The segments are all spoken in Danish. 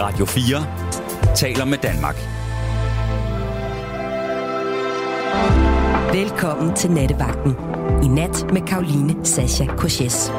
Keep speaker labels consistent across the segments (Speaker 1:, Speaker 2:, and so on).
Speaker 1: Radio 4 taler med Danmark.
Speaker 2: Velkommen til Nattevagten. I nat med Karoline Sasha Koches.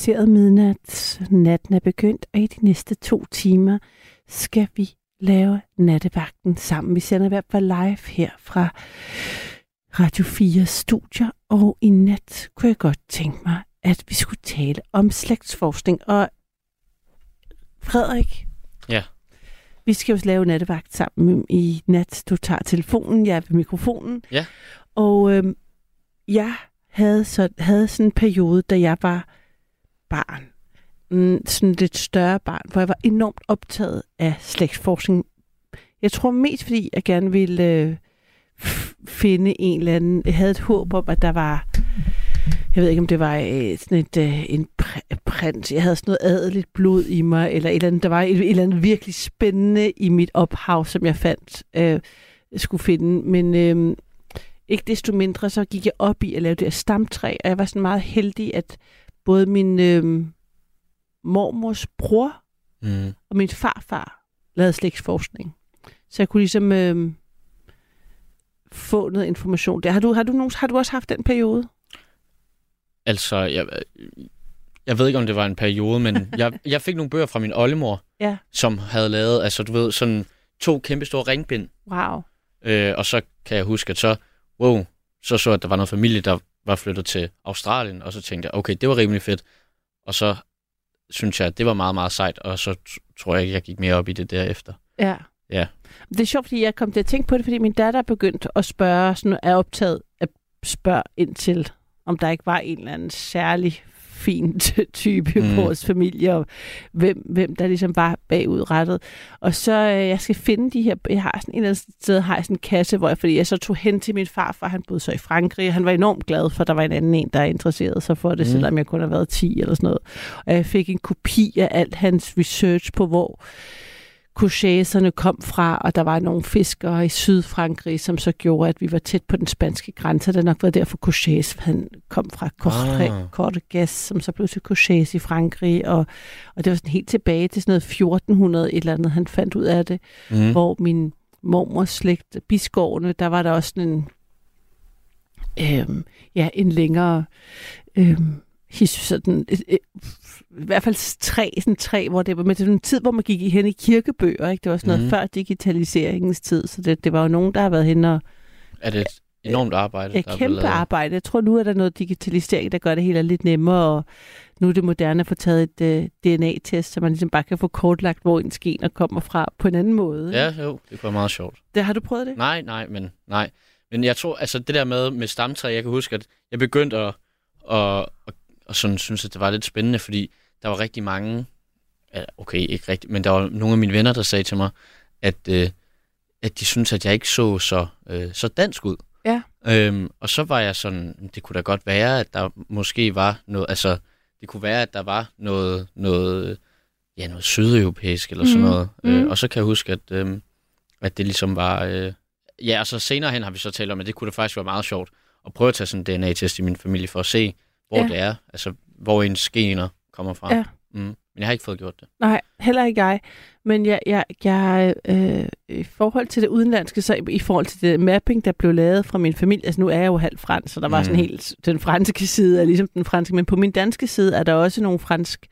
Speaker 3: Passeret midnat. Natten er begyndt, og i de næste to timer skal vi lave nattevagten sammen. Vi sender i hvert fald live her fra Radio 4 studier, og i nat kunne jeg godt tænke mig, at vi skulle tale om slægtsforskning. Og Frederik,
Speaker 4: Ja.
Speaker 3: vi skal jo lave nattevagt sammen i nat. Du tager telefonen, jeg er ved mikrofonen.
Speaker 4: Ja.
Speaker 3: Og øhm, jeg havde, så, havde sådan en periode, da jeg var barn, mm, sådan lidt større barn, hvor jeg var enormt optaget af slægtsforskning. Jeg tror mest, fordi jeg gerne ville øh, finde en eller anden... Jeg havde et håb om, at der var... Jeg ved ikke, om det var øh, sådan et, øh, en pr- prins. Jeg havde sådan noget adeligt blod i mig, eller et eller andet. Der var et, et eller andet virkelig spændende i mit ophav, som jeg fandt, øh, skulle finde. Men øh, ikke desto mindre, så gik jeg op i at lave det her stamtræ, og jeg var sådan meget heldig, at både min øh, mormors bror
Speaker 4: Mm.
Speaker 3: og min farfar lavede slægtsforskning. Så jeg kunne ligesom øh, få noget information der. Har du, har, du nogen, har du også haft den periode?
Speaker 4: Altså, jeg, jeg ved ikke, om det var en periode, men jeg, jeg fik nogle bøger fra min oldemor,
Speaker 3: Ja.
Speaker 4: som havde lavet, altså du ved, sådan to kæmpe store ringbind.
Speaker 3: Wow.
Speaker 4: Øh, og så kan jeg huske, at så, wow, så så, at der var noget familie, der var flyttet til Australien, og så tænkte jeg, okay, det var rimelig fedt. Og så synes jeg, at det var meget, meget sejt, og så tror jeg, jeg gik mere op i det derefter.
Speaker 3: Ja.
Speaker 4: Ja.
Speaker 3: Det er sjovt, fordi jeg kom til at tænke på det, fordi min datter er begyndt at spørge, sådan er optaget at spørge ind til, om der ikke var en eller anden særlig fin type mm. Vores familie, og hvem, hvem der ligesom var bagudrettet. Og så øh, jeg skal finde de her, jeg har sådan en eller anden sted, har jeg sådan en kasse, hvor jeg, fordi jeg så tog hen til min farfar, han boede så i Frankrig, og han var enormt glad for, at der var en anden en, der interesserede sig for det. Mm. selvom jeg kun har været 10 eller sådan noget. Og jeg fik en kopi af alt hans research på, hvor coucheserne kom fra, og der var nogle fiskere i Sydfrankrig, som så gjorde, at vi var tæt på den spanske grænse. Det har nok været derfor, Couches han kom fra Corre-
Speaker 4: Ah.
Speaker 3: Som så blev til Couches i Frankrig, og, og det var sådan helt tilbage til sådan noget 1400 et eller andet, han fandt ud af det,
Speaker 4: Mm.
Speaker 3: hvor min mormors slægt, biskårene, der var der også sådan en, øhm, ja, en længere, øhm, sådan, et, et, i hvert fald træ, sådan træ, hvor det var med en tid, hvor man gik i hen i kirkebøger, ikke? Det var sådan noget mm. før digitaliseringens tid, så det, det var jo nogen, der har været hen og
Speaker 4: Er det et enormt arbejde, er blevet
Speaker 3: kæmpe arbejde. Jeg tror nu, at der er noget digitalisering, der gør det hele lidt nemmere, og nu er det moderne at få taget et uh, DNA-test, så man ligesom bare kan få kortlagt, hvor ens gener kommer fra på en anden måde.
Speaker 4: Ja, jo, det kunne være meget sjovt.
Speaker 3: Det, har du prøvet det?
Speaker 4: Nej, nej, men nej. Men jeg tror, altså det der med, med stamtræ, jeg kan huske, at jeg begyndte at, at, at, at sådan synes, at det var lidt spændende, fordi der var rigtig mange, okay, ikke rigtigt, men der var nogle af mine venner, der sagde til mig, at, øh, at de synes at jeg ikke så så, øh, så dansk ud.
Speaker 3: Ja.
Speaker 4: Øhm, og så var jeg sådan, det kunne da godt være, at der måske var noget, altså det kunne være, at der var noget, noget ja, noget sydeuropæisk eller sådan
Speaker 3: Mhm.
Speaker 4: noget.
Speaker 3: Mhm.
Speaker 4: Øh, og så kan jeg huske, at, øh, at det ligesom var... Øh, ja, og så senere hen har vi så talt om, at det kunne da faktisk være meget sjovt at prøve at tage sådan en DNA-test i min familie for at se, hvor
Speaker 3: Ja.
Speaker 4: det er, altså hvor ens gener kommer fra.
Speaker 3: Ja.
Speaker 4: Mm. Men jeg har ikke fået gjort det.
Speaker 3: Nej, heller ikke jeg. Men jeg, jeg, jeg øh, i forhold til det udenlandske, så i, i forhold til det mapping, der blev lavet fra min familie, altså nu er jeg jo halv fransk, så der var
Speaker 4: Mm.
Speaker 3: sådan helt, den franske side er ligesom den franske, men på min danske side er der også nogle fransk,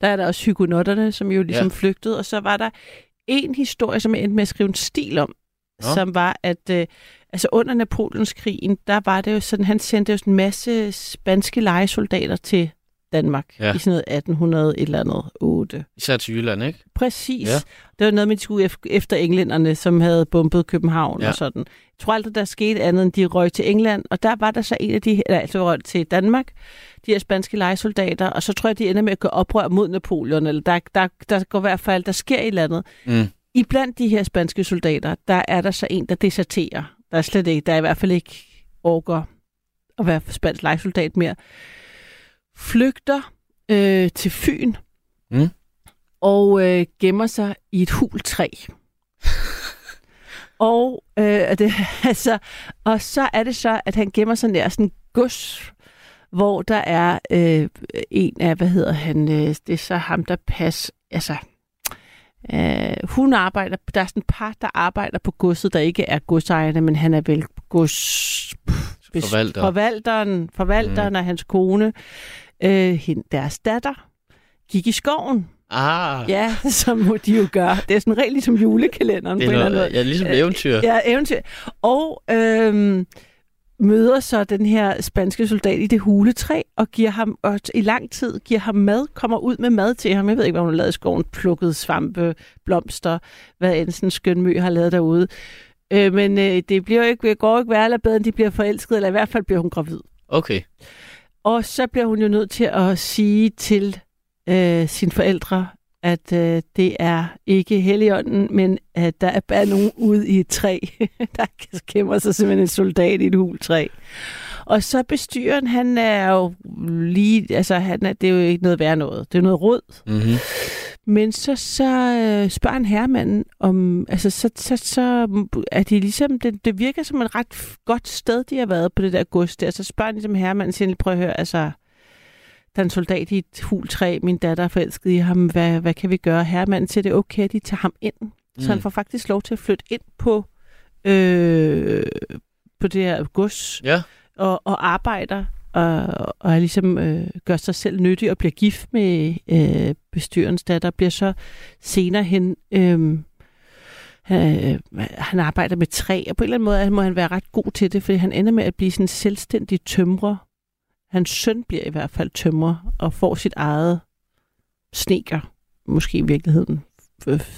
Speaker 3: der er der også hygonotterne, som jo ligesom
Speaker 4: ja.
Speaker 3: flygtede, og så var der en historie, som jeg endte med at skrive en stil om,
Speaker 4: Nå.
Speaker 3: som var, at øh, altså under Napoleonskrigen, der var det jo sådan, han sendte jo sådan en masse spanske legesoldater til Danmark
Speaker 4: Ja.
Speaker 3: i sådan noget 1800 et eller andet 8.
Speaker 4: Især til Jylland, ikke?
Speaker 3: Præcis.
Speaker 4: Ja.
Speaker 3: Det var noget med, de skulle ef- efter englænderne, som havde bombet København
Speaker 4: Ja.
Speaker 3: og sådan. Jeg tror aldrig, der skete andet, end de røg til England, og der var der så en af de, altså røg til Danmark, de her spanske legesoldater, og så tror jeg, de ender med at gøre oprør mod Napoleon, eller der, der, der går i hvert fald, der sker et eller andet.
Speaker 4: Mm.
Speaker 3: I blandt de her spanske soldater, der er der så en, der deserterer. Der er slet ikke, der er i hvert fald ikke orker at være spansk legesoldat mere. Flygter øh, til Fyn
Speaker 4: Mm.
Speaker 3: og øh, gemmer sig i et hultræ. og, øh, det, altså, og så er det så, at han gemmer sig nær sådan en gods, hvor der er øh, en af, hvad hedder han, øh, det er så ham, der passer, altså, øh, hun arbejder, der er sådan et par, der arbejder på godset, der ikke er godsejerne, men han er vel gods...
Speaker 4: Forvalter.
Speaker 3: Forvalteren, forvalteren mm. og hans kone, øh, hende, deres datter, gik i skoven.
Speaker 4: Ah,
Speaker 3: Ja, som må de jo gøre. Det er sådan rent ligesom julekalenderen
Speaker 4: det
Speaker 3: på
Speaker 4: er
Speaker 3: en eller anden måde.
Speaker 4: ja, ligesom et eventyr.
Speaker 3: Ja, eventyr. Og øhm, møder så den her spanske soldat i det huletræ, og giver ham og i lang tid giver ham mad, kommer ud med mad til ham. Jeg ved ikke, hvad hun har lavet i skoven. Plukket svampe, blomster, hvad end sådan en skøn mø har lavet derude. Øh, men øh, det bliver ikke, det går ikke værre bedre, end de bliver forelsket, eller i hvert fald bliver hun gravid.
Speaker 4: Okay.
Speaker 3: Og så bliver hun jo nødt til at sige til øh, sine forældre, at øh, det er ikke Helligånden, men at der er bare nogen ude i et træ, der gemmer sig simpelthen en soldat i et hultræ. Og så bestyren, han er jo lige, altså han er, det er jo ikke noget værd noget, det er noget råd.
Speaker 4: Mm-hmm.
Speaker 3: Men så, så øh, spørger han herremanden om, altså så, så, så er de ligesom, det, det virker som et ret godt sted, de har været på det der gods der. Så spørger han ligesom herremanden, siger, prøv at høre, altså, der er en soldat i et hultræ, min datter er forelsket i ham, hvad, hvad kan vi gøre? Herremanden siger, det er okay, at de tager ham ind. Mm. Så han får faktisk lov til at flytte ind på, øh, på det her gods
Speaker 4: Ja,
Speaker 3: og, og arbejder og, og ligesom øh, gør sig selv nyttig og bliver gift med øh, bestyrens datter, bliver så senere hen øh, øh, han arbejder med træ, og på en eller anden måde må han være ret god til det, fordi han ender med at blive sådan en selvstændig tømrer. Hans søn bliver i hvert fald tømrer og får sit eget sneker, måske i virkeligheden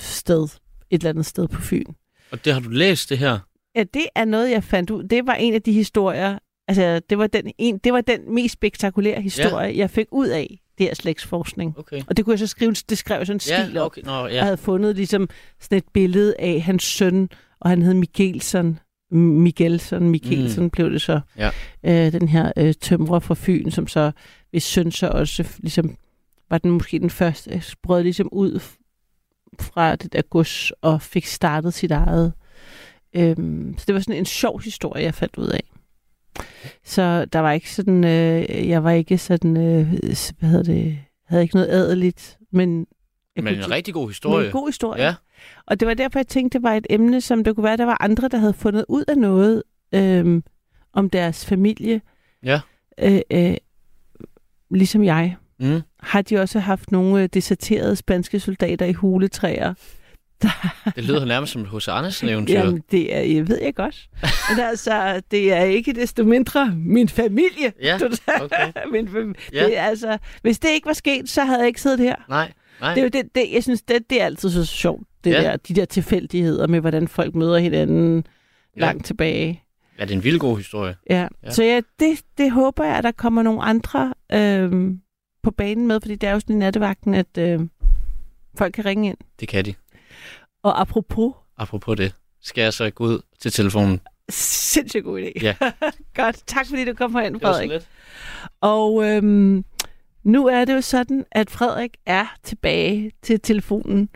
Speaker 3: sted, et eller andet sted på Fyn.
Speaker 4: og det har du læst, det her?
Speaker 3: Ja, det er noget, jeg fandt ud. Det var en af de historier, altså det var den, en, det var den mest spektakulære historie, ja. jeg fik ud af det her slægtsforskning.
Speaker 4: Okay.
Speaker 3: Og det kunne jeg så skrive, det skrev sådan en stil
Speaker 4: Ja,
Speaker 3: op.
Speaker 4: okay. Nå,
Speaker 3: Jeg
Speaker 4: ja.
Speaker 3: havde fundet ligesom sådan et billede af hans søn, og han hed Mikkelsen. Miguelson, Mikkelsen mm. blev det så.
Speaker 4: Ja.
Speaker 3: Øh, den her øh, tømrer fra Fyn, som så, hvis søn så også ligesom, var den måske den første, brød ligesom ud fra det der gods og fik startet sit eget. Øhm, så det var sådan en sjov historie, jeg fandt ud af. Så der var ikke sådan, øh, jeg var ikke sådan, øh, hvad hedder det, havde ikke noget adeligt, men jeg
Speaker 4: Men
Speaker 3: kunne-
Speaker 4: en rigtig god
Speaker 3: men
Speaker 4: historie.
Speaker 3: en god historie.
Speaker 4: Ja.
Speaker 3: Og det var derfor, jeg tænkte, det var et emne, som det kunne være, der var andre, der havde fundet ud af noget øhm, om deres familie.
Speaker 4: Ja.
Speaker 3: Øh, øh, ligesom jeg.
Speaker 4: Mm.
Speaker 3: Har de også haft nogle øh, deserterede spanske soldater i huletræer?
Speaker 4: Det lyder nærmest som et H.C. Andersen-eventyr.
Speaker 3: Jamen, det er, jeg ved jeg godt. Men altså, det er ikke desto mindre min familie.
Speaker 4: Ja, okay.
Speaker 3: min fam-
Speaker 4: Ja.
Speaker 3: det er, altså, hvis det ikke var sket, så havde jeg ikke siddet her.
Speaker 4: Nej, nej.
Speaker 3: Det er jo det, det jeg synes, det, det er altid så sjovt, det
Speaker 4: Ja.
Speaker 3: der, de der tilfældigheder med, hvordan folk møder hinanden
Speaker 4: Ja.
Speaker 3: langt tilbage.
Speaker 4: Ja, det er en vild god historie.
Speaker 3: Ja.
Speaker 4: Ja.
Speaker 3: Så ja, det, det håber jeg, at der kommer nogle andre øhm, på banen med, fordi det er jo sådan i nattevagten, at øhm, folk kan ringe ind.
Speaker 4: Det kan de.
Speaker 3: Og apropos,
Speaker 4: Apropos det, skal jeg så gå ud til telefonen.
Speaker 3: sindssygt god idé.
Speaker 4: Ja.
Speaker 3: Godt, tak fordi du kom herind,
Speaker 4: Det var så
Speaker 3: Frederik.
Speaker 4: lidt.
Speaker 3: Og øhm, nu er det jo sådan, at Frederik er tilbage til telefonen,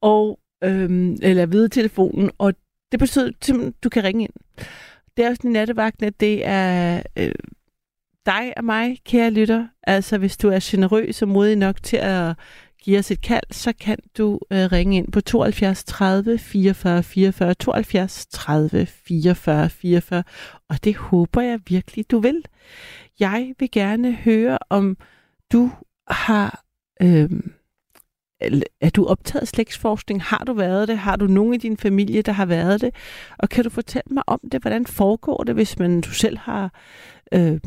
Speaker 3: og, øhm, eller ved telefonen, og det betyder simpelthen, at du kan ringe ind. Det er jo sådan i nattevagten, at det er øh, dig og mig, kære lytter. Altså hvis du er generøs og modig nok til at give os et kald, så kan du øh, ringe ind på 72 30 44 44, 72 30 44 44, og det håber jeg virkelig, du vil. Jeg vil gerne høre, om du har... Øh, er du optaget slægtsforskning? Har du været det? Har du nogen i din familie, der har været det? Og kan du fortælle mig om det? Hvordan foregår det, hvis man du selv har øh,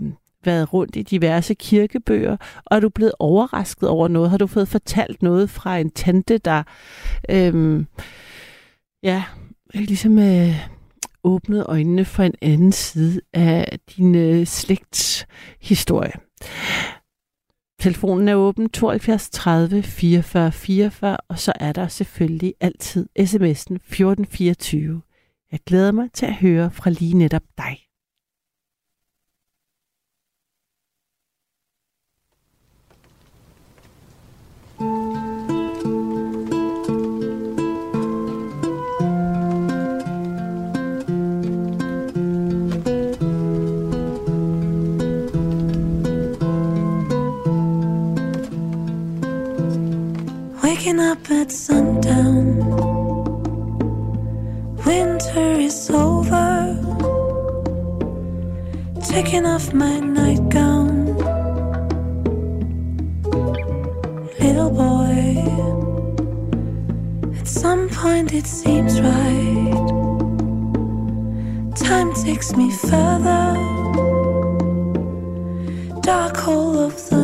Speaker 3: været rundt i diverse kirkebøger, og er du blevet overrasket over noget? Har du fået fortalt noget fra en tante, der øh, ja, ligesom øh, åbnede øjnene for en anden side af din øh, slægtshistorie? Telefonen er åben 72 30 44 44, og så er der selvfølgelig altid sms'en 1424. Jeg glæder mig til at høre fra lige netop dig.
Speaker 5: Waking up at sundown. Winter is over. Taking off my nightgown. Little boy. At some point it seems right. Time takes me further. Dark hole of the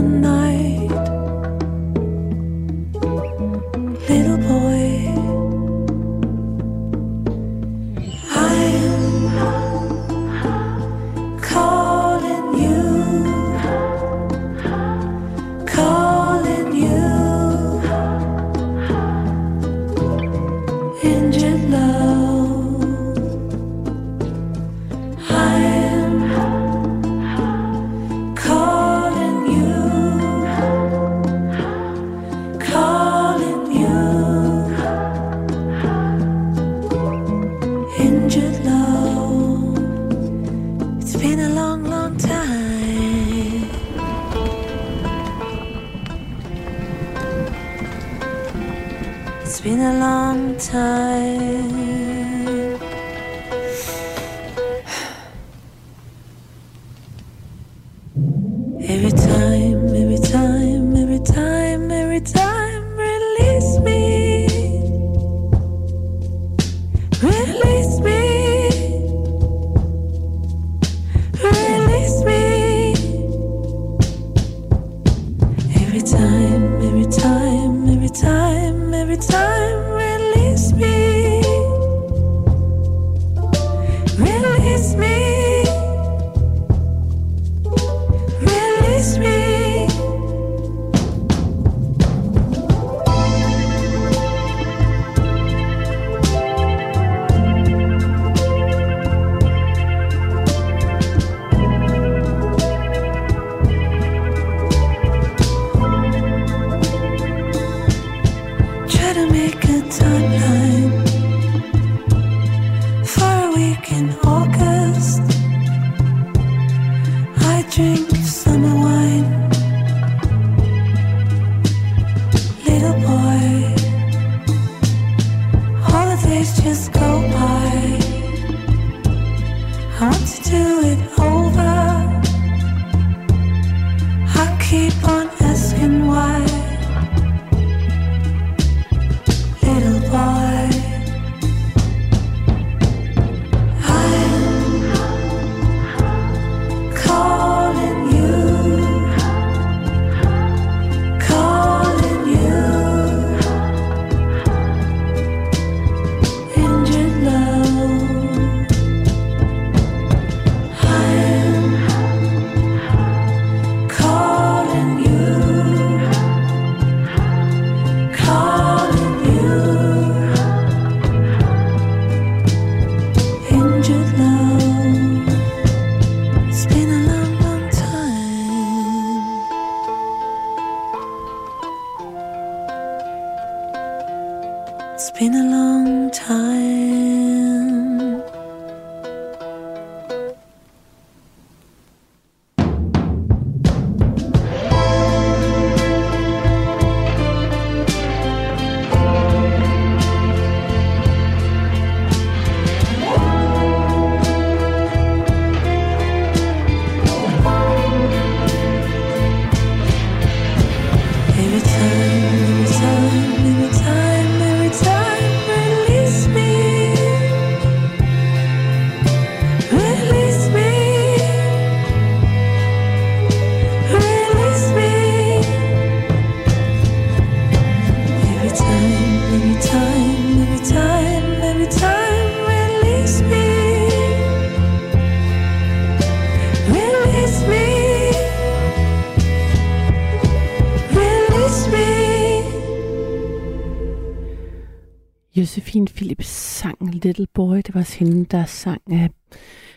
Speaker 5: Little Boy.
Speaker 3: Det var også hende, der sang af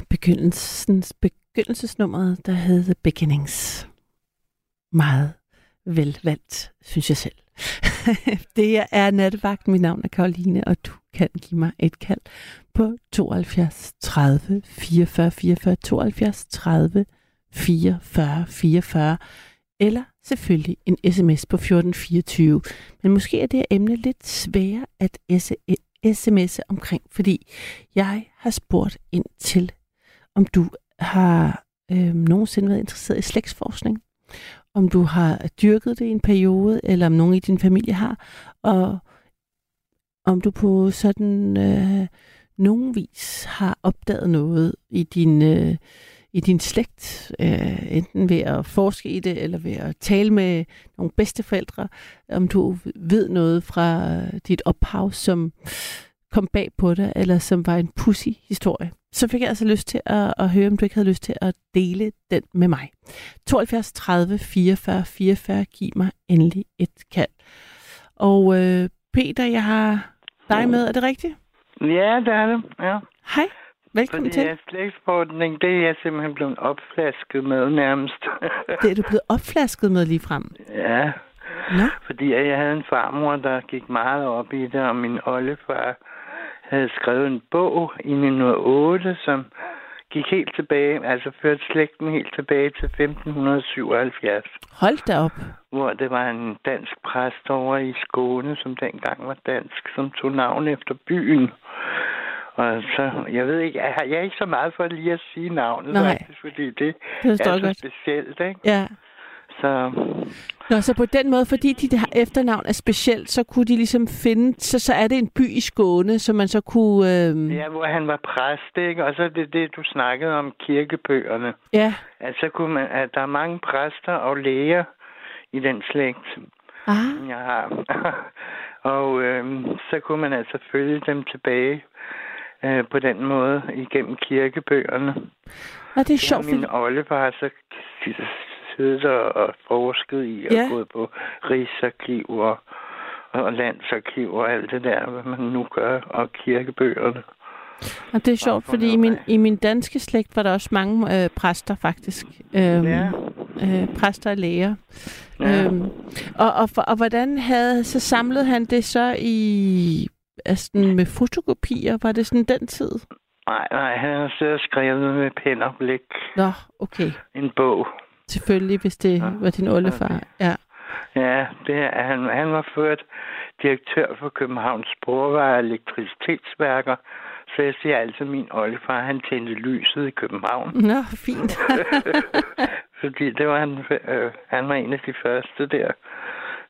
Speaker 3: begyndelsens, begyndelsesnummeret, der hed The Beginnings. Meget velvalgt, synes jeg selv. det er nattevagt. Mit navn er Karoline, og du kan give mig et kald på 72 30 44 44 72 30 44 44 eller selvfølgelig en sms på 1424. Men måske er det her emne lidt sværere at sms'e omkring, fordi jeg har spurgt ind til, om du har øh, nogensinde været interesseret i slægtsforskning, om du har dyrket det i en periode, eller om nogen i din familie har, og om du på sådan øh, nogen vis har opdaget noget i din øh, i din slægt, øh, enten ved at forske i det, eller ved at tale med nogle bedsteforældre, om du ved noget fra dit ophav, som kom bag på dig, eller som var en pussy historie, så fik jeg altså lyst til at, at høre, om du ikke havde lyst til at dele den med mig. 72 30 44 44, giv mig endelig et kald. Og øh, Peter, jeg har dig med, er det rigtigt?
Speaker 6: Ja, det er det, ja.
Speaker 3: Hej, velkommen
Speaker 6: Fordi
Speaker 3: til.
Speaker 6: jeg slægtsforskning, det er jeg simpelthen blevet opflasket med nærmest.
Speaker 3: Det er du blevet opflasket med lige frem.
Speaker 6: ja,
Speaker 3: Nå,
Speaker 6: fordi jeg havde en farmor, der gik meget op i det, og min oldefar havde skrevet en bog i 1908, som gik helt tilbage, altså førte slægten helt tilbage til 1577,
Speaker 3: hold da op.
Speaker 6: hvor det var en dansk præst over i Skåne, som dengang var dansk, som tog navn efter byen. Og så, jeg ved ikke, jeg, er ikke så meget for lige at sige navnet,
Speaker 3: Nej.
Speaker 6: faktisk, fordi det,
Speaker 3: Det
Speaker 6: er så
Speaker 3: godt.
Speaker 6: specielt, ikke?
Speaker 3: Ja.
Speaker 6: Så
Speaker 3: Nå, så på den måde, fordi dit efternavn er specielt, så kunne de ligesom finde, så, så er det en by i Skåne, som man så kunne... Øh,
Speaker 6: Ja, hvor han var præst, ikke? Og så det det, du snakkede om, kirkebøgerne.
Speaker 3: ja.
Speaker 6: At, så kunne man, at der er mange præster og læger i den slægt,
Speaker 3: Ah,
Speaker 6: jeg har. og øhm, så kunne man altså følge dem tilbage øh, på den måde igennem kirkebøgerne.
Speaker 3: og det er sjovt,
Speaker 6: har min oldefar så siddet og, og forsket i og
Speaker 3: Ja.
Speaker 6: gået på rigsarkiv og, og landsarkiv og alt det der, hvad man nu gør, og kirkebøgerne.
Speaker 3: Og det er sjovt,
Speaker 6: for
Speaker 3: fordi i min, i min danske slægt var der også mange øh, præster, faktisk. Øhm,
Speaker 6: Ja.
Speaker 3: øh, præster og læger.
Speaker 6: Ja.
Speaker 3: Øhm, og, og, for, og hvordan havde, så samlede han det så i, altså med fotokopier? Var det sådan den tid?
Speaker 6: Nej, nej, han har siddet og skrevet med pen og blik
Speaker 3: Nå, okay.
Speaker 6: en bog.
Speaker 3: Selvfølgelig, hvis det
Speaker 6: Ja.
Speaker 3: var din oldefar. Ja.
Speaker 6: Ja, det er, han, han var ført direktør for Københavns Sporveje og Elektricitetsværker, så jeg siger altid, min oldefar, han tændte lyset i København.
Speaker 3: Nå, fint.
Speaker 6: Fordi det var han, øh, han var en af de første der,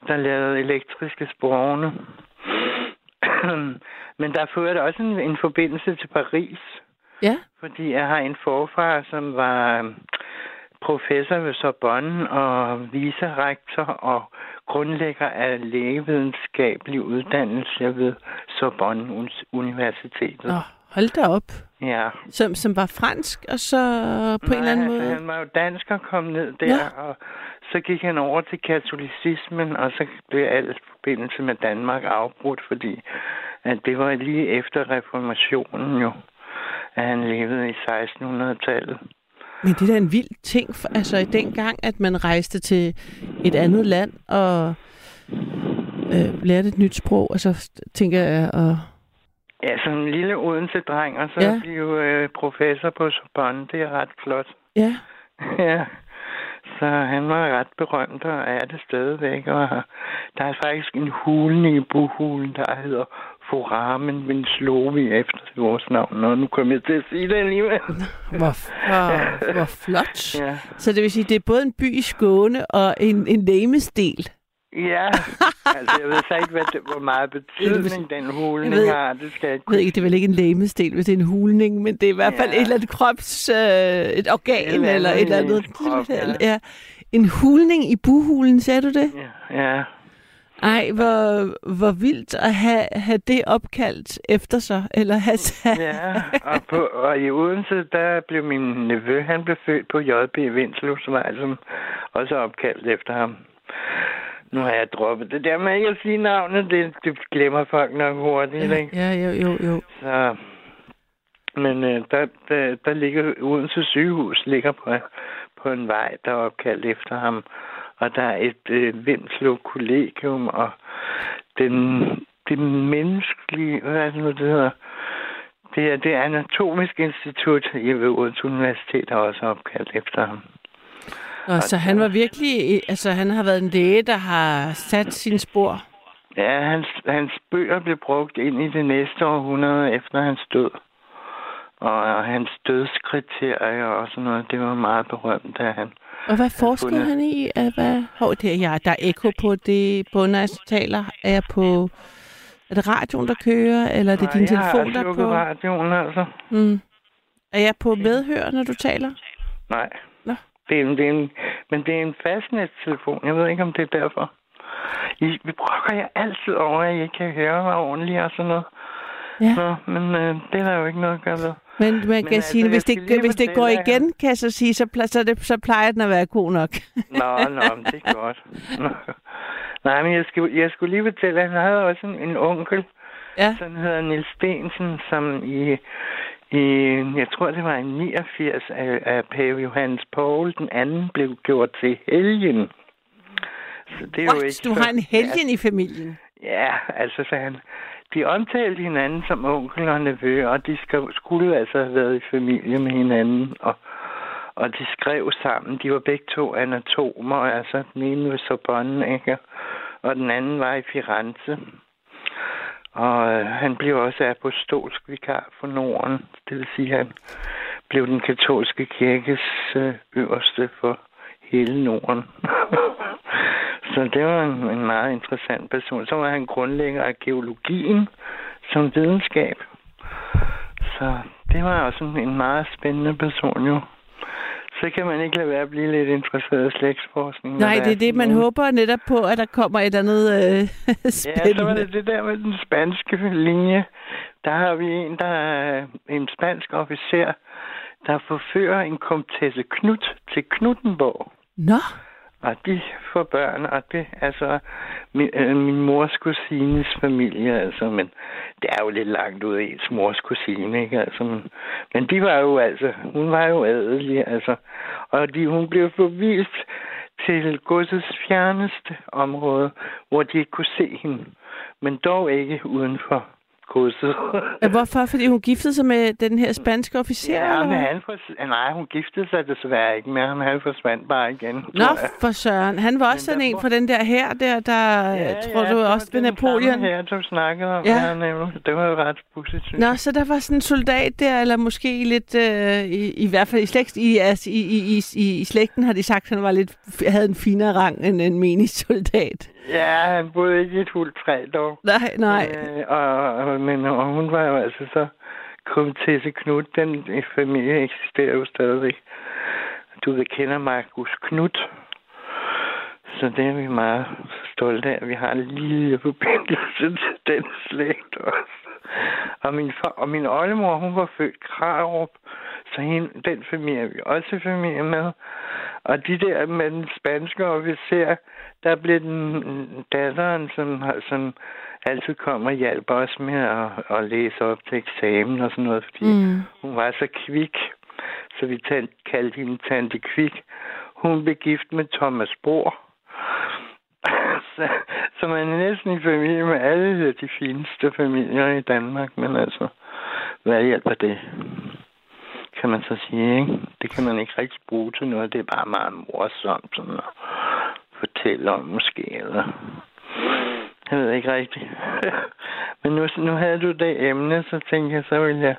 Speaker 6: der lavede elektriske sporene. Men der førte også en, en forbindelse til Paris,
Speaker 3: ja,
Speaker 6: fordi jeg har en forfar, som var professor ved Sorbonne og vicerektor og grundlægger af lægevidenskabelig uddannelse ved Sorbonne Uni- Universitetet.
Speaker 3: Nå, hold da op.
Speaker 6: Ja.
Speaker 3: Som, som var fransk, og så på en eller anden måde...
Speaker 6: han var jo dansk og kom ned der,
Speaker 3: Ja.
Speaker 6: og så gik han over til katolicismen, og så blev al forbindelse med Danmark afbrudt, fordi at det var lige efter reformationen jo, at han levede i 1600-tallet.
Speaker 3: Men det er da en vild ting, altså i den gang, at man rejste til et andet land og øh, lærte et nyt sprog, altså tænker jeg, og
Speaker 6: Ja, som en lille Odense-dreng, og så
Speaker 3: Ja.
Speaker 6: ja. blive øh, professor på Sorbonne, det er ret flot.
Speaker 3: ja,
Speaker 6: ja. Så han var ret berømt og er det stadigvæk. Og der er faktisk en hulning i buhulen, der hedder Foramen Vinslovi efter vores navn. Og nu kommer jeg til at sige det alligevel.
Speaker 3: hvor, hvor, hvor flot.
Speaker 6: Ja.
Speaker 3: Så det vil sige, det er både en by i Skåne og en, en lægemesdel.
Speaker 6: Ja, altså jeg ved så ikke, hvad det, hvor meget betydning den hulning
Speaker 3: Jeg ved-
Speaker 6: har. Det skal jeg ikke
Speaker 3: Jeg ved ikke, det er vel ikke en lægemesdel, hvis det er en hulning, men det er i hvert fald
Speaker 6: Ja.
Speaker 3: et eller andet krops, øh, et organ
Speaker 6: Et eller
Speaker 3: eller et eller andet.
Speaker 6: krop, ja.
Speaker 3: ja. En hulning i buhulen, sagde du det?
Speaker 6: Ja, ja.
Speaker 3: Ej, hvor, hvor vildt at have, have det opkaldt efter sig, eller have
Speaker 6: Ja, og, på, og i Odense, der blev min nevø, han blev født på JB Vinsløvsvej, som også er opkaldt efter ham. Nu har jeg droppet det der med ikke at sige navnet. Det, det glemmer folk nok hurtigt, ikke?
Speaker 3: Ja, jo, jo, jo.
Speaker 6: Så, men øh, der, der, der ligger Odense sygehus ligger på, på en vej, der er opkaldt efter ham. Og der er et øh, Vimslo kollegium, og den, det menneskelige, hvad er det nu, det hedder? Det er det anatomiske institut i ved Odense Universitet, der er også opkaldt efter ham.
Speaker 3: Nå, så han var virkelig, altså han har været en læge, der har sat sine spor.
Speaker 6: Ja, hans, hans bøger blev brugt ind i det næste århundrede efter hans død. Og hans dødskriterier og sådan noget, det var meget berømt af han.
Speaker 3: Og hvad forskede
Speaker 6: fundet-
Speaker 3: han i? At Hvad? Hov, det er, ja, der er ekko på det, på når jeg taler. Er jeg på... Er det radioen, der kører, eller er det din
Speaker 6: Nej, jeg har
Speaker 3: telefon, der er
Speaker 6: slukket
Speaker 3: på?
Speaker 6: radioen, altså.
Speaker 3: Mm. Er jeg på medhør, når du taler?
Speaker 6: Nej. Det er, en, det er en, men det er en fastnetstelefon. Jeg ved ikke, om det er derfor. I, vi brokker jer altid over, at I ikke kan høre mig ordentligt og sådan noget.
Speaker 3: Ja.
Speaker 6: Nå, men øh, det er der jo ikke noget at gøre ved.
Speaker 3: Men man kan
Speaker 6: altså,
Speaker 3: sige,
Speaker 6: jeg
Speaker 3: hvis det, hvis det går igen, kan jeg så sige, så, så, det, så plejer den at være god nok.
Speaker 6: Nå, nå, men det er godt. Nå. Nej, men jeg skulle, jeg skulle lige fortælle, at han havde også en, en onkel,
Speaker 3: Ja.
Speaker 6: som hedder Nils Stensen, som i, i, jeg tror det var i 89, af, af pave Johannes Paul, den anden blev gjort til helgen. Så det er jo
Speaker 3: What?
Speaker 6: ikke
Speaker 3: Du
Speaker 6: så-
Speaker 3: har en helgen i familien.
Speaker 6: Ja, altså så han, de omtalte hinanden som onkel og nevø, og de skulle altså have været i familie med hinanden, og, og de skrev sammen. De var begge to anatomer, altså den ene ved Sorbonne, ikke? og den anden var i Firenze. Og øh, han blev også apostolsk vikar for Norden, det vil sige, at han blev den katolske kirkes øh, øverste for hele Norden. Så det var en, en meget interessant person. Så var han grundlægger af geologien som videnskab. Så det var også en, en meget spændende person jo. Så kan man ikke lade være at blive lidt interesseret i slægtsforskning.
Speaker 3: Nej, det er det, man
Speaker 6: nogle-
Speaker 3: håber netop på, at der kommer et andet øh,
Speaker 6: Ja, så var
Speaker 3: spændende.
Speaker 6: det det der med den spanske linje. Der har vi en, der er en spansk officer, der forfører en komtesse Knut til Knuttenborg.
Speaker 3: Nå,
Speaker 6: og de får børn, og det er altså min, øh, min mors kusines familie, altså, men det er jo lidt langt ud af ens mors kusine, ikke? Altså, men, men de var jo altså, hun var jo adelig, altså, og de, hun blev forvist til godsets fjerneste område, hvor de ikke kunne se hende, men dog ikke uden for
Speaker 3: Ja, hvorfor? Fordi hun giftede sig med den her spanske officer?
Speaker 6: Ja, men han fors- nej, hun giftede sig desværre ikke med ham. Han forsvandt bare igen.
Speaker 3: Nå, for søren. Han var også sådan en fra den der her, der, der ja, tror du
Speaker 6: det var
Speaker 3: også ved Napoleon?
Speaker 6: Her, du snakkede om.
Speaker 3: Ja.
Speaker 6: Ja. nemlig. Det var jo ret synes
Speaker 3: Nå, så der var sådan en soldat der, eller måske lidt, øh, i, i hvert fald i, slægt, i, altså, i, i, i, i, i slægten har de sagt, at han var lidt, havde en finere rang end en menig soldat.
Speaker 6: Ja, han boede ikke i et fuldt træ dog.
Speaker 3: Nej, nej.
Speaker 6: Øh, og, og, men og hun var jo altså så komtesse Knud. Den familie eksisterer jo stadigvæk. Du kender Markus Knud. Så det er vi meget stolte af. Vi har en lille forbindelse til den slægt også. Og min, far, og min oldemor, hun var født Krarup, så hende, den familie er vi også i familie med. Og de der med den spanske officer, der blev den datteren, som, som altid kom og hjalp os med at, at læse op til eksamen og sådan noget, fordi
Speaker 3: Mm.
Speaker 6: hun var så kvik, så vi tan- kaldte hende Tante Kvik. Hun blev gift med Thomas Bohr. så, så man er næsten i familie med alle de fineste familier i Danmark, men altså, hvad hjælper det? Kan man så sige, ikke? Det kan man ikke rigtig bruge til noget. Det er bare meget morsomt sådan at fortælle om måske, eller... Jeg ved ikke rigtigt. Men nu, nu havde du det emne, så tænkte jeg, så ville jeg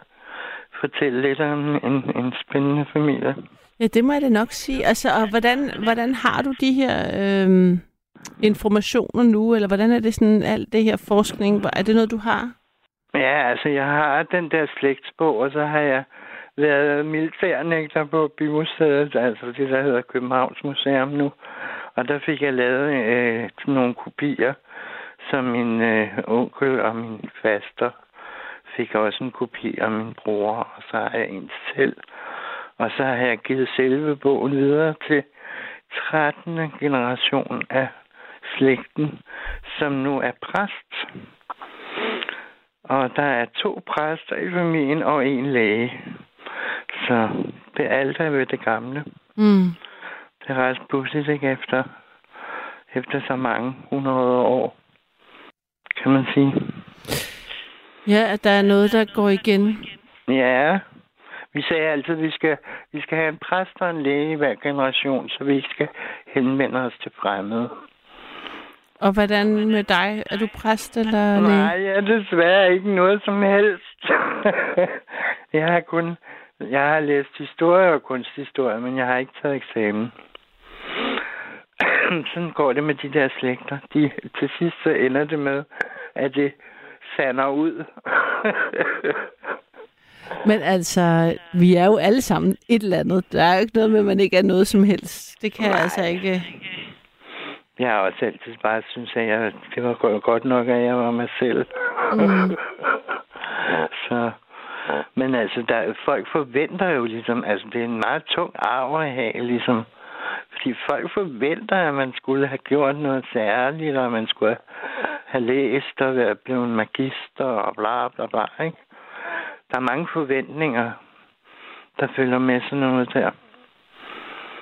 Speaker 6: fortælle lidt om en, en spændende familie.
Speaker 3: Ja, det må jeg da nok sige. Altså, og hvordan, hvordan har du de her øhm, informationer nu, eller hvordan er det sådan, alt det her forskning, er det noget, du har?
Speaker 6: Ja, altså jeg har den der slægtsbog, og så har jeg været militærnægter på Bymuseet, altså det, der hedder Københavns Museum nu. Og der fik jeg lavet øh, nogle kopier, som min øh, onkel og min faster fik også en kopi af min bror, og så har jeg en selv. Og så har jeg givet selve bogen videre til 13. generation af slægten, som nu er præst. Og der er to præster i familien og en læge. Så det er alt er ved det gamle.
Speaker 3: Mm.
Speaker 6: Det er ret pudsigt, ikke? Efter, efter så mange hundrede år, kan man sige.
Speaker 3: Ja, at der er noget, der går igen.
Speaker 6: Ja, vi sagde altid, at vi skal, vi skal have en præst og en læge i hver generation, så vi ikke skal henvende os til fremmede.
Speaker 3: Og hvordan med dig? Er du præst eller læge?
Speaker 6: Nej, jeg er desværre ikke noget som helst. jeg har kun jeg har læst historie og kunsthistorie, men jeg har ikke taget eksamen. Sådan går det med de der slægter. De, til sidst så ender det med, at det sander ud.
Speaker 3: Men altså, vi er jo alle sammen et eller andet. Der er jo ikke noget med, at man ikke er noget som helst. Det kan jeg
Speaker 6: Nej.
Speaker 3: altså ikke...
Speaker 6: Jeg har også altid bare synes, at jeg, det var go- godt nok, at jeg var mig selv.
Speaker 3: Mm.
Speaker 6: Så, men altså, der, folk forventer jo ligesom, altså det er en meget tung arv at have, ligesom. Fordi folk forventer, at man skulle have gjort noget særligt, og man skulle have læst og være blevet magister og bla bla bla, ikke? Der er mange forventninger, der følger med sådan noget der.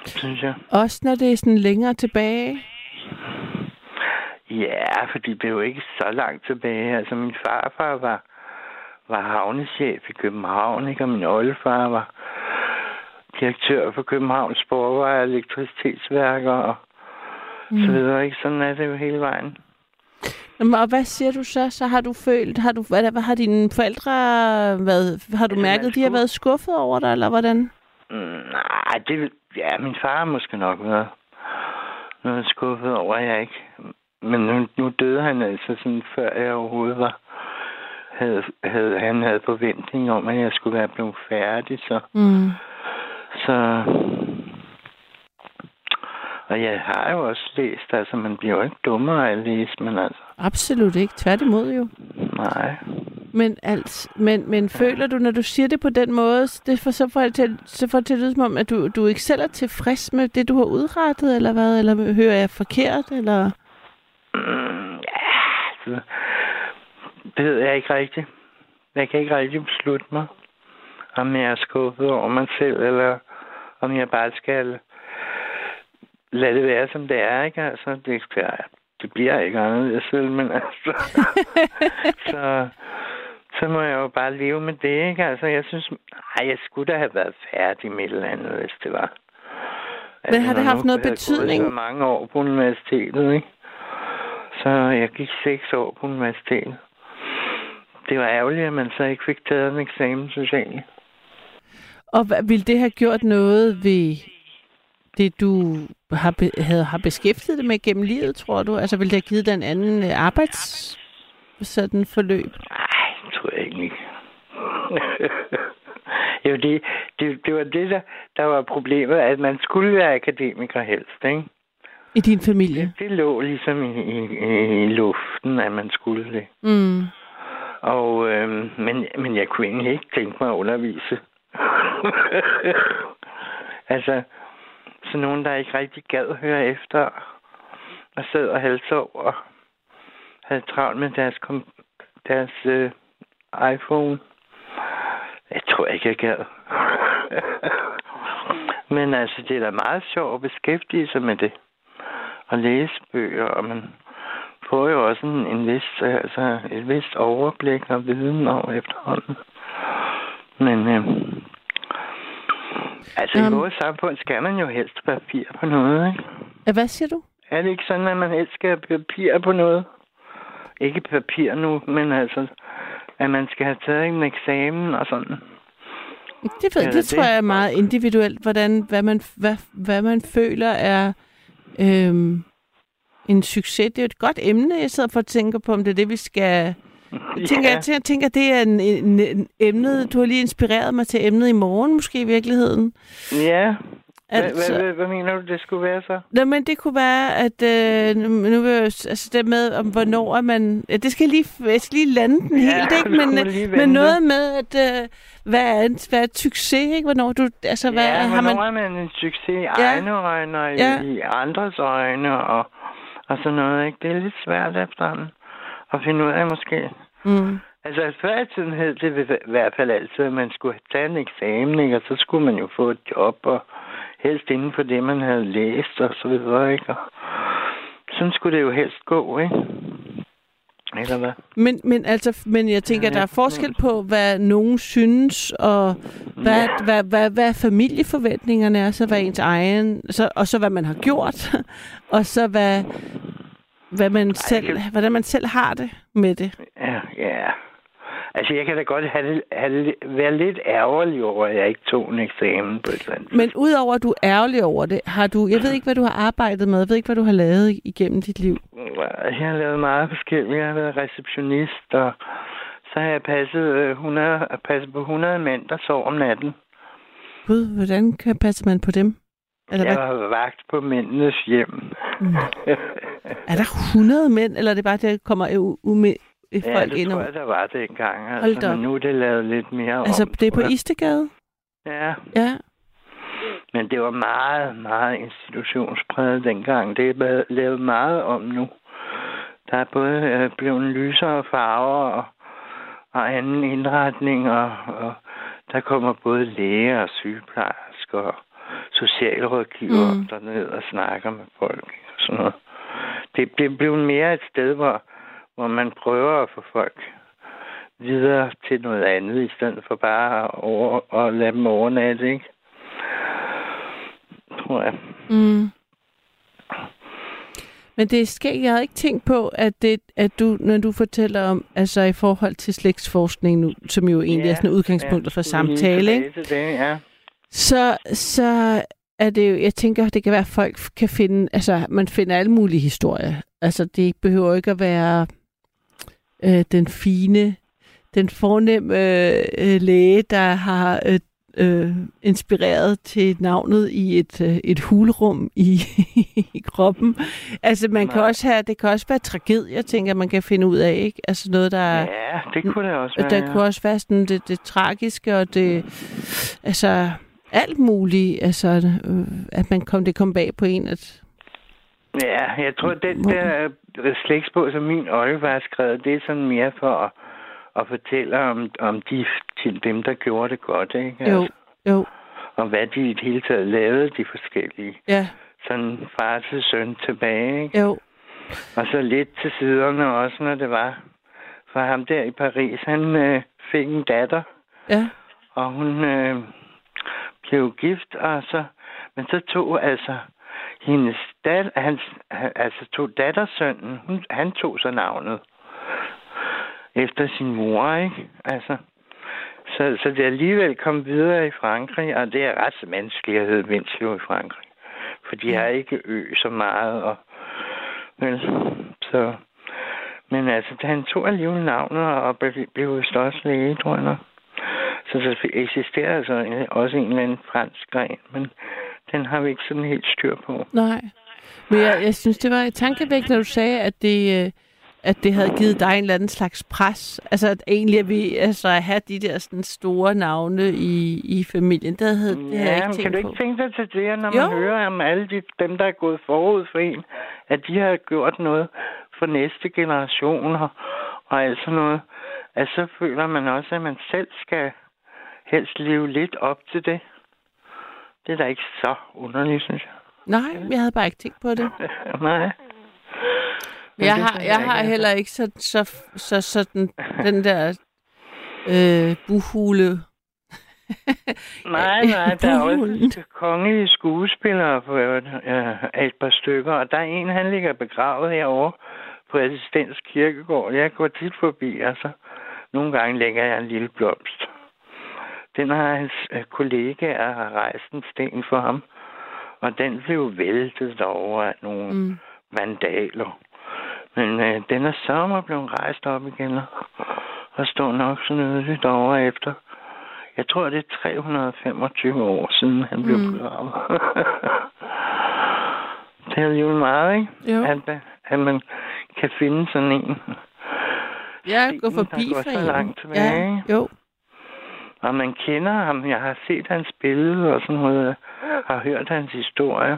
Speaker 6: Synes jeg.
Speaker 3: Også når det er sådan længere tilbage.
Speaker 6: Ja, fordi det er jo ikke så langt tilbage. Altså, min farfar var, var havnechef i København, ikke? Og min oldefar var direktør for Københavns Sporvej og Elektricitetsværker og mm. så videre, ikke? Sådan er det jo hele vejen.
Speaker 3: Jamen, Og hvad siger du så? Så har du følt, har du, hvad, hvad har dine forældre været, har du
Speaker 6: Altså,
Speaker 3: mærket, de har været skuffet over dig, eller hvordan?
Speaker 6: Mm, nej, det... Ja, min far måske nok været noget skuffet over, jeg ikke... Men nu, nu døde han altså sådan, før jeg overhovedet var... Havde, havde, han havde forventning om, at jeg skulle være blevet færdig, så...
Speaker 3: Mm.
Speaker 6: Så... Og jeg har jo også læst, altså man bliver jo ikke dummere af at læse, men altså,
Speaker 3: Absolut ikke. Tværtimod jo.
Speaker 6: nej.
Speaker 3: Men, altså, men, men føler du, når du siger det på den måde, det får så får det til, så får det til at lyde som om, at du, du ikke selv er tilfreds med det, du har udrettet, eller hvad? Eller hører jeg forkert, eller...
Speaker 6: Mm, ja, altså, det ved jeg ikke rigtigt. Jeg kan ikke rigtig beslutte mig, om jeg er skuffet over mig selv, eller om jeg bare skal lade det være, som det er, ikke? Altså, det, det bliver ikke andet selv, men altså... så, så må jeg jo bare leve med det, ikke? Altså, jeg synes... Ej, jeg skulle da have været færdig med et eller andet, hvis det var.
Speaker 3: Men har det haft noget
Speaker 6: jeg
Speaker 3: betydning?
Speaker 6: Så mange år på universitetet, ikke? Så jeg gik seks år på universitetet. Det var ærgerligt, at man så ikke fik taget en eksamen, egentlig.
Speaker 3: Og ville det have gjort noget ved det, du har, be, havde, har beskæftiget dig med gennem livet, tror du? Altså, ville det have givet dig en anden øh, arbejds sådan forløb?
Speaker 6: Nej, det tror jeg ikke. jo, det, det, det var det, der, der var problemet, at man skulle være akademiker helst, ikke?
Speaker 3: I din familie?
Speaker 6: Det lå ligesom i, i, i luften, at man skulle det.
Speaker 3: Mm.
Speaker 6: Og, øhm, men, men jeg kunne egentlig ikke tænke mig at undervise. altså, så nogen, der ikke rigtig gad høre efter, og sad og halvsov og havde travlt med deres, kom- deres øh, iPhone. Jeg tror ikke, jeg gad. Men altså, det er da meget sjovt at beskæftige sig med det. Og læse bøger, og man får jo også en, en vis, altså et vist overblik og viden over efterhånden. Men øh, altså
Speaker 3: Jamen.
Speaker 6: i vores samfund skal man jo helst papir på noget, ikke?
Speaker 3: Hvad siger du?
Speaker 6: Er det ikke sådan, at man helst skal have papir på noget? Ikke papir nu, men altså, at man skal have taget en eksamen og sådan.
Speaker 3: Det, ved,
Speaker 6: Eller
Speaker 3: det tror
Speaker 6: det.
Speaker 3: jeg er meget individuelt, hvordan, hvad, man, hvad, hvad man føler er øhm, en succes. Det er jo et godt emne, jeg sidder for at tænke på, om det er det, vi skal... Jeg tænker,
Speaker 6: Ja.
Speaker 3: jeg, tænker, det er en, en, en emne, du har lige inspireret mig til emnet i morgen, måske i virkeligheden.
Speaker 6: Ja. Hvad,
Speaker 3: Altså,
Speaker 6: hvad, hvad, hvad mener du, det skulle være så?
Speaker 3: Nå, men det kunne være, at øh, nu, vil altså det med, om hvornår er man... Ja, det skal jeg lige, jeg skal lige lande den
Speaker 6: Ja,
Speaker 3: helt, ikke? Men, øh, men noget med, at øh, hvad, er en, hvad er et succes, ikke? Hvornår du... Altså, hvad,
Speaker 6: ja,
Speaker 3: har man,
Speaker 6: hvornår er man en succes i
Speaker 3: Ja.
Speaker 6: egne øjne og i,
Speaker 3: Ja.
Speaker 6: i andres øjne, og, og sådan noget, ikke? Det er lidt svært efterhånden at finde ud af måske.
Speaker 3: Mm.
Speaker 6: Altså, før i tiden hed det i hvert fald altid, at man skulle tage en eksamen, ikke? Og så skulle man jo få et job, og helst inden for det, man havde læst, og så videre, ikke? Og sådan skulle det jo helst gå, ikke? Eller hvad?
Speaker 3: Men, men, altså, men jeg tænker,
Speaker 6: Ja,
Speaker 3: der er forskel på, hvad nogen synes, og hvad,
Speaker 6: Ja.
Speaker 3: hvad, hvad, hvad familieforventningerne er, så hvad ens egen, så, og så hvad man har gjort, og så hvad, hvad man selv,
Speaker 6: kan-
Speaker 3: hvordan man selv har det med det.
Speaker 6: Ja, ja. Altså, jeg kan da godt have have være lidt ærgerlig over, at jeg ikke tog en eksamen på et eller andet
Speaker 3: Men udover at du er ærgerlig over det, har du, jeg ved ikke, hvad du har arbejdet med, jeg ved ikke, hvad du har lavet igennem dit liv.
Speaker 6: Jeg har lavet meget forskelligt. Jeg har været receptionist, og så har jeg passet, øh, 100, passet på 100 mænd, der sov om natten.
Speaker 3: Gud, hvordan kan passe man på dem? Eller
Speaker 6: Jeg har vagt på mændenes hjem.
Speaker 3: er der 100 mænd, eller er det bare, at der kommer ume,
Speaker 6: ja,
Speaker 3: folk
Speaker 6: det
Speaker 3: ind
Speaker 6: tror jeg, der var dengang.
Speaker 3: Hold
Speaker 6: Altså,
Speaker 3: da op.
Speaker 6: men nu er det lavet lidt mere
Speaker 3: Altså,
Speaker 6: om,
Speaker 3: det er på. Istegade?
Speaker 6: Ja,
Speaker 3: Ja.
Speaker 6: men det var meget, meget institutionspræget dengang. Det er lavet meget om nu. Der er både øh, blevet lysere farver og, og anden indretning, og, og der kommer både læger og sygeplejersker og socialrådgiver mm. derned og snakker med folk og sådan noget. Det, det blev mere et sted, hvor, hvor man prøver at få folk videre til noget andet, i stedet for bare at, over, at lade dem overnatte, ikke? Tror jeg.
Speaker 3: Mm. Men det er skægt. Jeg havde ikke tænkt på, at, det, at du, når du fortæller om, altså i forhold til slægtsforskning nu, som jo egentlig er sådan udgangspunktet for
Speaker 6: skulle lige
Speaker 3: samtale, ikke?
Speaker 6: det, ja.
Speaker 3: så, så er det jo, jeg tænker, det kan være, at folk kan finde, altså man finder alle mulige historier. Altså det behøver ikke at være øh, den fine, den fornemme øh, læge, der har øh, øh, inspireret til navnet i et, øh, et hulrum i, i kroppen. Altså man kan
Speaker 6: Nej.
Speaker 3: også have, det kan også være tragedier, tænker man kan finde ud af, ikke? Altså noget, der
Speaker 6: Ja, det kunne det også være.
Speaker 3: der
Speaker 6: ja.
Speaker 3: kunne også være sådan det, det tragiske og det, altså alt muligt, altså øh, at man kom, det kom bag på en, at
Speaker 6: Ja, jeg tror, den der slægtsbog, som min Olga har skrevet, det er sådan mere for at, at fortælle om, om de, til dem, der gjorde det godt, ikke?
Speaker 3: jo, jo,
Speaker 6: og hvad de i det hele taget lavede, de forskellige.
Speaker 3: ja,
Speaker 6: Sådan far til søn tilbage, ikke?
Speaker 3: jo,
Speaker 6: Og så lidt til siderne også, når det var. For ham der i Paris, han øh, fik en datter,
Speaker 3: ja,
Speaker 6: og hun øh, blev gift, og så, men så tog altså hendes dat, hans, han- altså tog dattersønnen, hun, han tog så navnet efter sin mor, ikke? Altså, så, så det alligevel kom videre i Frankrig, og det er ret vanskeligt at hedde Vindslev i Frankrig. For de har ikke ø så meget, og vel, så... Men altså, han tog alligevel navnet og blev, også læge, tror jeg nok. Så der eksisterer altså også en eller anden fransk gren, men den har vi ikke sådan helt styr på.
Speaker 3: nej. Men jeg, jeg synes, det var tankevækkende, når du sagde, at det, øh, at det havde givet dig en eller anden slags pres. Altså at egentlig, at vi altså, at have de der sådan store navne i, i familien, det havde, det havde jeg
Speaker 6: Ja,
Speaker 3: ikke tænkt
Speaker 6: kan du
Speaker 3: på.
Speaker 6: ikke tænke dig til det, når man
Speaker 3: Jo.
Speaker 6: hører om alle de, dem, der er gået forud for en, at de har gjort noget for næste generation og, og alt sådan noget, at så føler man også, at man selv skal helst leve lidt op til det. Det er da ikke så underligt, synes jeg.
Speaker 3: Nej, jeg havde bare ikke tænkt på det.
Speaker 6: Nej. Men
Speaker 3: Jeg har, jeg har heller ikke så, så, så sådan, den der øh, buhule.
Speaker 6: Nej, nej, der er også kongelige skuespillere på øh, et par stykker, og der er en, han ligger begravet herovre på Assistens Kirkegård. Jeg går tit forbi, altså. Nogle gange lægger jeg en lille blomst. Den har hans øh, kollegaer har rejst en sten for ham, og den blev væltet af nogle mm. Vandaler. Men øh, den er sommer blevet rejst op igen, og, står nok så nødigt derovre efter. Jeg tror, det er 325 år siden, han blev
Speaker 3: Mm.
Speaker 6: begravet. det er jo meget, ikke?
Speaker 3: Jo.
Speaker 6: At, at man kan finde sådan en.
Speaker 3: Går
Speaker 6: Stenen,
Speaker 3: forbi
Speaker 6: der går
Speaker 3: for
Speaker 6: så langt tilbage,
Speaker 3: Ja, jo.
Speaker 6: Og man kender ham. Jeg har set hans billede og sådan noget. Har hørt hans historie.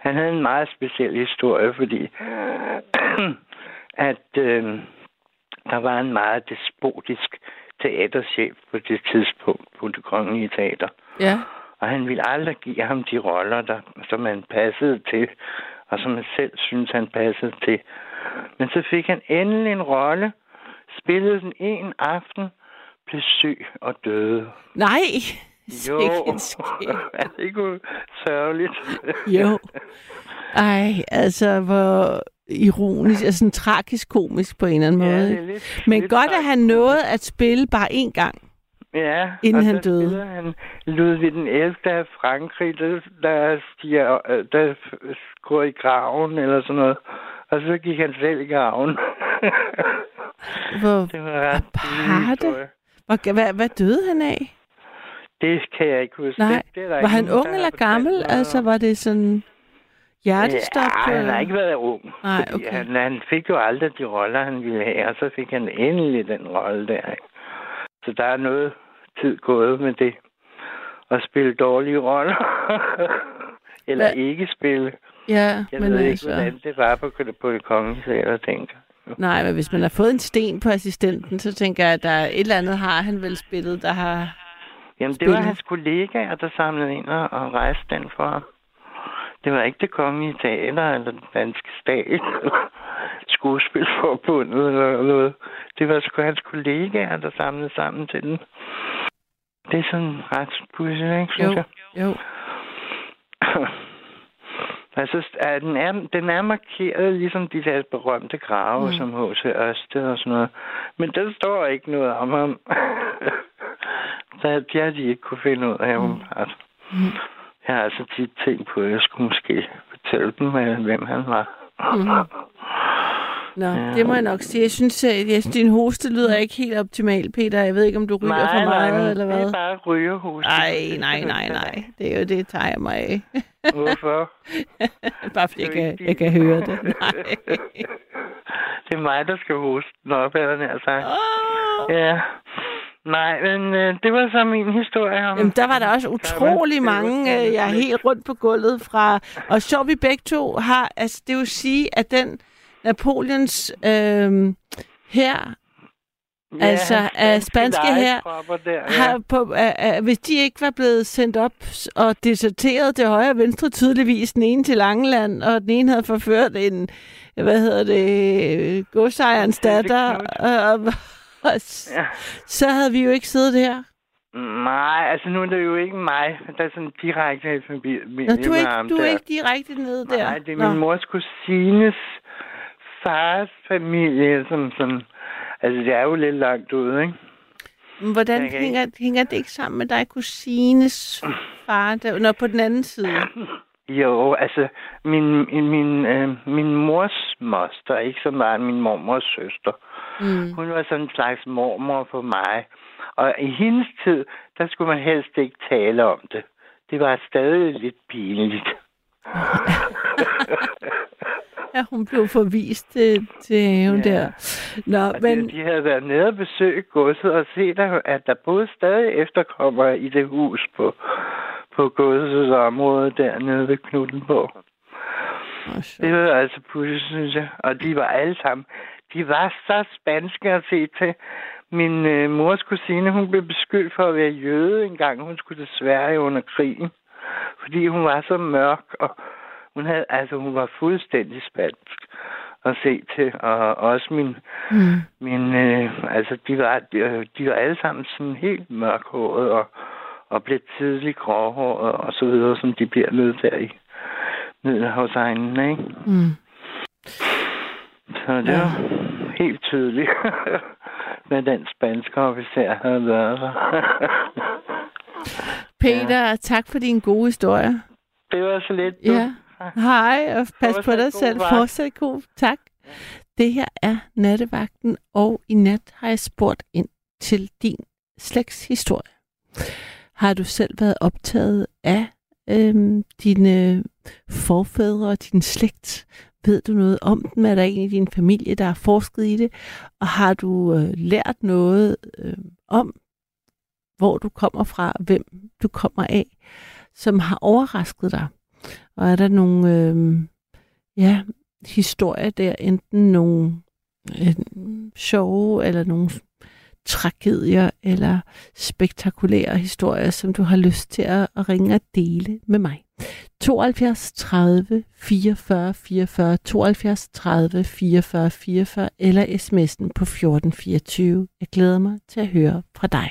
Speaker 6: Han havde en meget speciel historie, fordi at øh, der var en meget despotisk teaterchef på det tidspunkt på det kongelige teater.
Speaker 3: Ja.
Speaker 6: Og han ville aldrig give ham de roller, der, som han passede til, og som han selv synes han passede til. Men så fik han endelig en rolle, spillede den en aften, blev syg og døde.
Speaker 3: Nej.
Speaker 6: Jo, er det ikke sørgeligt?
Speaker 3: Jo. Ej, altså, hvor ironisk, altså sådan tragisk komisk på en eller anden
Speaker 6: Ja,
Speaker 3: måde. ikke?
Speaker 6: lidt,
Speaker 3: Men
Speaker 6: lidt
Speaker 3: godt, at han nåede at spille bare én gang.
Speaker 6: Ja,
Speaker 3: inden han døde.
Speaker 6: han Ludvig den 11. af Frankrig, der, der, stiger, øh, der går i graven eller sådan noget. Og så gik han selv i graven.
Speaker 3: Hvor,
Speaker 6: det var ret
Speaker 3: Aparte? Hvor, hvad, hvad døde han af?
Speaker 6: Det kan jeg ikke huske.
Speaker 3: Nej.
Speaker 6: Det, det er
Speaker 3: Var han ung eller gammel?
Speaker 6: mig
Speaker 3: Altså, var det sådan hjertestop?
Speaker 6: Ja, han har ikke været ung.
Speaker 3: Nej, okay.
Speaker 6: han, han fik jo aldrig de roller, han ville have, og så fik han endelig den rolle der. Ikke? Så der er noget tid gået med det. At spille dårlige roller. Eller
Speaker 3: Hvad-
Speaker 6: ikke spille.
Speaker 3: Ja,
Speaker 6: Jeg
Speaker 3: men
Speaker 6: ved ikke,
Speaker 3: altså...
Speaker 6: hvordan det var på, på det kongelige teater, tænker.
Speaker 3: Nej, men hvis man har fået en sten på assistenten, så tænker jeg, at der er et eller andet har han vel spillet, der har...
Speaker 6: Jamen, det
Speaker 3: Spillet.
Speaker 6: var hans kollegaer, der samlede ind og, rejste den for ham. Det var ikke det kongelige teater eller den danske stat eller skuespilforbundet eller noget. Det var sgu hans kollegaer, der samlede sammen til den. Det er sådan ret pudsigt, ikke, synes
Speaker 3: Jo,
Speaker 6: jeg?
Speaker 3: jo.
Speaker 6: altså, den, er, den er markeret ligesom de der berømte grave,
Speaker 3: Mm.
Speaker 6: mm. som H.C. Ørsted og sådan noget. Men der står ikke noget om ham. Så det har de ikke kunne finde ud af, mm.
Speaker 3: Mm.
Speaker 6: Jeg har altså tit tænkt på, at jeg skulle måske fortælle dem, øh, hvem han var.
Speaker 3: Mm. Nå,
Speaker 6: Ja.
Speaker 3: det må jeg nok sige. Jeg synes, at jeg, din hoste lyder ikke helt optimal, Peter. Jeg ved ikke, om du ryger for meget,
Speaker 6: men
Speaker 3: eller
Speaker 6: det
Speaker 3: hvad?
Speaker 6: er bare rygerhus.
Speaker 3: Nej, nej, nej, nej. Det er jo det, tager jeg mig af.
Speaker 6: Hvorfor?
Speaker 3: Bare fordi jeg kan, jeg kan høre det. Nej.
Speaker 6: det er mig, der skal hoste den op, eller nær sagt.
Speaker 3: Oh.
Speaker 6: Ja. Nej, men øh, det var så min historie om...
Speaker 3: Jamen, der var der også utrolig
Speaker 6: det var-
Speaker 3: mange, øh, jeg er helt rundt på gulvet fra. Og sjov, vi begge to har, altså det vil sige, at den Napoleons øh, her
Speaker 6: Ja,
Speaker 3: altså, spanske her
Speaker 6: Der, ja.
Speaker 3: har på, uh, uh, hvis de ikke var blevet sendt op og deserteret til højre og venstre tydeligvis, den ene til Langeland, og den ene havde forført en, hvad hedder det, godsejerens datter, og, og, og,
Speaker 6: Ja.
Speaker 3: så havde vi jo ikke siddet her.
Speaker 6: Nej, altså nu er det jo ikke mig, der er sådan direkte i familie
Speaker 3: Nå, du er ikke, du er
Speaker 6: der.
Speaker 3: ikke direkte nede der.
Speaker 6: Nej, det er
Speaker 3: Nå.
Speaker 6: min mors kusines fars familie, som sådan... Altså, det er jo lidt langt ude, ikke?
Speaker 3: Hvordan
Speaker 6: kan
Speaker 3: hænger, hænger det ikke sammen med dig, kusines far, der, når på den anden side?
Speaker 6: Jo, altså, min, min, min, øh, min mors moster, ikke som var min mormors søster,
Speaker 3: Mm.
Speaker 6: hun var sådan en slags mormor for mig. Og i hendes tid, der skulle man helst ikke tale om det. Det var stadig lidt pinligt.
Speaker 3: Ja, hun blev forvist til, til haven
Speaker 6: Ja.
Speaker 3: der. Nå,
Speaker 6: Og
Speaker 3: men...
Speaker 6: de, de havde været nede og besøge godset og set, at at der boede stadig efterkommere i det hus på, på godsets område dernede ved Knuttenborg. Det var altså pudsigt, synes jeg. Og de var alle sammen, de var så spanske at se til. Min øh, mors kusine, hun blev beskyldt for at være jøde engang. Hun skulle til Sverige under krigen. Fordi hun var så mørk, og hun, havde, altså, hun var fuldstændig spansk at se til. Og også min,
Speaker 3: Mm.
Speaker 6: min øh, altså, de var, de, de var alle sammen sådan helt mørkhåret og, og blev tidligt gråhåret og så videre, som de bliver nødt der i Middelhavsegnen, ikke?
Speaker 3: Mm.
Speaker 6: Så det
Speaker 3: Ja.
Speaker 6: var helt tydeligt, hvad den spanske officer havde været der.
Speaker 3: Peter, ja. tak for din gode historie.
Speaker 6: det var så lidt. du.
Speaker 3: Ja. Hej, og pas på
Speaker 6: Fortsat
Speaker 3: dig selv.
Speaker 6: vagt.
Speaker 3: Fortsæt god. Tak. Det her er Nattevagten, og i nat har jeg spurgt ind til din slægtshistorie. Har du selv været optaget af øhm, dine forfædre og din slægt? Ved du noget om dem? Er der en i din familie, der har forsket i det? Og har du øh, lært noget øh, om, hvor du kommer fra, hvem du kommer af, som har overrasket dig? Og er der nogle, øh, ja, historier der, enten nogle øh, sjove eller nogle tragedier eller spektakulære historier, som du har lyst til at, ringe og dele med mig. 72 30 44 44 72 30 44 44 eller sms'en på 1424. Jeg glæder mig til at høre fra dig.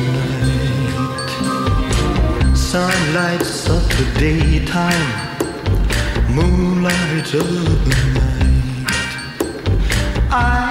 Speaker 7: Sunlight's of the daytime, moonlight's of the night. I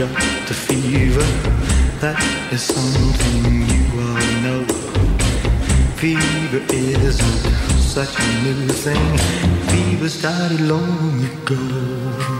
Speaker 7: got the fever. That is something you all know. Fever isn't such a new thing. Fever started long ago.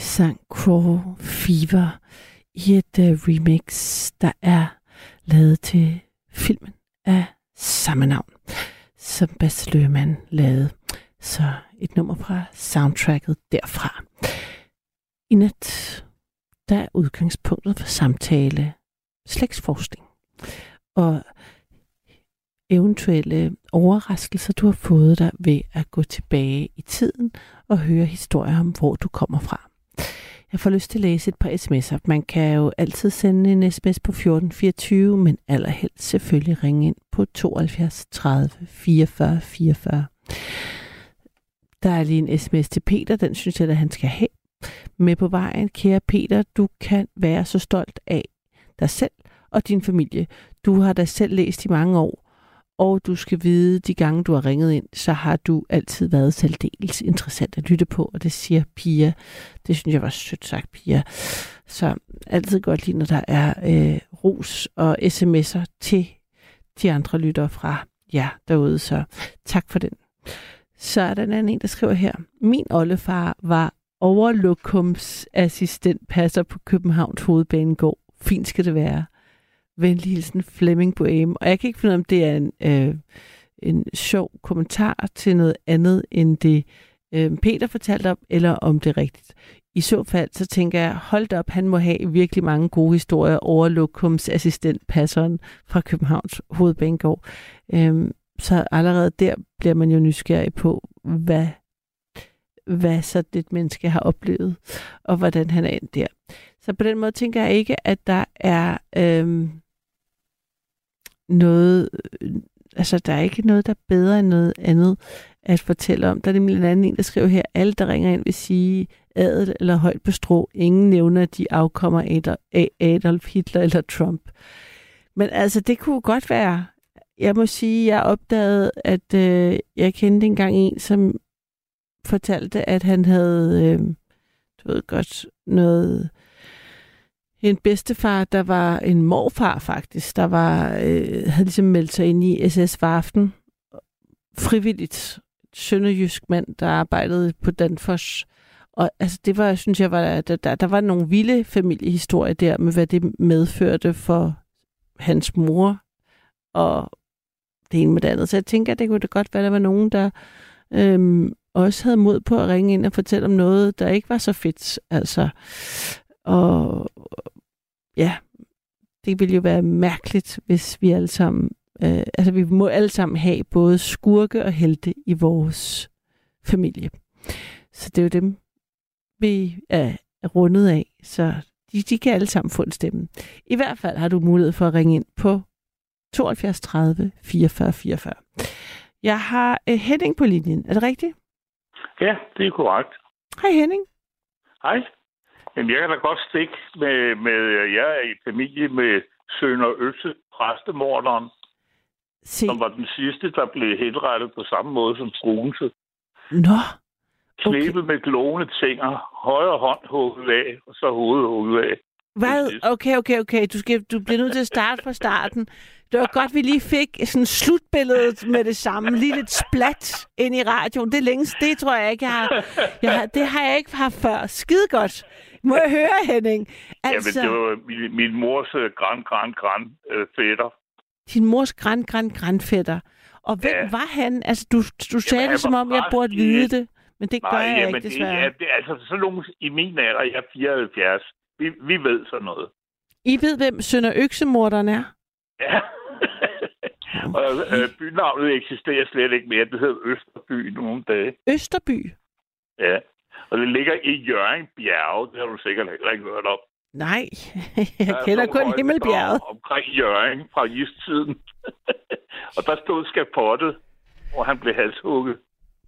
Speaker 3: sang Crawl Fever i et uh, remix, der er lavet til filmen af samme navn, som Bas Løhmann lavede. Så et nummer fra soundtracket derfra. I nat, der er udgangspunktet for samtale slægtsforskning. Og eventuelle overraskelser, du har fået dig ved at gå tilbage i tiden og høre historier om, hvor du kommer fra. Jeg får lyst til at læse et par sms'er. Man kan jo altid sende en sms på 1424, men allerhelst selvfølgelig ringe ind på 72 30 44 44. Der er lige en sms til Peter, den synes jeg, at han skal have. Med på vejen, kære Peter, du kan være så stolt af dig selv og din familie. Du har da selv læst i mange år, og du skal vide, de gange du har ringet ind, så har du altid været særdeles interessant at lytte på, og det siger Pia. Det synes jeg var sødt sagt, Pia. Så altid godt lige, når der er øh, ros og sms'er til de andre lyttere fra jer derude. Så tak for den. Så er der en anden en, der skriver her. Min oldefar var overlokumsassistent passer på Københavns hovedbanegård. Fint skal det være. Venlig hilsen Flemming Boehm. Og jeg kan ikke finde ud af, om det er en, øh, en sjov kommentar til noget andet, end det øh, Peter fortalte om, eller om det er rigtigt. I så fald, så tænker jeg, hold op, han må have virkelig mange gode historier over lokumsassistent passeren fra Københavns hovedbanegård. Øhm, så allerede der bliver man jo nysgerrig på, hvad, hvad så det menneske har oplevet, og hvordan han er endt der. Så på den måde tænker jeg ikke, at der er øhm, noget, øh, altså der er ikke noget, der er bedre end noget andet at fortælle om. Der er nemlig en anden en, der skriver her, alle der ringer ind vil sige adel eller højt på strå. Ingen nævner, at de afkommer af Adolf Hitler eller Trump. Men altså, det kunne godt være. Jeg må sige, jeg opdagede, at øh, jeg kendte engang en, som fortalte, at han havde, øh, du ved godt, noget en bedstefar, der var en morfar faktisk, der var, øh, havde ligesom meldt sig ind i SS Varften, frivilligt sønderjysk mand, der arbejdede på Danfoss. Og altså, det var, synes jeg, var, der, der, der var nogle vilde familiehistorier der, med hvad det medførte for hans mor, og det ene med det andet. Så jeg tænker, at det kunne det godt være, at der var nogen, der øhm, også havde mod på at ringe ind og fortælle om noget, der ikke var så fedt. Altså, og ja, det ville jo være mærkeligt, hvis vi alle sammen, øh, altså vi må alle sammen have både skurke og helte i vores familie. Så det er jo dem, vi er rundet af, så de, de kan alle sammen få en stemme. I hvert fald har du mulighed for at ringe ind på 72 30 44 44. Jeg har uh, Henning på linjen. Er det rigtigt?
Speaker 8: Ja, det er korrekt.
Speaker 3: Hej Henning.
Speaker 8: Hej. Jamen, jeg kan da godt stikke med, med jeg er i familie med Sønder Øse, præstemorderen,
Speaker 3: Se.
Speaker 8: som var den sidste, der blev henrettet på samme måde som Struense.
Speaker 3: Nå,
Speaker 8: Knæbet med glående tænger, højre hånd hugget af, og så hovedet hugget af.
Speaker 3: Hvad? Okay, okay, okay. Du, skal, du bliver nødt til at starte fra starten. Det var godt, vi lige fik sådan slutbilledet med det samme. Lige lidt splat ind i radioen. Det er længst. Det tror jeg ikke, jeg har. Jeg har det har jeg ikke haft før. Skide godt. Må jeg høre, Henning?
Speaker 8: Altså... Jamen, det var min, min mors uh, gran, gran, gran uh, fætter.
Speaker 3: din mors græn, græn, grænfætter. Og hvem
Speaker 8: Ja.
Speaker 3: var han? Altså, du, du sagde
Speaker 8: han
Speaker 3: det, som om jeg burde vide det. Men det gør
Speaker 8: Nej,
Speaker 3: jeg
Speaker 8: jamen,
Speaker 3: ikke,
Speaker 8: det,
Speaker 3: desværre.
Speaker 8: ja, det, altså sådan nogle i min alder, jeg er 74. Vi, vi ved sådan noget.
Speaker 3: I ved, hvem Sønder Øksemorderen er?
Speaker 8: Ja. og øh, bynavnet eksisterer slet ikke mere. Det hedder Østerby nogle dage.
Speaker 3: Østerby?
Speaker 8: Ja. Og det ligger i Jørgen Bjerge. Det har du sikkert heller ikke hørt om.
Speaker 3: Nej, jeg
Speaker 8: er
Speaker 3: kender kun Himmelbjerget.
Speaker 8: Omkring Jørgen fra istiden. og der stod skapottet, hvor han blev halshugget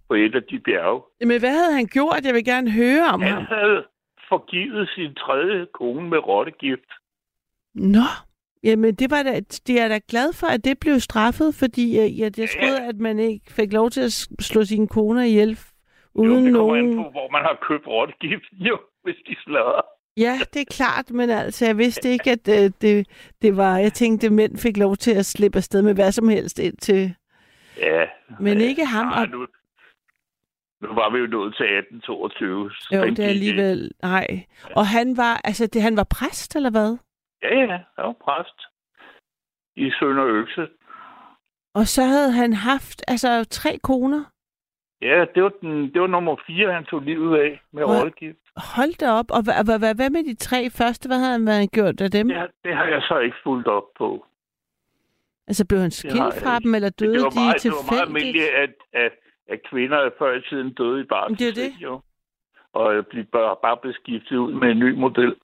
Speaker 8: på et af de bjerge.
Speaker 3: Men hvad havde han gjort? Jeg vil gerne høre om
Speaker 8: Han
Speaker 3: ham.
Speaker 8: havde forgivet sin tredje kone med rottegift.
Speaker 3: Nå, jamen det var da, det er da glad for, at det blev straffet, fordi jeg, jeg, jeg troede, at man ikke fik lov til at slå sine koner ihjel uden
Speaker 8: jo, det kommer
Speaker 3: nogen...
Speaker 8: an på, hvor man har købt rottegift, jo, hvis de sladrer.
Speaker 3: Ja, det er klart, men altså, jeg vidste ikke, at øh, det, det var... Jeg tænkte, at mænd fik lov til at slippe afsted med hvad som helst indtil...
Speaker 8: Ja.
Speaker 3: Men
Speaker 8: ja.
Speaker 3: ikke ham,
Speaker 8: Nej,
Speaker 3: og-
Speaker 8: nu, nu var vi jo nået til 1822. så
Speaker 3: Jo, det er alligevel... Nej. Og han var... Altså, det, han var præst, eller hvad?
Speaker 8: Ja, ja, han var præst i Sønder Økse.
Speaker 3: Og så havde han haft, altså, tre koner.
Speaker 8: Ja, det var, den, det var nummer fire, han tog livet af med
Speaker 3: Hvor-
Speaker 8: rottegift.
Speaker 3: Hold da op. Og hvad, hvad, hvad, med de tre første? Hvad havde han gjort af dem?
Speaker 8: Det, har- det har jeg så ikke fulgt op på.
Speaker 3: Altså, blev han skilt fra dem, eller døde
Speaker 8: det var
Speaker 3: de
Speaker 8: meget, det var meget
Speaker 3: tilfældigt?
Speaker 8: almindeligt, at, at, at kvinder før i tiden døde i barsel.
Speaker 3: Det er det.
Speaker 8: Jo. Og blev bare, bare blev skiftet ud med en ny model.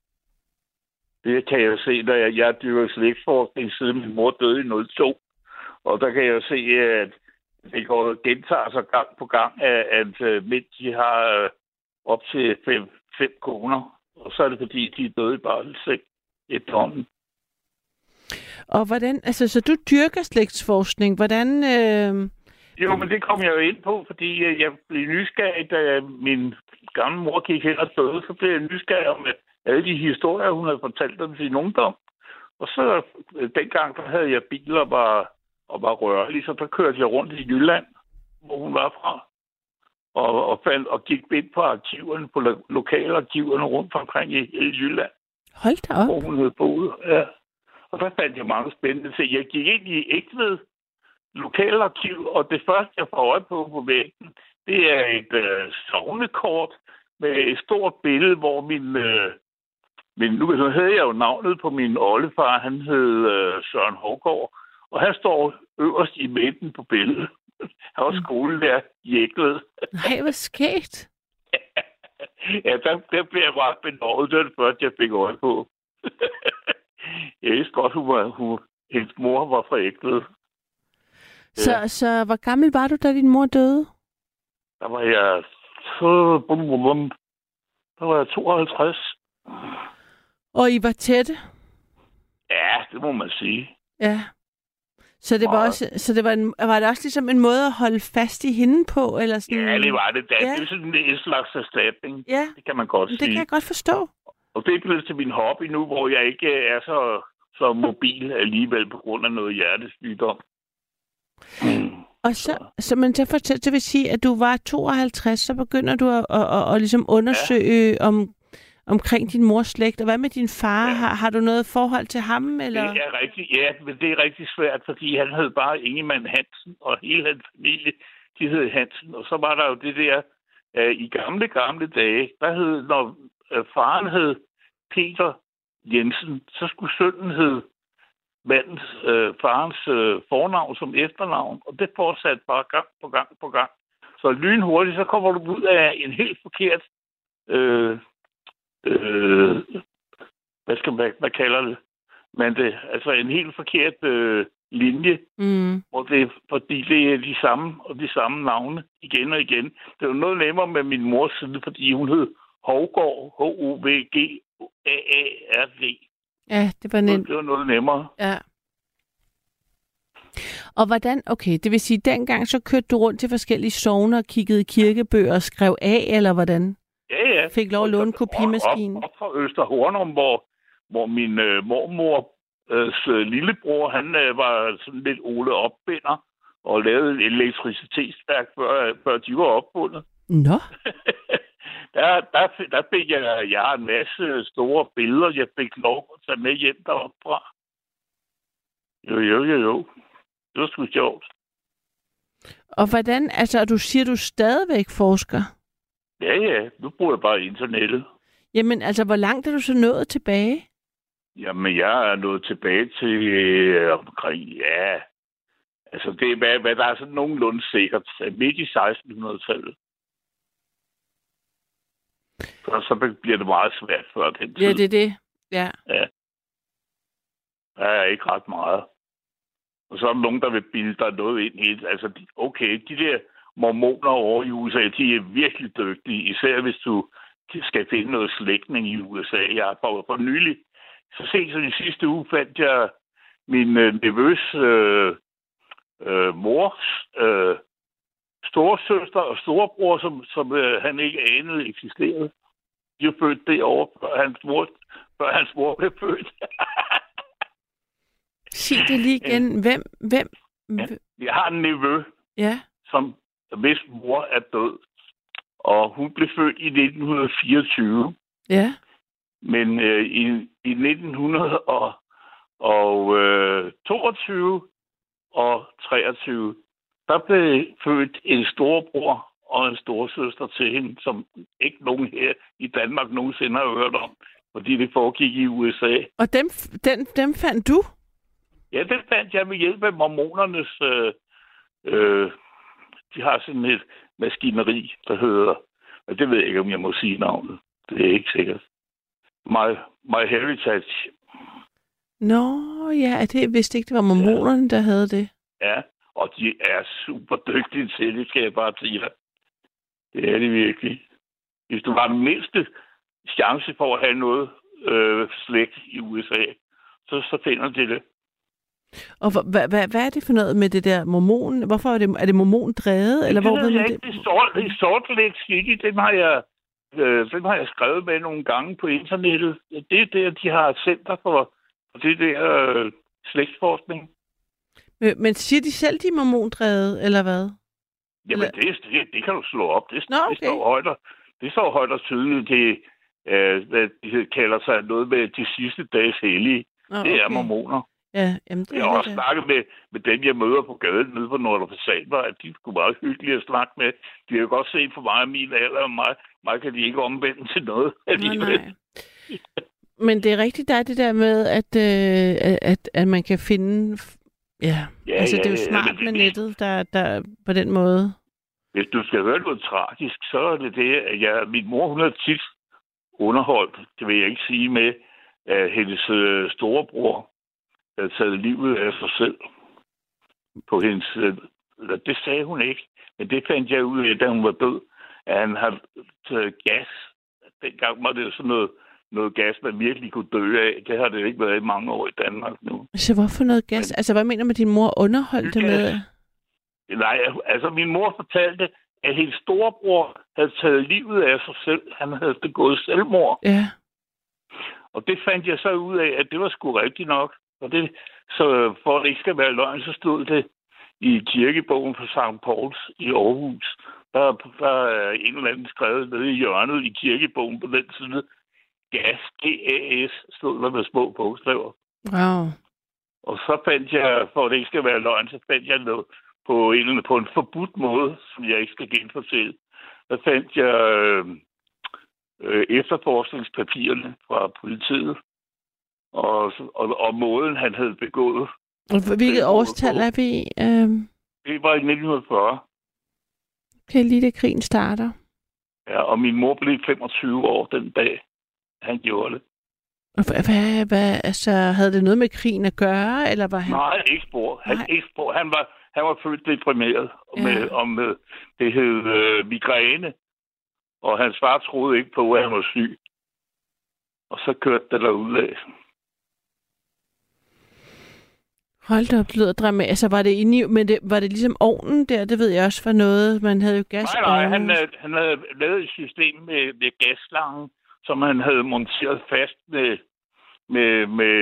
Speaker 8: Det kan jeg jo se, når jeg, jeg dyrker slægtsforskning, siden min mor døde i 02. Og der kan jeg jo se, at det går gentager sig gang på gang, at, at øh, mænd de har øh, op til fem, fem koner. Og så er det fordi, de er døde i barselseng efterhånden.
Speaker 3: Og hvordan, altså, så du dyrker slægtsforskning. Hvordan, øh,
Speaker 8: Jo, men det kom jeg jo ind på, fordi øh, jeg blev nysgerrig, da min gamle mor gik hen og døde, så blev jeg nysgerrig om alle de historier, hun havde fortalt om sin ungdom. Og så øh, dengang, der havde jeg bil og var, og var rørlig, så der kørte jeg rundt i Jylland, hvor hun var fra. Og, og, fandt, og gik ind på arkiverne, på lo- lokalarkiverne rundt omkring i, i Jylland,
Speaker 3: hold da op.
Speaker 8: hvor hun havde boet. Ja. Og der fandt jeg mange spændende ting. Jeg gik ind i Ægtved lokalarkiv, og det første, jeg får øje på på væggen, det er et øh, sovnekort med et stort billede, hvor min... Øh, min nu så havde jeg jo navnet på min oldefar, han hed øh, Søren Hågaard, og han står øverst i midten på billedet. Han var skolelærer i Ægtved.
Speaker 3: Nej, hvor skægt.
Speaker 8: ja, der, der blev jeg ret benovet. Det var det første, jeg fik øje på. jeg vidste godt, hun var, hun, hendes mor var fra Ægtved.
Speaker 3: Så, så hvor gammel var du, da din mor døde?
Speaker 8: Der var jeg... Bum, bum, bum. Der var jeg 52.
Speaker 3: Og I var tætte?
Speaker 8: Ja, det må man sige.
Speaker 3: Ja. Så det var også, så det var, en, var det også ligesom en måde at holde fast i hende på, eller sådan?
Speaker 8: Ja, det var det da.
Speaker 3: Ja.
Speaker 8: Det er sådan en slags erstatning.
Speaker 3: Ja,
Speaker 8: Det kan man godt
Speaker 3: det
Speaker 8: sige.
Speaker 3: kan jeg godt forstå.
Speaker 8: Og det er blevet til min hobby nu, hvor jeg ikke er så, så mobil alligevel på grund af noget hjertesygdom. Mm.
Speaker 3: Og så, så, men så, fortæl, så vil sige, at du var 52, så begynder du at, at, at, at ligesom undersøge ja. om, omkring din mors slægt. Og hvad med din far? Ja. Har, har du noget forhold til ham? Eller?
Speaker 8: Det er rigtig, ja, men det er rigtig svært, fordi han hed bare Ingemann Hansen, og hele hans familie, de hed Hansen. Og så var der jo det der, øh, i gamle, gamle dage, der hed, når øh, faren hed Peter Jensen, så skulle sønnen hed mandens, øh, farens øh, fornavn som efternavn, og det fortsatte bare gang på gang på gang. Så lynhurtigt, så kommer du ud af en helt forkert, øh, øh, hvad skal man, hvad kalder det? Men det, altså en helt forkert øh, linje,
Speaker 3: Mm.
Speaker 8: hvor det, fordi det er de samme og de samme navne igen og igen. Det var noget nemmere med min mors side, fordi hun hed Hovgaard, H-O-V-G-A-A-R-D.
Speaker 3: Ja, det var nemt.
Speaker 8: Det var noget nemmere.
Speaker 3: Ja. Og hvordan, okay, det vil sige, dengang så kørte du rundt til forskellige sovne og kiggede i kirkebøger og skrev af, eller hvordan?
Speaker 8: Ja, ja.
Speaker 3: Fik lov at låne kopimaskinen.
Speaker 8: Op, op fra Østerhornum, hvor, hvor min øh, mormors øh, lillebror, han øh, var sådan lidt Ole Opbinder og lavede et elektricitetsværk, før, før de var opfundet.
Speaker 3: Nå,
Speaker 8: der, der, der fik jeg, jeg har en masse store billeder, jeg fik lov at tage med hjem deroppe fra. Jo, jo, jo, jo. Det var sgu sjovt.
Speaker 3: og hvordan, altså du siger, du stadigvæk forsker.
Speaker 8: Ja, ja. Nu bruger jeg bare internettet.
Speaker 3: Jamen, altså, hvor langt er du så nået tilbage?
Speaker 8: Jamen, jeg er nået tilbage til øh, omkring, ja... Altså, det er, hvad, hvad der er sådan nogenlunde sikkert. Midt i 1600-tallet. Så, så bliver det meget svært før den tid.
Speaker 3: Ja, det er det. Ja.
Speaker 8: Der er ikke ret meget. Og så er der nogen, der vil bilde dig noget ind i Altså, okay, de der mormoner over i USA, de er virkelig dygtige. Især hvis du skal finde noget slægtning i USA. Jeg har for, for nylig, så sent som i sidste uge, fandt jeg min øh, nevøs øh, øh, mors øh, storesøster og storebror, som, som øh, han ikke anede eksisterede. De er født derovre, før hans mor, før hans mor blev født.
Speaker 3: Sig det lige igen. Hvem, hvem?
Speaker 8: Ja. Jeg har en nevø,
Speaker 3: Ja.
Speaker 8: som hvis mor er død. Og hun blev født i 1924.
Speaker 3: Ja.
Speaker 8: Men øh, i, i 1922 og 23, der blev født en storebror og en storesøster til hende, som ikke nogen her i Danmark nogensinde har hørt om, fordi det foregik i USA.
Speaker 3: Og dem, den, dem fandt du?
Speaker 8: Ja, det fandt jeg med hjælp af mormonernes... Øh, øh, de har sådan et maskineri, der hedder... Og det ved jeg ikke, om jeg må sige navnet. Det er ikke sikkert. My, my Heritage.
Speaker 3: Nå, ja, det vidste ikke, det var mormonerne, der havde det.
Speaker 8: Ja, og de er super dygtige til det, skal jeg bare sige dig. Det er det virkelig. Hvis du har den mindste chance for at have noget øh, slægt i USA, så, så finder de det.
Speaker 3: Og hvad, hvad, hvad er det for noget med det der mormon? Hvorfor er det, er det mormon drevet? Eller
Speaker 8: det
Speaker 3: hvor
Speaker 8: ved jeg
Speaker 3: man
Speaker 8: ikke. Det står, det står Lake City, dem har jeg, øh, dem har jeg skrevet med nogle gange på internettet. Det er der, de har et center for, for det der øh, slægtsforskning.
Speaker 3: Men, men siger de selv, de er mormondrevet, eller hvad?
Speaker 8: Jamen,
Speaker 3: Eller-
Speaker 8: det, det, det kan du slå op. Det,
Speaker 3: Nå,
Speaker 8: det,
Speaker 3: okay.
Speaker 8: står højt og, det står højt og tydeligt. Det, øh, hvad de kalder sig noget med de sidste dages hellige.
Speaker 3: Nå,
Speaker 8: Det er mormoner.
Speaker 3: Ja, jamen det
Speaker 8: Jeg har
Speaker 3: det
Speaker 8: også
Speaker 3: da.
Speaker 8: snakket med, med dem, jeg møder på gaden nede på Nordre Fasanvej, at de skulle meget hyggelige at snakke med. De har jo godt set for mig og min alder, og mig, mig kan de ikke omvende til noget.
Speaker 3: Nej, nej. Men det er rigtigt, der er det der med, at, øh, at, at man kan finde... Ja,
Speaker 8: Ja,
Speaker 3: altså
Speaker 8: ja,
Speaker 3: det er jo
Speaker 8: ja,
Speaker 3: smart
Speaker 8: men det-
Speaker 3: med nettet, der, der på den måde.
Speaker 8: Hvis du skal høre noget tragisk, så er det det, at jeg, min mor, hun har tit underholdt, det vil jeg ikke sige med, at hendes øh, storebror havde taget livet af sig selv på hendes... Øh, det sagde hun ikke, men det fandt jeg ud af, da hun var død, at han har taget gas. Dengang var det jo sådan noget, noget gas, man virkelig kunne dø af. Det har det ikke været i mange år i Danmark nu.
Speaker 3: Så hvorfor noget gas? Altså, hvad mener at din mor underholdt det med?
Speaker 8: Nej, altså min mor fortalte, at hendes storebror havde taget livet af sig selv. Han havde begået selvmord.
Speaker 3: Ja,
Speaker 8: Og det fandt jeg så ud af, at det var sgu rigtigt nok. Og det, så for at det ikke skal være løgn, så stod det i kirkebogen for St. Pauls i Aarhus. Der, der er en eller anden skrevet nede i hjørnet i kirkebogen på den side. Gas, G-A-S, stod der med små bogstaver.
Speaker 3: wow.
Speaker 8: Og så fandt jeg, for at det ikke skal være løgn, så fandt jeg noget på en, på en forbudt måde, som jeg ikke skal genfortælle. Der fandt jeg øh, øh, efterforskningspapirerne fra politiet, og, og, og måden, han havde begået.
Speaker 3: Hvilket
Speaker 8: Det er
Speaker 3: årstal er vi i? Øhm,
Speaker 8: Det var i 1940,
Speaker 3: okay, lige da krigen starter.
Speaker 8: ja, og min mor blev 25 år den dag, han gjorde det.
Speaker 3: Hvad, hvad, altså, havde det noget med krigen at gøre, eller var han...
Speaker 8: Nej, ikke spor. Han,
Speaker 3: Nej.
Speaker 8: ikke spor. han, var, han var født deprimeret
Speaker 3: Ja.
Speaker 8: med, om, med, det hed øh, migræne. Og hans far troede ikke på, at han var syg. Og så kørte det derudad.
Speaker 3: Hold da op, det lyder dramatisk. Altså, var det inde i, men det, var det ligesom ovnen der? Det ved jeg også var noget. Man havde jo gas
Speaker 8: Nej, nej, han, øh, han havde lavet et system med, med gasslangen, som han havde monteret fast med, med, med...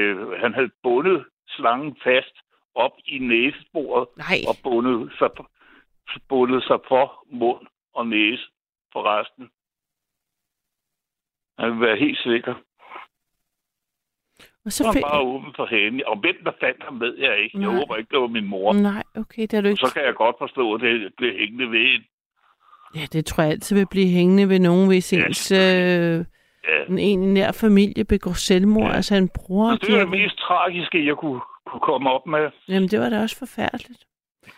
Speaker 8: Han havde bundet slangen fast op i næsebordet
Speaker 3: Nej,
Speaker 8: og bundet sig, bundet sig for mund og næse for resten. Han vil være helt sikker.
Speaker 3: og
Speaker 8: Så
Speaker 3: så fik...
Speaker 8: bare åben for hende. Og hvem der fandt ham, ved jeg ikke. Jeg
Speaker 3: Nej.
Speaker 8: håber ikke, det var min mor.
Speaker 3: Nej, okay, det er du
Speaker 8: Og
Speaker 3: ikke...
Speaker 8: så kan jeg godt forstå, at det blev hængende ved en.
Speaker 3: Ja, det tror jeg altid vil blive hængende ved nogen, hvis
Speaker 8: Ja,
Speaker 3: ens øh,
Speaker 8: Ja.
Speaker 3: en, nær familie begår selvmord.
Speaker 8: Ja.
Speaker 3: Altså en bror.
Speaker 8: Og det er
Speaker 3: de
Speaker 8: det mest tragiske, jeg kunne, kunne komme op med.
Speaker 3: Jamen, det var da også forfærdeligt.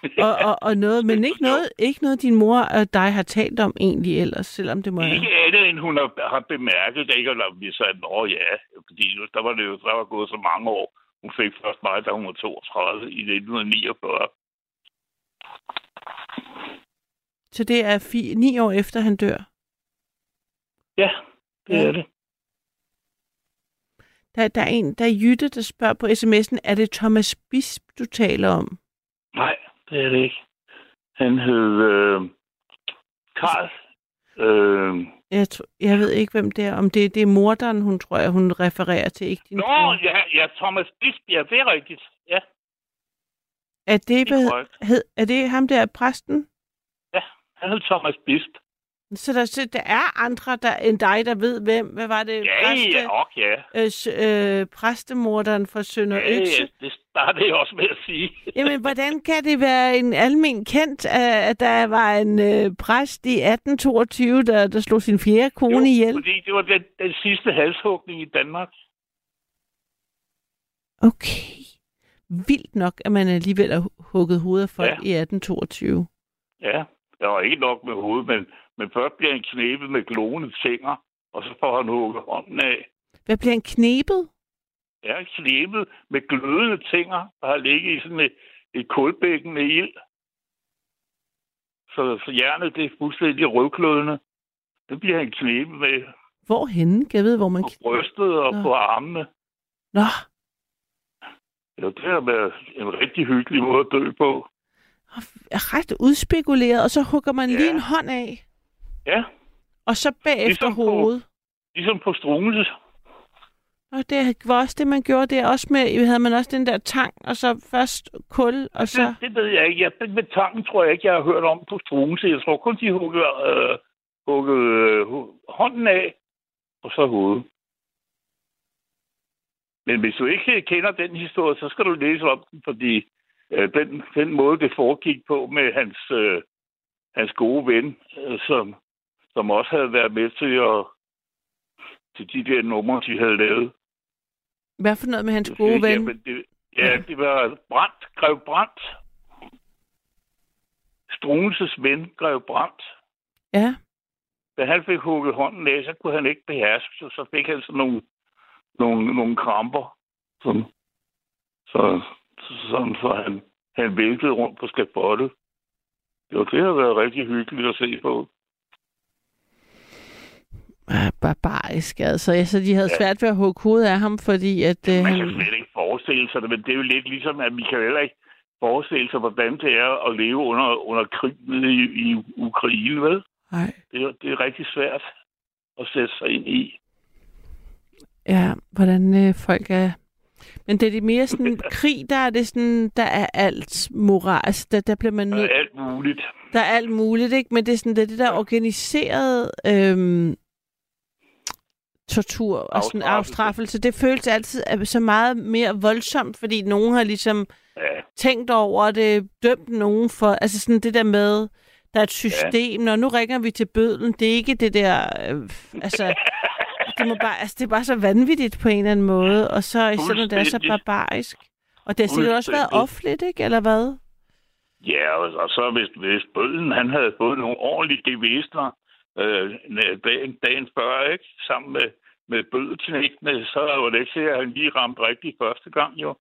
Speaker 3: Og, og, og noget, men ikke noget, ikke noget, din mor og dig har talt om egentlig ellers, selvom det må...
Speaker 8: Ikke andet, end hun har, har bemærket det, ikke? Eller vi sagde, nå ja, fordi der var det jo der var gået så mange år. Hun fik først mig, da hun var 32 i 1949.
Speaker 3: Så det er fi, ni år efter, han dør.
Speaker 8: Ja, det
Speaker 3: Ja.
Speaker 8: er det.
Speaker 3: Der, der er en, der er Jytte, der spørger på sms'en, er det Thomas Bisp, du taler om?
Speaker 8: Nej, det er det ikke. Han hed øh, Karl. Øh,
Speaker 3: Jeg, jeg ved ikke, hvem det er. Om det, det er morderen, hun tror jeg, hun refererer til, ikke din
Speaker 8: Nå, ja, ja, Thomas Bisp, ja, det er rigtigt. Ja,
Speaker 3: Er det,
Speaker 8: det er
Speaker 3: hed, er det ham der, præsten?
Speaker 8: Han hed Thomas Bisp.
Speaker 3: Så der, så der er andre der, end dig, der ved, hvem. Hvad var det?
Speaker 8: Ja,
Speaker 3: Præste,
Speaker 8: ja, ok, ja.
Speaker 3: øh, øh, præstemorderen fra Sønder
Speaker 8: Ja,
Speaker 3: Økse.
Speaker 8: ja, det startede jeg også med at sige.
Speaker 3: Jamen, hvordan kan det være en almen kendt, at der var en øh, præst i 1822, der, der slog sin fjerde kone ihjel?
Speaker 8: fordi det var den, den sidste halshugning i Danmark.
Speaker 3: Okay. Vildt nok, at man alligevel har hugget hovedet af folk
Speaker 8: Ja.
Speaker 3: i 1822.
Speaker 8: Ja, der var ikke nok med hovedet, men, men først bliver han knæbet med glående tænger, og så får han hugget hånden af.
Speaker 3: Hvad bliver han knebet?
Speaker 8: Ja, knæbet med glødende tænger, der har ligget i sådan et, et kulbækken med ild. Så, så hjernet det er fuldstændig rødklødende. Det bliver han knæbet med
Speaker 3: Hvorhenne? Kan jeg vide, hvor man...
Speaker 8: på brystet og
Speaker 3: Nå.
Speaker 8: på armene.
Speaker 3: Nå,
Speaker 8: Ja, det har været en rigtig hyggelig måde at dø på.
Speaker 3: Er ret udspekuleret, og så hugger man ja. lige en hånd af,
Speaker 8: Ja,
Speaker 3: og så bagefter
Speaker 8: Ligesom på-
Speaker 3: hovedet.
Speaker 8: ligesom på Struense.
Speaker 3: Og det var også det, man gjorde der. Også med, havde man også den der tang, og så først kul, og så...
Speaker 8: Det, det ved jeg ikke. Jeg, den med tangen tror jeg ikke, jeg har hørt om på Struense. Jeg tror kun, de huggede, øh, huggede øh, hånden af, og så hovedet. Men hvis du ikke kender den historie, så skal du læse om den, fordi øh, den, den måde, det foregik på med hans, øh, hans gode ven, øh, som, som også havde været med til at til de der numre, de havde lavet.
Speaker 3: Hvad for noget med hans gode ven?
Speaker 8: Jamen, det, ja, det var Brandt, Grev Brandt. Struenses ven, Grev Brandt.
Speaker 3: Ja.
Speaker 8: Da han fik hugget hånden af, så kunne han ikke beherske sig. Så fik han sådan nogle, nogle, nogle kramper. Sådan, så, så, sådan, så han, han væltede rundt på skabottet. Jo, det har været rigtig hyggeligt at se på.
Speaker 3: Barbarisk, altså. Ja, så de havde
Speaker 8: Ja.
Speaker 3: svært ved at hugge hovedet af ham, fordi at... Øh,
Speaker 8: Man kan
Speaker 3: han...
Speaker 8: slet ikke forestille sig det, men det er jo lidt ligesom, at vi kan heller ikke forestille sig, hvordan det er at leve under, under krig i, i Ukraine, vel?
Speaker 3: Nej.
Speaker 8: Det er, det er rigtig svært at sætte sig ind i.
Speaker 3: Ja, hvordan øh, folk er... Men det er det mere sådan, krig, der er det sådan, der er alt moral. Altså, der, der bliver man
Speaker 8: Der
Speaker 3: nødt...
Speaker 8: er alt muligt.
Speaker 3: Der er alt muligt, ikke? Men det er sådan, det, er det der organiseret øhm, tortur og sådan
Speaker 8: Afstraffelse.
Speaker 3: Det føles altid så meget mere voldsomt, fordi nogen har ligesom
Speaker 8: Ja,
Speaker 3: tænkt over det, dømt nogen for... Altså sådan det der med, der er et system, ja. og nu ringer vi til bødlen. Det er ikke det der... Øh, altså, det, må bare, altså, det er bare så vanvittigt på en eller anden måde, og så især når det er så barbarisk. Og det har sikkert også været offentligt, ikke? Eller hvad?
Speaker 8: ja og, så hvis, hvis bøden, han havde fået nogle ordentlige gevæsner øh, dagen, dagen før, ikke? Sammen med, med bødeknægtene, så var det ikke sikkert, at han lige ramte rigtigt første gang, jo.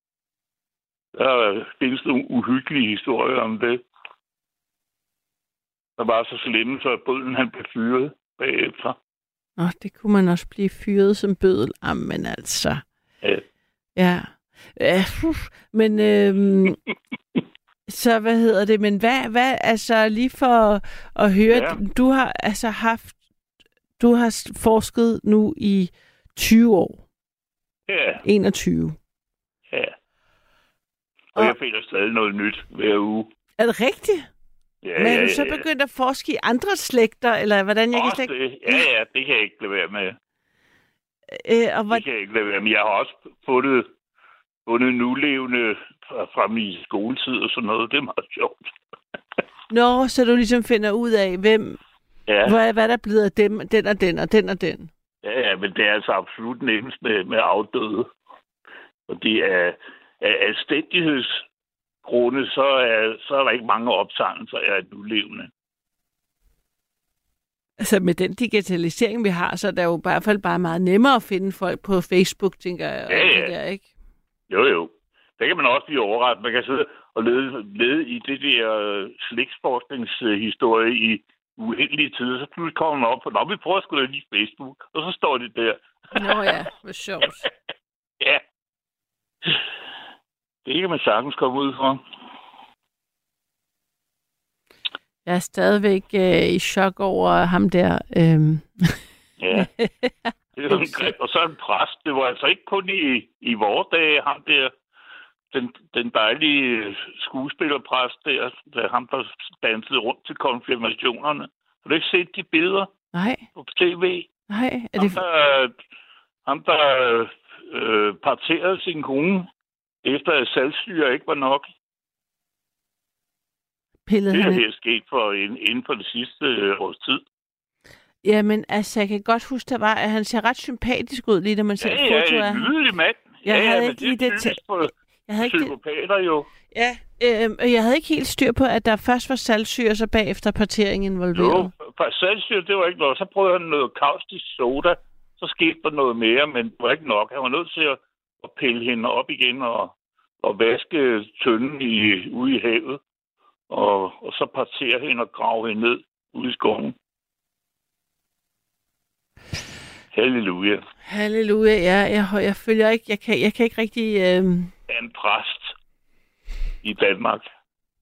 Speaker 8: Der findes nogle uhyggelige historier om det. Der var så slemme, så bøden han blev fyret bagefter.
Speaker 3: Nå, det kunne man også blive fyret som bødel. Jamen altså.
Speaker 8: Ja.
Speaker 3: Ja. ja. Men øhm, så hvad hedder det? Men hvad, hvad altså lige for at høre,
Speaker 8: ja.
Speaker 3: du har altså haft, du har forsket nu i 20 år,
Speaker 8: Ja,
Speaker 3: 21.
Speaker 8: ja. Og
Speaker 3: Og-
Speaker 8: jeg finder stadig noget nyt hver uge.
Speaker 3: Er det rigtigt?
Speaker 8: Ja,
Speaker 3: Men er
Speaker 8: ja,
Speaker 3: du så
Speaker 8: ja.
Speaker 3: begyndt at forske i andre slægter, eller hvordan jeg kan
Speaker 8: Også
Speaker 3: slet ikke...
Speaker 8: det. Ja, ja, det kan jeg ikke lade være med.
Speaker 3: Øh, og hvor,
Speaker 8: Det kan jeg ikke lade være med. Jeg har også fundet, fundet nulevende fra, fra min skoletid og sådan noget. Det er meget sjovt.
Speaker 3: Nå, så du ligesom finder ud af, hvem,
Speaker 8: Ja,
Speaker 3: hvad, hvad der er blevet af dem, den og den og den og den.
Speaker 8: ja, ja men det er altså absolut nemmest med, med afdøde. Og det er af anstændighedsgrunde, så er, så er der ikke mange optegnelser af nulevende.
Speaker 3: Altså med den digitalisering, vi har, så er det jo i hvert fald bare meget nemmere at finde folk på Facebook, tænker jeg.
Speaker 8: Ja, ja.
Speaker 3: Det der, ikke?
Speaker 8: Jo, jo. Der kan man også blive overrasket. Man kan sidde og lede, lede i det der øh, slægtsforskningshistorie i uendelige tider. Så pludselig kommer man op på, Nå, vi prøver sgu da lige Facebook. Og så står det der.
Speaker 3: Nå ja, hvor sjovt.
Speaker 8: Ja. Det kan man sagtens komme ud fra.
Speaker 3: Jeg er stadigvæk øh, i chok over ham der. Øhm.
Speaker 8: Ja. Det er sådan, grim- og så en præst. Det var altså ikke kun i, i vores dage, ham der, den, den dejlige skuespillerpræst der, der ham, der dansede rundt til konfirmationerne. Har du ikke set de billeder
Speaker 3: Nej,
Speaker 8: på tv?
Speaker 3: nej. Er
Speaker 8: Ham,
Speaker 3: det,
Speaker 8: der, ham, der øh, parterede sin kone, efter at salgsyre ikke var nok.
Speaker 3: pillede
Speaker 8: Det er
Speaker 3: han?
Speaker 8: sket for, inden, for det sidste øh, års tid.
Speaker 3: Jamen, altså, jeg kan godt huske, der var, at han ser ret sympatisk ud, lige da man ser
Speaker 8: Ja,
Speaker 3: et foto
Speaker 8: ja,
Speaker 3: af
Speaker 8: en
Speaker 3: ham.
Speaker 8: nydelig mand.
Speaker 3: Jeg
Speaker 8: ja,
Speaker 3: havde
Speaker 8: ja,
Speaker 3: ikke lige
Speaker 8: det
Speaker 3: det
Speaker 8: for
Speaker 3: Jeg havde, ikke,
Speaker 8: psykopater jo.
Speaker 3: ja, øh, jeg havde ikke helt styr på, at der først var salgsyre, og så bagefter partering involveret.
Speaker 8: Jo, for salgsyre, det var ikke noget. Så prøvede han noget kaustisk soda. Så skete der noget mere, men det var ikke nok. Han var nødt til at, at pille hende op igen og, og vaske tønden i, ude i havet. Og, og så partere hende og grave hende ned ude i skoven. Halleluja.
Speaker 3: Halleluja, ja, jeg, jeg følger ikke, jeg kan, jeg kan ikke rigtig, øh,
Speaker 8: af en præst i Danmark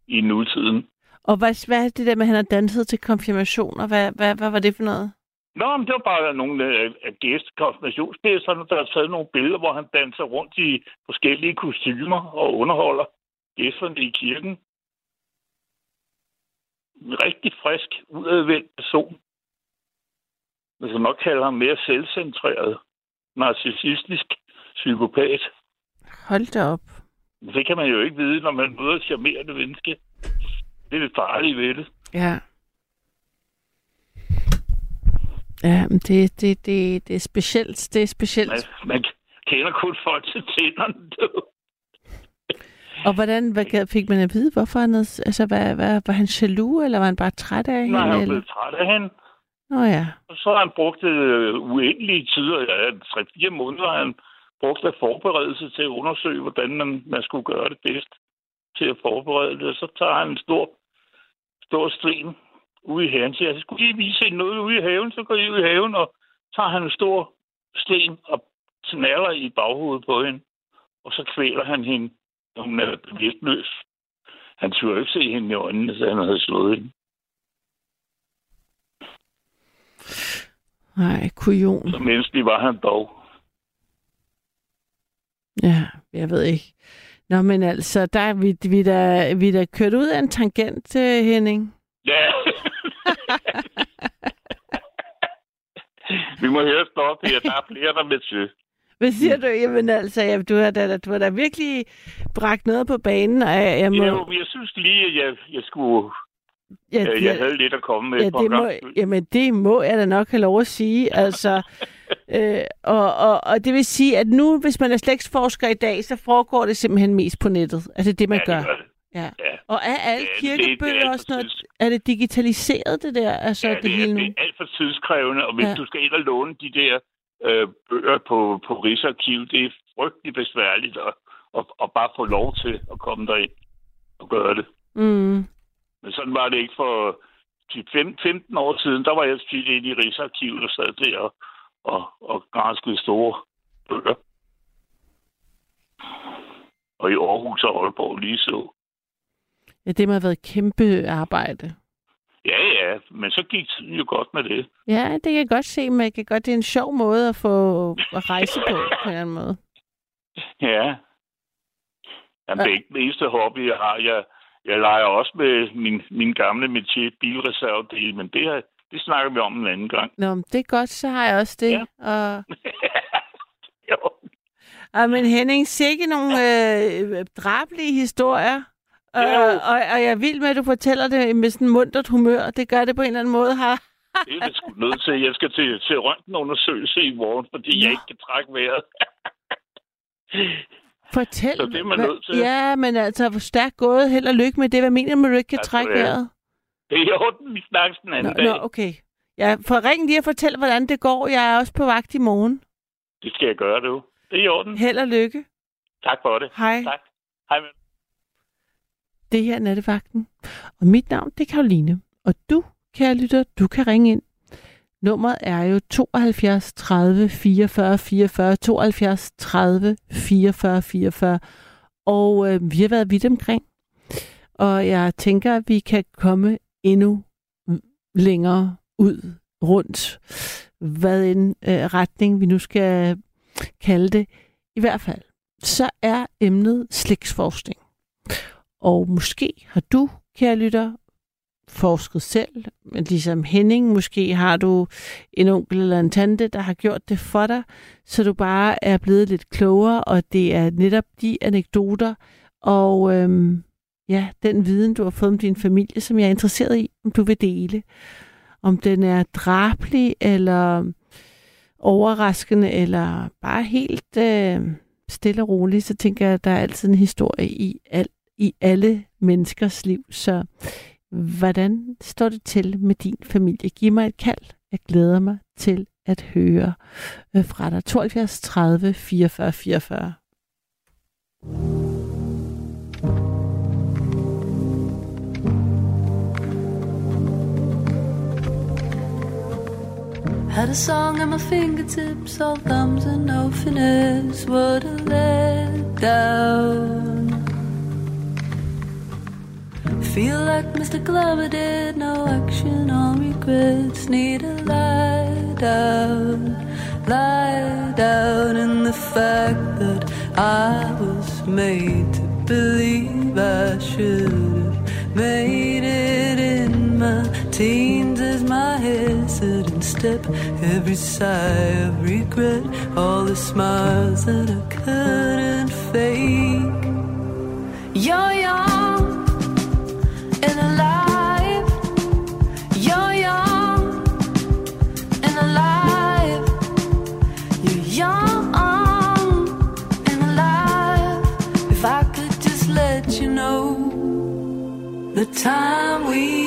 Speaker 8: i nutiden.
Speaker 3: Og hvad, hvad er det der med, at han har danset til konfirmationer? Hvad, hvad, hvad var det for noget?
Speaker 8: Nå, men det var bare nogle af, af gæst, konfirmationsgæsterne, der har taget nogle billeder, hvor han danser rundt i forskellige kostymer og underholder gæsterne i kirken. En rigtig frisk, udadvendt person. Man kan nok kalde ham mere selvcentreret, narcissistisk psykopat.
Speaker 3: Hold da op.
Speaker 8: Det kan man jo ikke vide, når man møder et charmerende menneske. Det er det farlige ved det.
Speaker 3: Ja. Ja, men det, det, det, det er specielt. Det er specielt.
Speaker 8: Man, man kender kun folk til tænderne, du.
Speaker 3: Og hvordan hvad fik man at vide, hvorfor han altså, hvad, hvad, var han jaloux, eller var han bare træt af hende?
Speaker 8: Nej, han er blevet træt af hende.
Speaker 3: Nå ja.
Speaker 8: Og så har han brugt øh, uendelige tider, ja, 3-4 måneder, han brugt af forberedelse til at undersøge, hvordan man, man skulle gøre det bedst til at forberede det. Og så tager han en stor, stor sten ude i haven. Så jeg skulle lige vise hende noget ude i haven, så går jeg ud i haven, og tager han en stor sten og snaller i baghovedet på hende. Og så kvæler han hende, når hun er bevidstløs. Han turde ikke se hende i øjnene, så han havde slået hende.
Speaker 3: Nej, kujon.
Speaker 8: Så menneskelig var han dog.
Speaker 3: Ja, jeg ved ikke. Nå, men altså, der er vi, vi, der, vi er der kørt ud af en tangent, øh, Henning.
Speaker 8: Ja. Vi må høre stoppe her. Der er flere, der vil til.
Speaker 3: Hvad siger du? Jamen altså, ja, du, har da, du har da virkelig bragt noget på banen, og jeg, jeg må...
Speaker 8: Jo, men jeg synes lige, at jeg, jeg skulle...
Speaker 3: ja,
Speaker 8: Ja, jeg havde lidt at komme med
Speaker 3: ja, det må, jamen, det må jeg da nok have lov at sige. Altså, øh, og, og, og det vil sige, at nu, hvis man er slægtsforsker i dag, så foregår det simpelthen mest på nettet. Altså det, man
Speaker 8: ja,
Speaker 3: gør.
Speaker 8: det gør det.
Speaker 3: Ja.
Speaker 8: Ja.
Speaker 3: Og er alle
Speaker 8: Ja, det- det er
Speaker 3: kirkebøger også
Speaker 8: for
Speaker 3: noget...
Speaker 8: tids-
Speaker 3: Er det digitaliseret, det der? Altså,
Speaker 8: Ja,
Speaker 3: det,
Speaker 8: det,
Speaker 3: hele nu?
Speaker 8: det er alt for tidskrævende, og hvis
Speaker 3: Ja.
Speaker 8: du skal ind og låne de der øh, bøger på, på Rigsarkiv, det er frygtelig besværligt at, at, at bare få lov til at komme derind og gøre det.
Speaker 3: Mm.
Speaker 8: Men sådan var det ikke for 10, 15 år siden. Der var jeg tit inde i Rigsarkivet og sad der og, og, og granskede store bøger. Og i Aarhus og Aalborg lige så.
Speaker 3: Ja, det må have været et kæmpe arbejde.
Speaker 8: Ja, ja, men så gik tiden jo godt med det.
Speaker 3: Ja, det kan jeg godt se, men jeg kan godt, det er en sjov måde at få at rejse på, på en måde.
Speaker 8: Ja. Jamen, det er ikke den eneste hobby, jeg har. Jeg, jeg leger også med min, min gamle metier bilreservedel, men det, her, det snakker vi om en anden gang.
Speaker 3: Nå, men det er godt, så har jeg også det.
Speaker 8: Ja.
Speaker 3: Og,
Speaker 8: jo.
Speaker 3: og, men Henning, sikke nogle øh, drabelige historier. Og, og, og jeg er vild med, at du fortæller det med sådan muntert humør. Det gør det på en eller anden måde her.
Speaker 8: Det er jeg sgu nødt til. Jeg skal til, til røntgenundersøgelse i morgen, fordi
Speaker 3: Ja.
Speaker 8: jeg ikke kan trække vejret.
Speaker 3: Fortæl.
Speaker 8: Så det er man nødt til.
Speaker 3: Ja, men altså, hvor stærkt gået. Held og lykke med det. Hvad mener du, med, at du ikke kan
Speaker 8: skal
Speaker 3: trække vejret?
Speaker 8: Det er i orden, vi snakkes den
Speaker 3: Nå,
Speaker 8: anden dag.
Speaker 3: nå, okay. Ja, for ring lige og fortæl, hvordan det går. Jeg er også på vagt i morgen.
Speaker 8: Det skal jeg gøre, du. Det er i orden.
Speaker 3: Held og lykke.
Speaker 8: Tak for det.
Speaker 3: Hej.
Speaker 8: Tak. Hej med.
Speaker 3: Det her er Nattevagten. Og mit navn, det er Karoline. Og du, kære lytter, du kan ringe ind. Nummeret er jo 72 30 44 44, 72 30 44 44. Og øh, vi har været vidt omkring. Og jeg tænker, at vi kan komme endnu længere ud rundt, hvad en øh, retning vi nu skal kalde det. I hvert fald, så er emnet slægtsforskning. Og måske har du, kære lytter, forsket selv, men ligesom Henning, måske har du en onkel eller en tante, der har gjort det for dig, så du bare er blevet lidt klogere, og det er netop de anekdoter og øhm, ja, den viden, du har fået om din familie, som jeg er interesseret i, om du vil dele. Om den er drabelig, eller overraskende, eller bare helt øh, stille og rolig, så tænker jeg, at der er altid en historie i, al, i alle menneskers liv. Så hvordan står det til med din familie? Giv mig et kald. Jeg glæder mig til at høre øh, fra dig. 72 30 44 44. Had a song at my fingertips, all thumbs and no finesse. What a letdown. Feel like Mr. Glover did, no action, all regrets. Need a lie down, lie down in the fact that I was made to believe I should have made it in my teens as my hesitant step. Every sigh of regret, all the smiles that I couldn't fake. You're young and alive. You're young and alive. You're young and alive. If I could just let you know the time we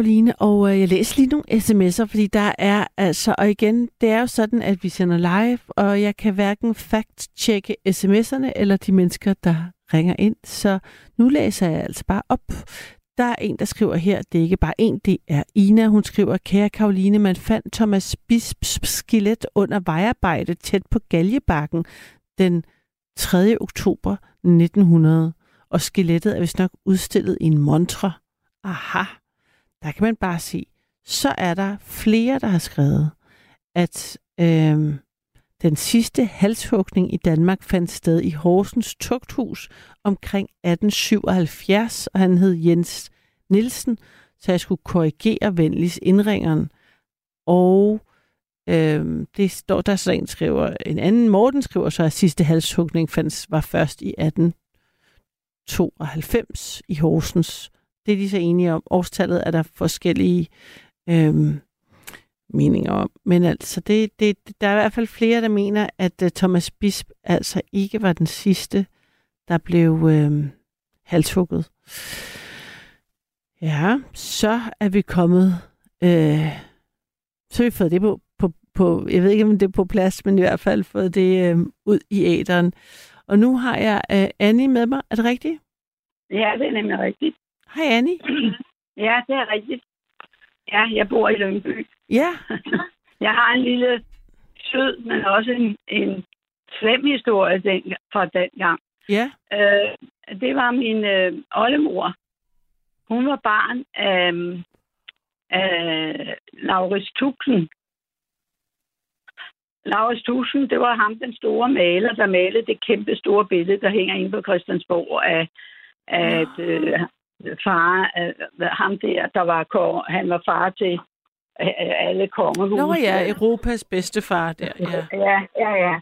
Speaker 9: Karoline, og øh, jeg læser lige nogle sms'er, fordi der er altså, og igen, det er jo sådan, at vi sender live, og jeg kan hverken fact-tjekke sms'erne eller de mennesker, der ringer ind, så nu læser jeg altså bare op. Der er en, der skriver her, det er ikke bare en, det er Ina. Hun skriver, kære Karoline, man fandt Thomas Bisps skelet under vejarbejde tæt på Galjebakken den 3. oktober 1900. Og skelettet er vist nok udstillet i en montre. Aha, der kan man bare se. Så er der flere, der har skrevet, at øh, den sidste halshugning i Danmark fandt sted i Horsens Tugthus omkring 1877, og han hed Jens Nielsen, så jeg skulle korrigere venligst indringeren. Og øh, det står der så en skriver, en anden Morten skriver så, at sidste halshugning fandt, var først i 1892 i Horsens. Det er de så enige om. Årstallet er der forskellige øhm, meninger om. Men altså, det, det, der er i hvert fald flere, der mener, at uh, Thomas Bisp altså ikke var den sidste, der blev øh, halshugget. Ja, så er vi kommet, øh, så har vi fået det på, på, på, jeg ved ikke, om det er på plads, men i hvert fald fået det øh, ud i æderen. Og nu har jeg øh, Annie med mig. Er det rigtigt?
Speaker 10: Ja, det er nemlig rigtigt.
Speaker 9: Hej Annie.
Speaker 10: Ja, det er rigtigt. Ja, jeg bor i Lyngby.
Speaker 9: Ja,
Speaker 10: Jeg har en lille sød, men også en, en slem historie den, fra den gang.
Speaker 9: ja,
Speaker 10: Øh, det var min øh, oldemor. Hun var barn af, af Laurits Tuxen. Laurits Tuxen, det var ham, den store maler, der malede det kæmpe store billede, der hænger inde på Christiansborg af, af et, øh, far, øh, ham der, der var kong, han var far til øh, alle kongehuse.
Speaker 3: Nå ja, Europas bedste far der. Ja.
Speaker 10: Ja, ja, ja.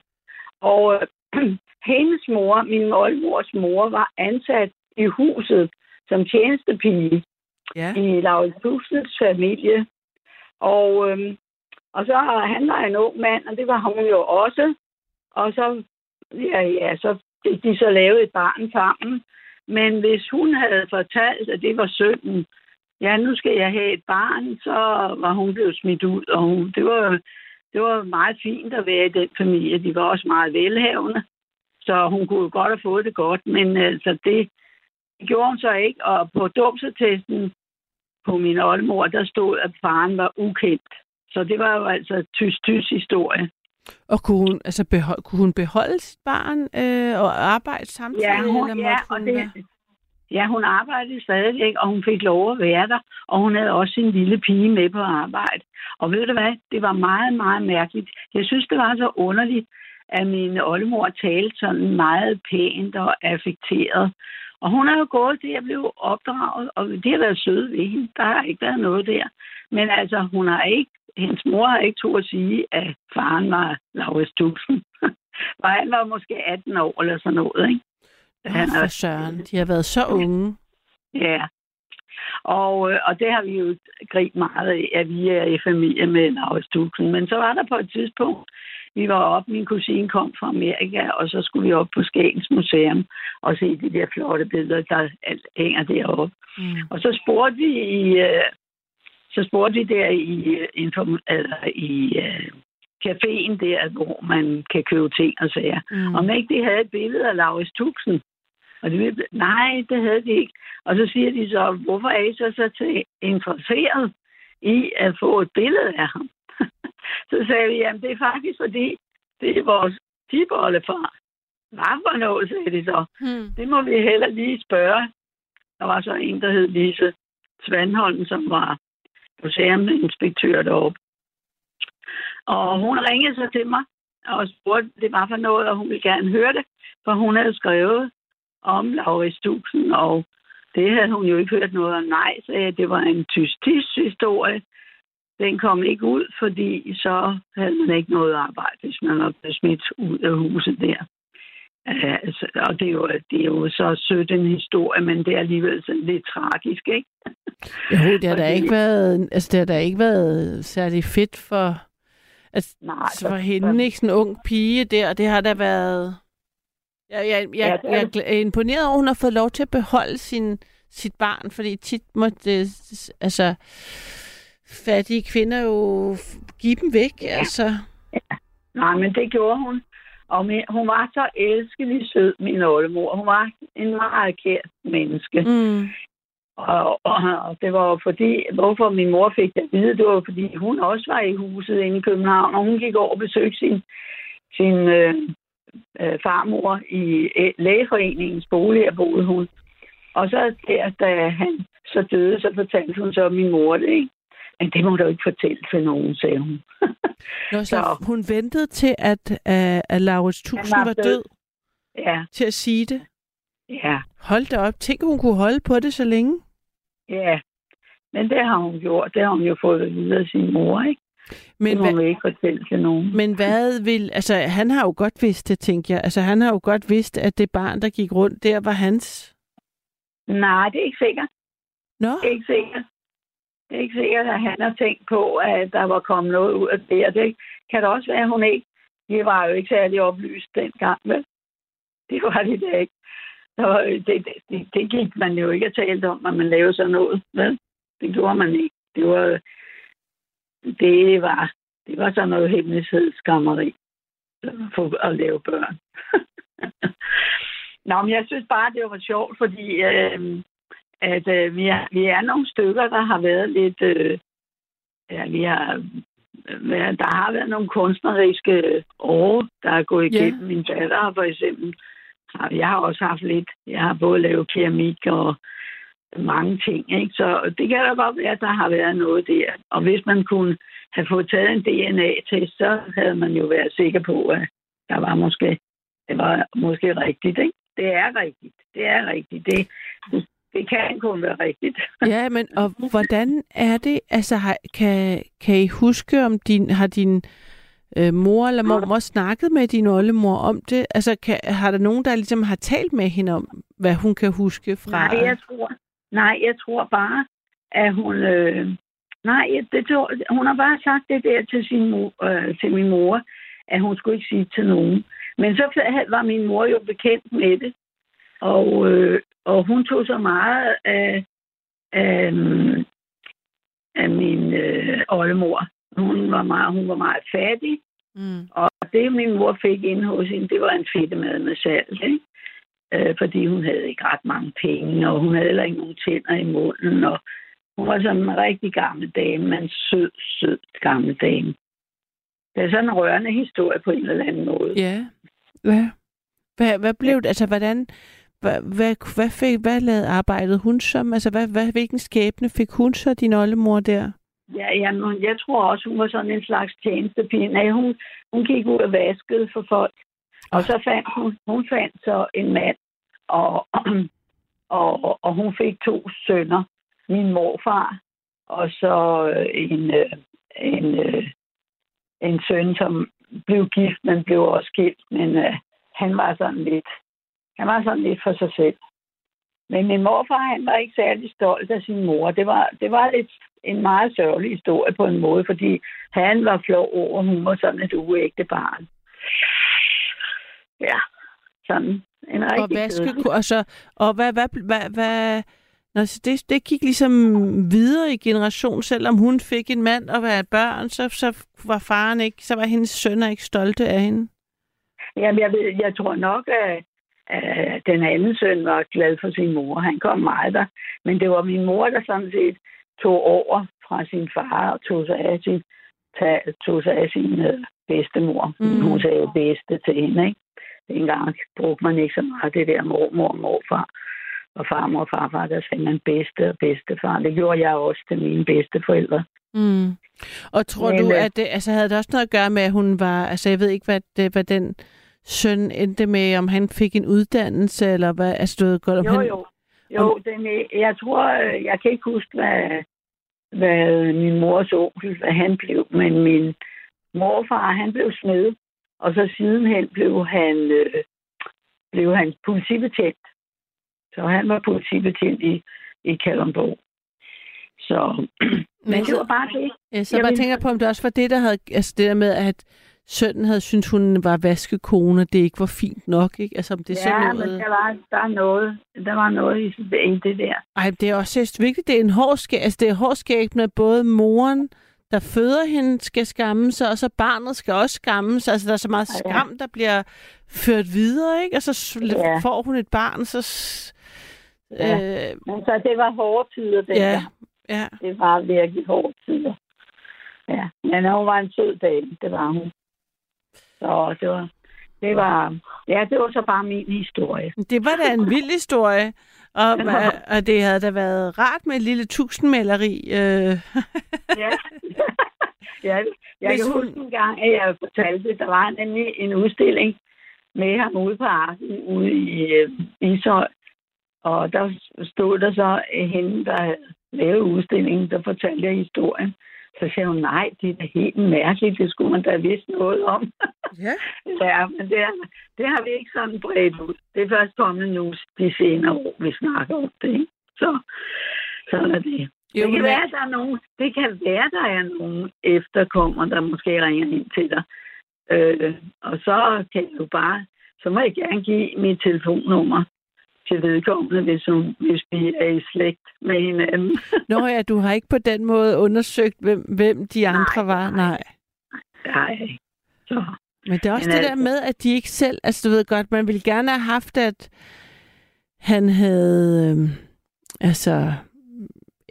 Speaker 10: Og øh, hendes mor, min oldmors mor, var ansat i huset som tjenestepige
Speaker 3: ja.
Speaker 10: i Laurits Tusinds familie. Og, øhm, og så han var en ung mand, og det var hun jo også. Og så, ja, ja, så fik de så lavet et barn sammen. Men hvis hun havde fortalt, at det var sønnen, ja, nu skal jeg have et barn, så var hun blevet smidt ud. Og hun, det, var, det var meget fint at være i den familie. De var også meget velhavende. Så hun kunne jo godt have fået det godt, men altså det gjorde hun så ikke. Og på dumsetesten på min oldemor, der stod, at faren var ukendt. Så det var jo altså tysk-tysk historie.
Speaker 3: Og kunne hun, altså behold, kunne hun beholde sit barn øh, og arbejde samtidig?
Speaker 10: Ja, hun,
Speaker 3: eller
Speaker 10: ja,
Speaker 3: måtte
Speaker 10: og
Speaker 3: hun
Speaker 10: det,
Speaker 3: være-
Speaker 10: ja, hun arbejdede stadigvæk, og hun fik lov at være der. Og hun havde også sin lille pige med på arbejde. Og ved du hvad? Det var meget, meget mærkeligt. Jeg synes, det var så underligt, at min oldemor talte sådan meget pænt og affekteret. Og hun har jo gået til at blive opdraget, og det har været søde ved hende. Der har ikke været noget der. Men altså, hun har ikke, hendes mor har ikke to at sige, at faren var Laurits Tuxen. For han var måske 18 år eller sådan noget, ikke?
Speaker 3: Åh, for søren. De har været så unge.
Speaker 10: Ja. Og, øh, og det har vi jo grint meget af, at vi er i familie med Laurits Tuxen. Men så var der på et tidspunkt, vi var op, min kusine kom fra Amerika, og så skulle vi op på Skagens Museum og se de der flotte billeder, der hænger deroppe.
Speaker 3: Mm.
Speaker 10: Og så spurgte vi i, øh, så spurgte vi der i, øh, inform- eller i øh, caféen der, hvor man kan købe ting og sager.
Speaker 3: Mm.
Speaker 10: Om ikke de havde et billede af Laurits Tuxen. Og det, nej, det havde de ikke. Og så siger de så, hvorfor er I så, så til interesseret i at få et billede af ham? så sagde vi, jamen det er faktisk fordi, det er vores tiboldefar. Hvad for noget, sagde de så.
Speaker 3: Hmm.
Speaker 10: Det må vi heller lige spørge. Der var så en, der hed Lise Svandholm, som var museuminspektør deroppe. Og hun ringede så til mig og spurgte, det var for noget, og hun ville gerne høre det, for hun havde skrevet om Laurits Tuxen, og det havde hun jo ikke hørt noget om. Nej, sagde jeg, det var en tysk historie. Den kom ikke ud, fordi så havde man ikke noget arbejde, hvis man var blevet smidt ud af huset der. Uh, altså, og det er, jo, det er jo så sødt en historie, men det er alligevel sådan lidt tragisk, ikke?
Speaker 3: Jo, det har da ikke været, altså det har da ikke været særlig fedt for, altså,
Speaker 10: Nej,
Speaker 3: for hende, ikke? Sådan en ung pige der, det har da været... Jeg, jeg, jeg,
Speaker 10: Ja,
Speaker 3: ja,
Speaker 10: det
Speaker 3: jeg er imponeret over, at hun har fået lov til at beholde sin, sit barn, fordi tit må det, altså, fattige kvinder jo give dem væk, ja. altså.
Speaker 10: Nej, men det gjorde hun. Og min, hun var så elskelig sød, min oldemor. Hun var en meget kært menneske.
Speaker 3: Mm.
Speaker 10: Og, og, og det var jo fordi, hvorfor min mor fik det at vide, det var fordi hun også var i huset inde i København, og hun gik over og besøgte sin, sin øh, øh, farmor i lægeforeningens bolig, og boede hun. Og så der, da han så døde, så fortalte hun så min mor det, ikke? Men det må du ikke fortælle til nogen, sagde hun.
Speaker 3: Nå, så
Speaker 10: Så-
Speaker 3: hun ventede til, at, uh, at Laurits Tuxen
Speaker 10: var
Speaker 3: var
Speaker 10: død.
Speaker 3: død
Speaker 10: ja,
Speaker 3: til at sige det.
Speaker 10: ja,
Speaker 3: Hold da op. Tænk, hun kunne holde på det så længe.
Speaker 10: ja. Men det har hun gjort. Det har hun jo fået at vide af sin mor, ikke?
Speaker 3: Men,
Speaker 10: det må
Speaker 3: hvad,
Speaker 10: ikke fortælle til nogen.
Speaker 3: men hvad vil... Altså, han har jo godt vidst det, tænker jeg. Altså, han har jo godt vidst, at det barn, der gik rundt der, var hans.
Speaker 10: Nej, det er ikke sikkert.
Speaker 3: Nå,
Speaker 10: Det er ikke sikkert. Det er ikke sikkert, at han har tænkt på, at der var kommet noget ud af det. Og det kan det også være, at hun ikke... Det var jo ikke særlig oplyst dengang, vel? Det var det da ikke. Så øh, det, det, det, det gik man jo ikke at tale om, at man lavede sådan noget, vel? Det gjorde man ikke. Det var, øh, det var, det var sådan noget hemmelighedsskammeri for at lave børn. Nå, men jeg synes bare, det var sjovt, fordi øh, at øh, vi, er, vi er nogle stykker, der har været lidt... Øh, ja, vi har, der har været nogle kunstneriske år, der er gået
Speaker 3: Ja.
Speaker 10: igennem. Min datter for eksempel... Jeg har også haft lidt... Jeg har både lavet keramik og mange ting, ikke? Så det kan da godt være, at der har været noget der. Og hvis man kunne have fået taget en DNA-test, så havde man jo været sikker på, at der var måske, det var måske rigtigt, ikke? Det er rigtigt. Det er rigtigt. Det, Det kan kun være rigtigt.
Speaker 3: Ja, men og hvordan er det? Altså, har, kan, kan I huske, om din, har din øh, mor eller mormor snakket med din oldemor om det? Altså, kan, har der nogen, der ligesom har talt med hende om, hvad hun kan huske fra...
Speaker 10: Nej, jeg tror, nej, jeg tror bare, at hun... Øh, nej, det tror, hun har bare sagt det der til, sin mor, øh, til min mor, at hun skulle ikke sige til nogen. Men så var min mor jo bekendt med det, og, øh, og hun tog så meget af, af, af min øh, oldemor. Hun var meget, hun var meget fattig,
Speaker 3: Mm.
Speaker 10: og det, min mor fik ind hos hende, det var en fedtemad med salt, ikke? Øh, fordi hun havde ikke ret mange penge, og hun havde heller ikke nogen tænder i munden, og hun var sådan en rigtig gammel dame, en sød, sød gammel dame. Det er sådan en rørende historie på en eller anden måde.
Speaker 3: Ja. Hvad, hvad, hvad blev det? Altså, hvordan... Hvad, hvad, hvad, fik, hvad lavede arbejdet hun som? Altså, hvad, hvad, hvilken skæbne fik hun så, din oldemor der?
Speaker 10: Ja, jamen, jeg tror også, hun var sådan en slags tjenestepige. Nej, hun, hun gik ud og vaskede for folk. Og så fandt hun, hun fandt så en mand, og, og, og hun fik to sønner. Min morfar, og så øh, en, øh, en, øh, en søn, som blev gift, men blev også skilt. Men han var sådan lidt, han var sådan lidt for sig selv. Men min morfar, han var ikke særlig stolt af sin mor. Det var, det var lidt en meget sørgelig historie på en måde, fordi han var flov over, hun var sådan et uægte barn. Ja, sådan en rigtig
Speaker 3: Og, vaske,
Speaker 10: kedelig-
Speaker 3: og, så, og hvad, hvad, hvad, hvad Nå, så det, det gik ligesom videre i generation, selvom hun fik en mand og var børn, så, så var faren ikke, så var hendes sønner ikke stolte af hende.
Speaker 10: Jamen, jeg, ved, jeg tror nok, at, at den anden søn var glad for sin mor. Han kom meget der. Men det var min mor, der sådan set tog over fra sin far og tog sig af sin, tag, tog sig af sin øh, bedstemor. Mm. Hun sagde bedste til hende, ikke? Dengang brugte man ikke så meget det der mormor og morfar. Og farmor og farfar, der sagde man bedste og bedstefar. Det gjorde jeg også til mine bedsteforældre.
Speaker 3: Mm. Og tror
Speaker 10: Men,
Speaker 3: du,
Speaker 10: øh,
Speaker 3: at det, altså havde det også noget at gøre med, at hun var, altså jeg ved ikke, hvad, det, hvad den søn endte med, om han fik en uddannelse, eller hvad, altså du ved godt, om
Speaker 10: Jo,
Speaker 3: han...
Speaker 10: jo. Jo, den, er- jeg tror, øh, jeg kan ikke huske, hvad, hvad min mors onkel, hvad han blev, men min morfar, han blev smed, og så sidenhen blev han, øh, blev han politibetjent. Så han var politibetjent i, i Kalundborg. Så, men det var bare det.
Speaker 3: Ja, så
Speaker 10: Jeg
Speaker 3: jeg bare
Speaker 10: vil-
Speaker 3: tænker på, om det også var det, der havde, altså det der med, at sønnen havde syntes, hun var vaskekone, det ikke var fint nok, ikke? Altså om det er
Speaker 10: ja,
Speaker 3: sådan
Speaker 10: men
Speaker 3: noget...
Speaker 10: der var, der, er noget, der var noget i, i det der.
Speaker 3: Ej, det er også så vigtigt, det er en hård skæ... altså det er hårdskæbne, at både moren, der føder hende, skal skamme sig, og så barnet skal også skamme sig. Altså der er så meget
Speaker 10: Ja.
Speaker 3: skam, der bliver ført videre, ikke? Og så
Speaker 10: Ja.
Speaker 3: får hun et barn, så...
Speaker 10: Ja.
Speaker 3: Øh,
Speaker 10: Men så det var hårde tider, det
Speaker 3: ja, ja.
Speaker 10: Det var virkelig hårde tider. Ja, men hun var en sød dame, det var hun. Så det var, det var, ja, det var så bare min historie.
Speaker 3: Det var da en vild historie. Og, og det havde da været rart med et lille tusindmaleri. Øh.
Speaker 10: Ja, ja jeg
Speaker 3: Hvis
Speaker 10: kan
Speaker 3: hun-
Speaker 10: huske en gang, at jeg fortalte, der var nemlig en udstilling med ham ude på Arken, ude i øh, Ishøj. Og der stod der så hende, der lavet udstillingen, der fortalte jeg historien. Så sagde hun, nej, det er da helt mærkeligt, det skulle man da have vidst noget om.
Speaker 3: Ja.
Speaker 10: Ja, men det, er, det har vi ikke sådan bredt ud. Det er først kommet nu de senere år, vi snakker om det. Ikke? Så sådan er det.
Speaker 3: Jo,
Speaker 10: det, kan være, der er nogen, det kan være, der er nogen efterkommer, der måske ringer ind til dig. Øh, og så kan du bare, så må jeg gerne give mit telefonnummer til vedkommende, hvis, hun, hvis vi er i slægt med hinanden.
Speaker 3: Nå ja, du har ikke på den måde undersøgt, hvem, hvem de andre
Speaker 10: Nej,
Speaker 3: var.
Speaker 10: nej.
Speaker 3: Nej.
Speaker 10: Så,
Speaker 3: Men det er også
Speaker 10: Men
Speaker 3: det der
Speaker 10: altså-
Speaker 3: med, at de ikke selv... Altså, du ved godt, man ville gerne have haft, at han havde... Øh, altså...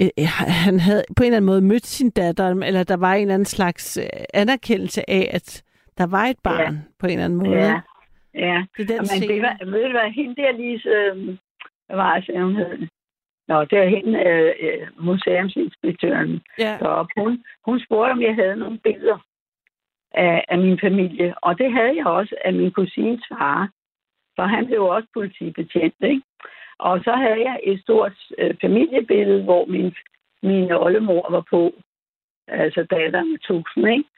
Speaker 3: øh, øh, han havde på en eller anden måde mødt sin datter, eller der var en eller anden slags øh, anerkendelse af, at der var et barn ja. på en eller anden måde.
Speaker 10: ja, ja.
Speaker 3: Det er den
Speaker 10: det var, ved du hvad, hende der lige, øh, hvad var det, hun hed? Nå, det var hende, øh, øh, museumsinspektøren
Speaker 3: Ja.
Speaker 10: deroppe. Hun, hun spurgte, om jeg havde nogle billeder af, af min familie. Og det havde jeg også af min kusines far. For han blev også politibetjent, ikke? Og så havde jeg et stort øh, familiebillede, hvor min, min oldemor var på. Altså datteren med tusind, ikke?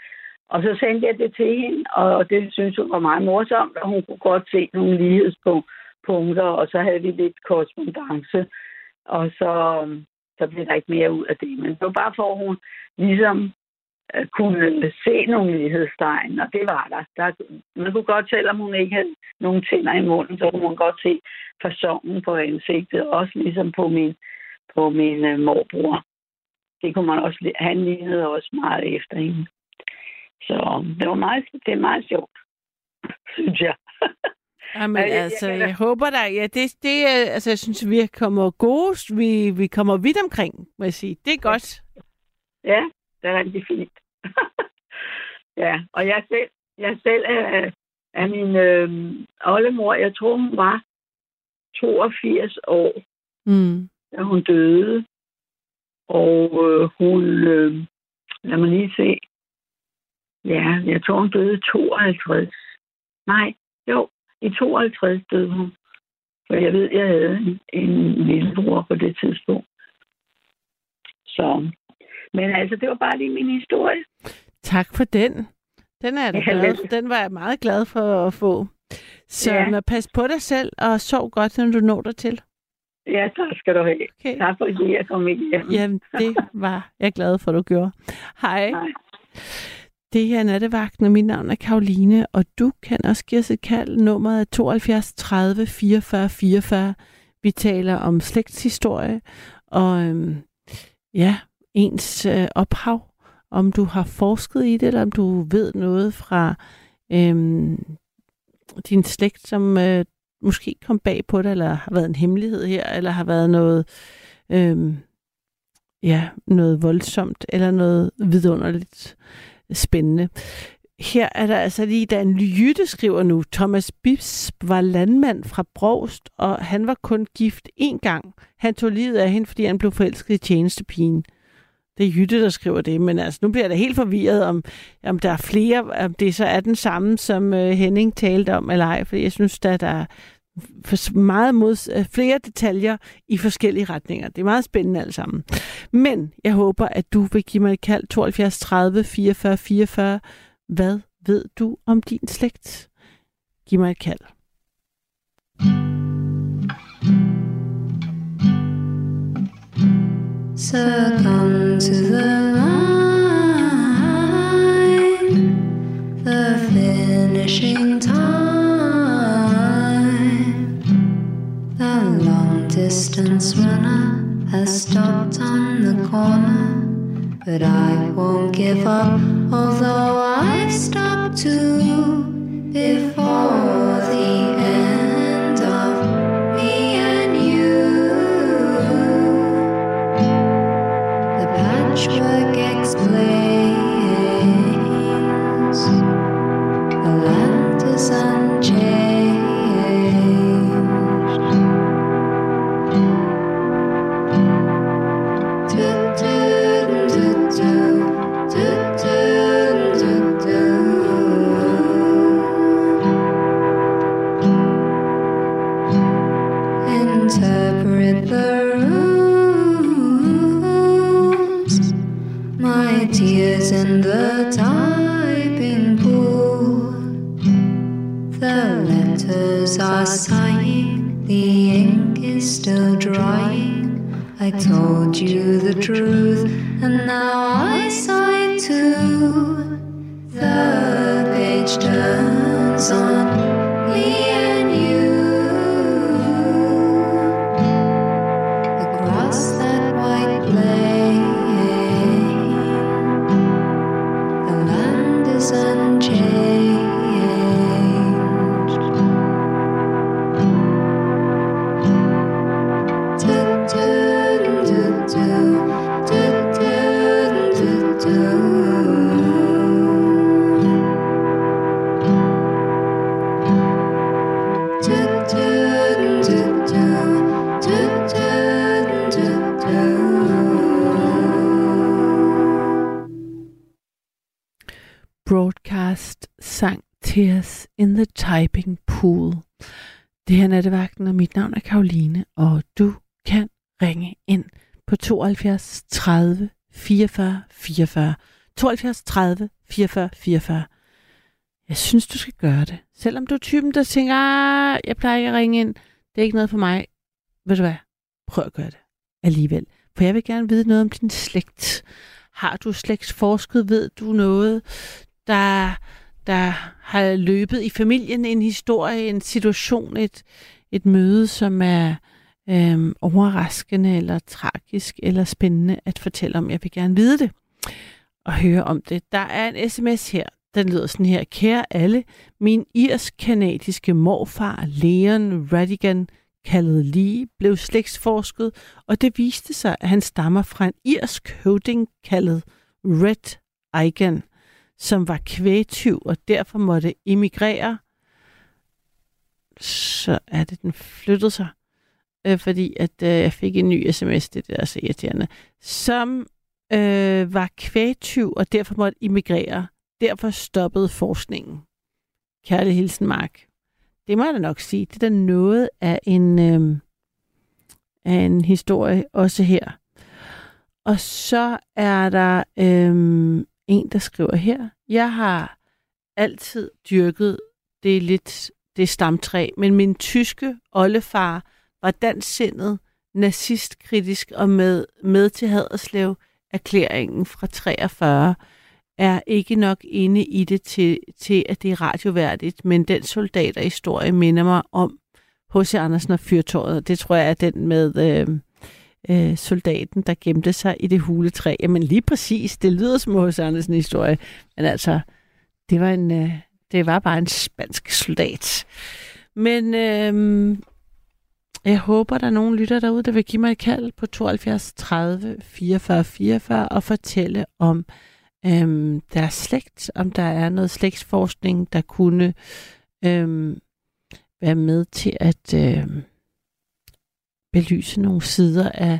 Speaker 10: Og så sendte jeg det til hende, og det synes hun var meget morsomt, og hun kunne godt se nogle lighedspunkter, og så havde vi lidt korrespondence. Og så, øhm, så blev der ikke mere ud af det. Men det var bare for, at hun ligesom øh, kunne øh, se nogle lighedstegn, og det var der. der. Man kunne godt, selvom hun ikke havde nogen tænder i munden, så kunne man godt se fasongen på ansigtet, også ligesom på min, på min uh, morbror. Det kunne man også, han lignede også meget efter hende. Så det var meget, det er meget sjovt, synes jeg.
Speaker 3: Jamen,
Speaker 10: Ja, jeg- jeg
Speaker 3: altså,
Speaker 10: kan
Speaker 3: jeg,
Speaker 10: da-
Speaker 3: håber da, ja, det, det, er- altså, jeg synes, vi kommer gode, vi, vi kommer vidt omkring, må jeg sige. Det er godt.
Speaker 10: Ja, det er rigtig fint. ja, og jeg selv, jeg selv er, er min øh, oldemor, jeg tror hun var 82 år,
Speaker 3: Mm.
Speaker 10: da hun døde. Og øh, hun, øh, lad mig lige se, ja, jeg tror hun døde i 52. Nej, jo, i 52 døde hun. For jeg ved, jeg havde en, en lillebror på det tidspunkt. Så, men altså, det var bare lige min historie.
Speaker 3: Tak for den. Den er jeg glad for. Den var jeg meget glad for at få. Så
Speaker 10: Ja.
Speaker 3: ja. pas på dig selv, og sov godt, når du når dig til.
Speaker 10: Ja, tak skal du have.
Speaker 3: Okay.
Speaker 10: Tak fordi jeg kom igennem.
Speaker 3: Jamen, det var jeg glad for, du gjorde. Hej.
Speaker 10: Nej.
Speaker 3: Det her er Nattevagten, og mit navn er Karoline, og du kan også give os et kald. Nummeret er 72 30 44 44. Vi taler om slægtshistorie, og øhm, ja, ens øh, ophav. Om du har forsket i det, eller om du ved noget fra øhm, din slægt, som øh, måske kom bag på dig, eller har været en hemmelighed her, eller har været noget, øhm, ja, noget voldsomt, eller noget vidunderligt spændende. Her er der altså lige, der en Jytte skriver nu, Thomas Bibs var landmand fra Brogst, og han var kun gift én gang. Han tog livet af hende, fordi han blev forelsket i tjenestepigen. Det er Jytte, der skriver det, men altså, nu bliver jeg da helt forvirret, om, om der er flere, om det så er den samme, som øh, Henning talte om, eller ej, for jeg synes, der, der er meget mod, øh, flere detaljer i forskellige retninger. Det er meget spændende alt sammen. Men jeg håber, at du vil give mig et kald 72 30 44 44. Hvad ved du om din slægt? Giv mig et kald.
Speaker 11: Succumb to the line, the finishing distance runner has stopped on the corner, but I won't give up, although I've stopped too before the end of me and you. The patchwork explains the land is unchanged.
Speaker 3: Ringe ind på 72 30 44 44. 72 30 44 44. Jeg synes, du skal gøre det. Selvom du er typen, der tænker, ah, jeg plejer ikke at ringe ind. Det er ikke noget for mig. Ved du hvad? Prøv at gøre det alligevel. For jeg vil gerne vide noget om din slægt. Har du slægtsforsket? Ved du noget, der, der har løbet i familien? En historie, en situation, et, et møde, som er øh, overraskende, eller tragisk, eller spændende at fortælle om. Jeg vil gerne vide det og høre om det. Der er en sms her, den lyder sådan her. Kære alle, min irsk-kanadiske morfar, Leon Radigan, kaldet Lee, blev slægtsforsket, og det viste sig, at han stammer fra en irsk høvding kaldet Red Eigen, som var kvægtyv og derfor måtte emigrere. Så er det, den flyttede sig, øh, fordi at øh, jeg fik en ny sms, det der er så irriterende, som øh, var kvægtyv og derfor måtte immigrere. Derfor stoppede forskningen. Kærlig hilsen, Mark. Det må jeg da nok sige. Det er da noget af en, øh, af en historie også her. Og så er der øh, en, der skriver her. Jeg har altid dyrket det lidt det stamtræ, men min tyske oldefar var dansindet, nazistkritisk og med, med til Haderslev erklæringen fra 43 er ikke nok inde i det til, til at det er radioværdigt, men den soldaterhistorie minder mig om H.C. Andersen og Fyrtåret. Det tror jeg er den med øh, øh, soldaten, der gemte sig i det huletræ. Jamen lige præcis, det lyder som H.C. Andersen historie, men altså, det var, en, øh, det var bare en spansk soldat. Men øh, jeg håber, der er nogen lytter derude, der vil give mig et kald på 72 30 44 44 og fortælle om øhm, deres slægt, om der er noget slægtsforskning, der kunne øhm, være med til at øhm, belyse nogle sider af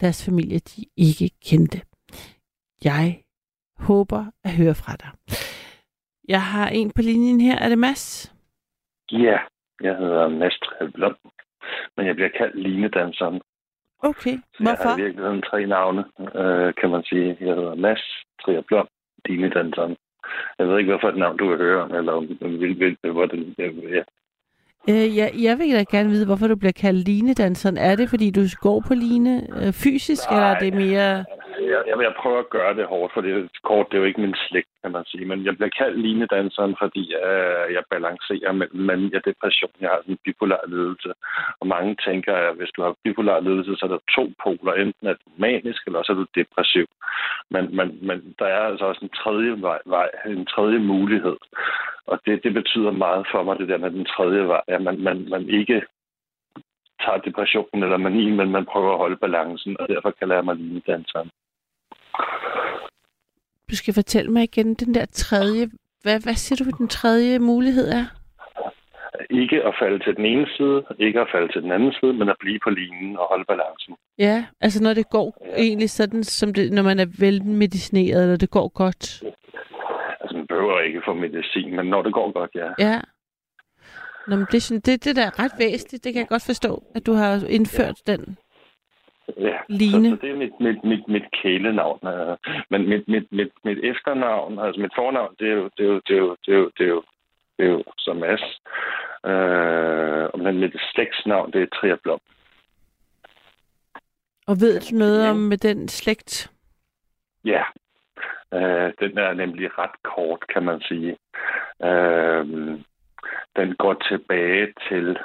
Speaker 3: deres familie, de ikke kendte. Jeg håber at høre fra dig. Jeg har en på linjen her. Er det Mads?
Speaker 12: Ja, jeg hedder Mads Blom, men jeg bliver kaldt linedanseren.
Speaker 3: Okay,
Speaker 12: Så jeg har
Speaker 3: hvorfor?
Speaker 12: i virkeligheden tre navne, øh, kan man sige. Jeg hedder Mads Trier Blom, linedanseren. Jeg ved ikke, hvorfor et navn du vil høre om, eller om vil, vil, vil, hvordan, ja.
Speaker 3: Øh, jeg, jeg vil da gerne vide, hvorfor du bliver kaldt linedanseren. Er det, fordi du går på line øh, fysisk, Nej. eller er det mere...
Speaker 12: Jeg, jeg, jeg prøver at gøre det hårdt, for det er kort, det er jo ikke min slægt, kan man sige. Men jeg bliver kaldt linedanseren, fordi øh, jeg balancerer mellem mani og depression. Jeg har sådan en bipolar ledelse. Og mange tænker, at hvis du har bipolar ledelse, så er der to poler. Enten er du manisk, eller så er du depressiv. Men, men, men der er altså også en tredje vej, vej en tredje mulighed. Og det, det betyder meget for mig, det der med den tredje vej, at man, man, man ikke tager depressionen eller manien, men man prøver at holde balancen, og derfor kalder jeg mig linedanseren.
Speaker 3: Du skal fortælle mig igen den der tredje... Hvad, hvad siger du, den tredje mulighed er?
Speaker 12: Ikke at falde til den ene side, ikke at falde til den anden side, men at blive på linjen og holde balancen.
Speaker 3: Ja, altså når det går ja. egentlig sådan, som det, når man er velmedicineret, eller det går godt.
Speaker 12: Altså, man behøver ikke få medicin, men når det går godt, ja.
Speaker 3: Ja. Nå, men det, er sådan- det, det der er ret væsentligt, det kan jeg godt forstå, at du har indført den.
Speaker 12: ja.
Speaker 3: Line.
Speaker 12: Så, så det er mit, mit, mit, mit kælenavn. øh. Men mit, mit, mit, mit efternavn, altså mit fornavn, det er jo, det er jo, det er jo, det er jo, det er jo, det er jo som Mads. Øh, men mit slægtsnavn, det er Trier Blom.
Speaker 3: Og ved du noget om med den slægt?
Speaker 12: Ja, øh, den er nemlig ret kort, kan man sige. Øh, den går tilbage til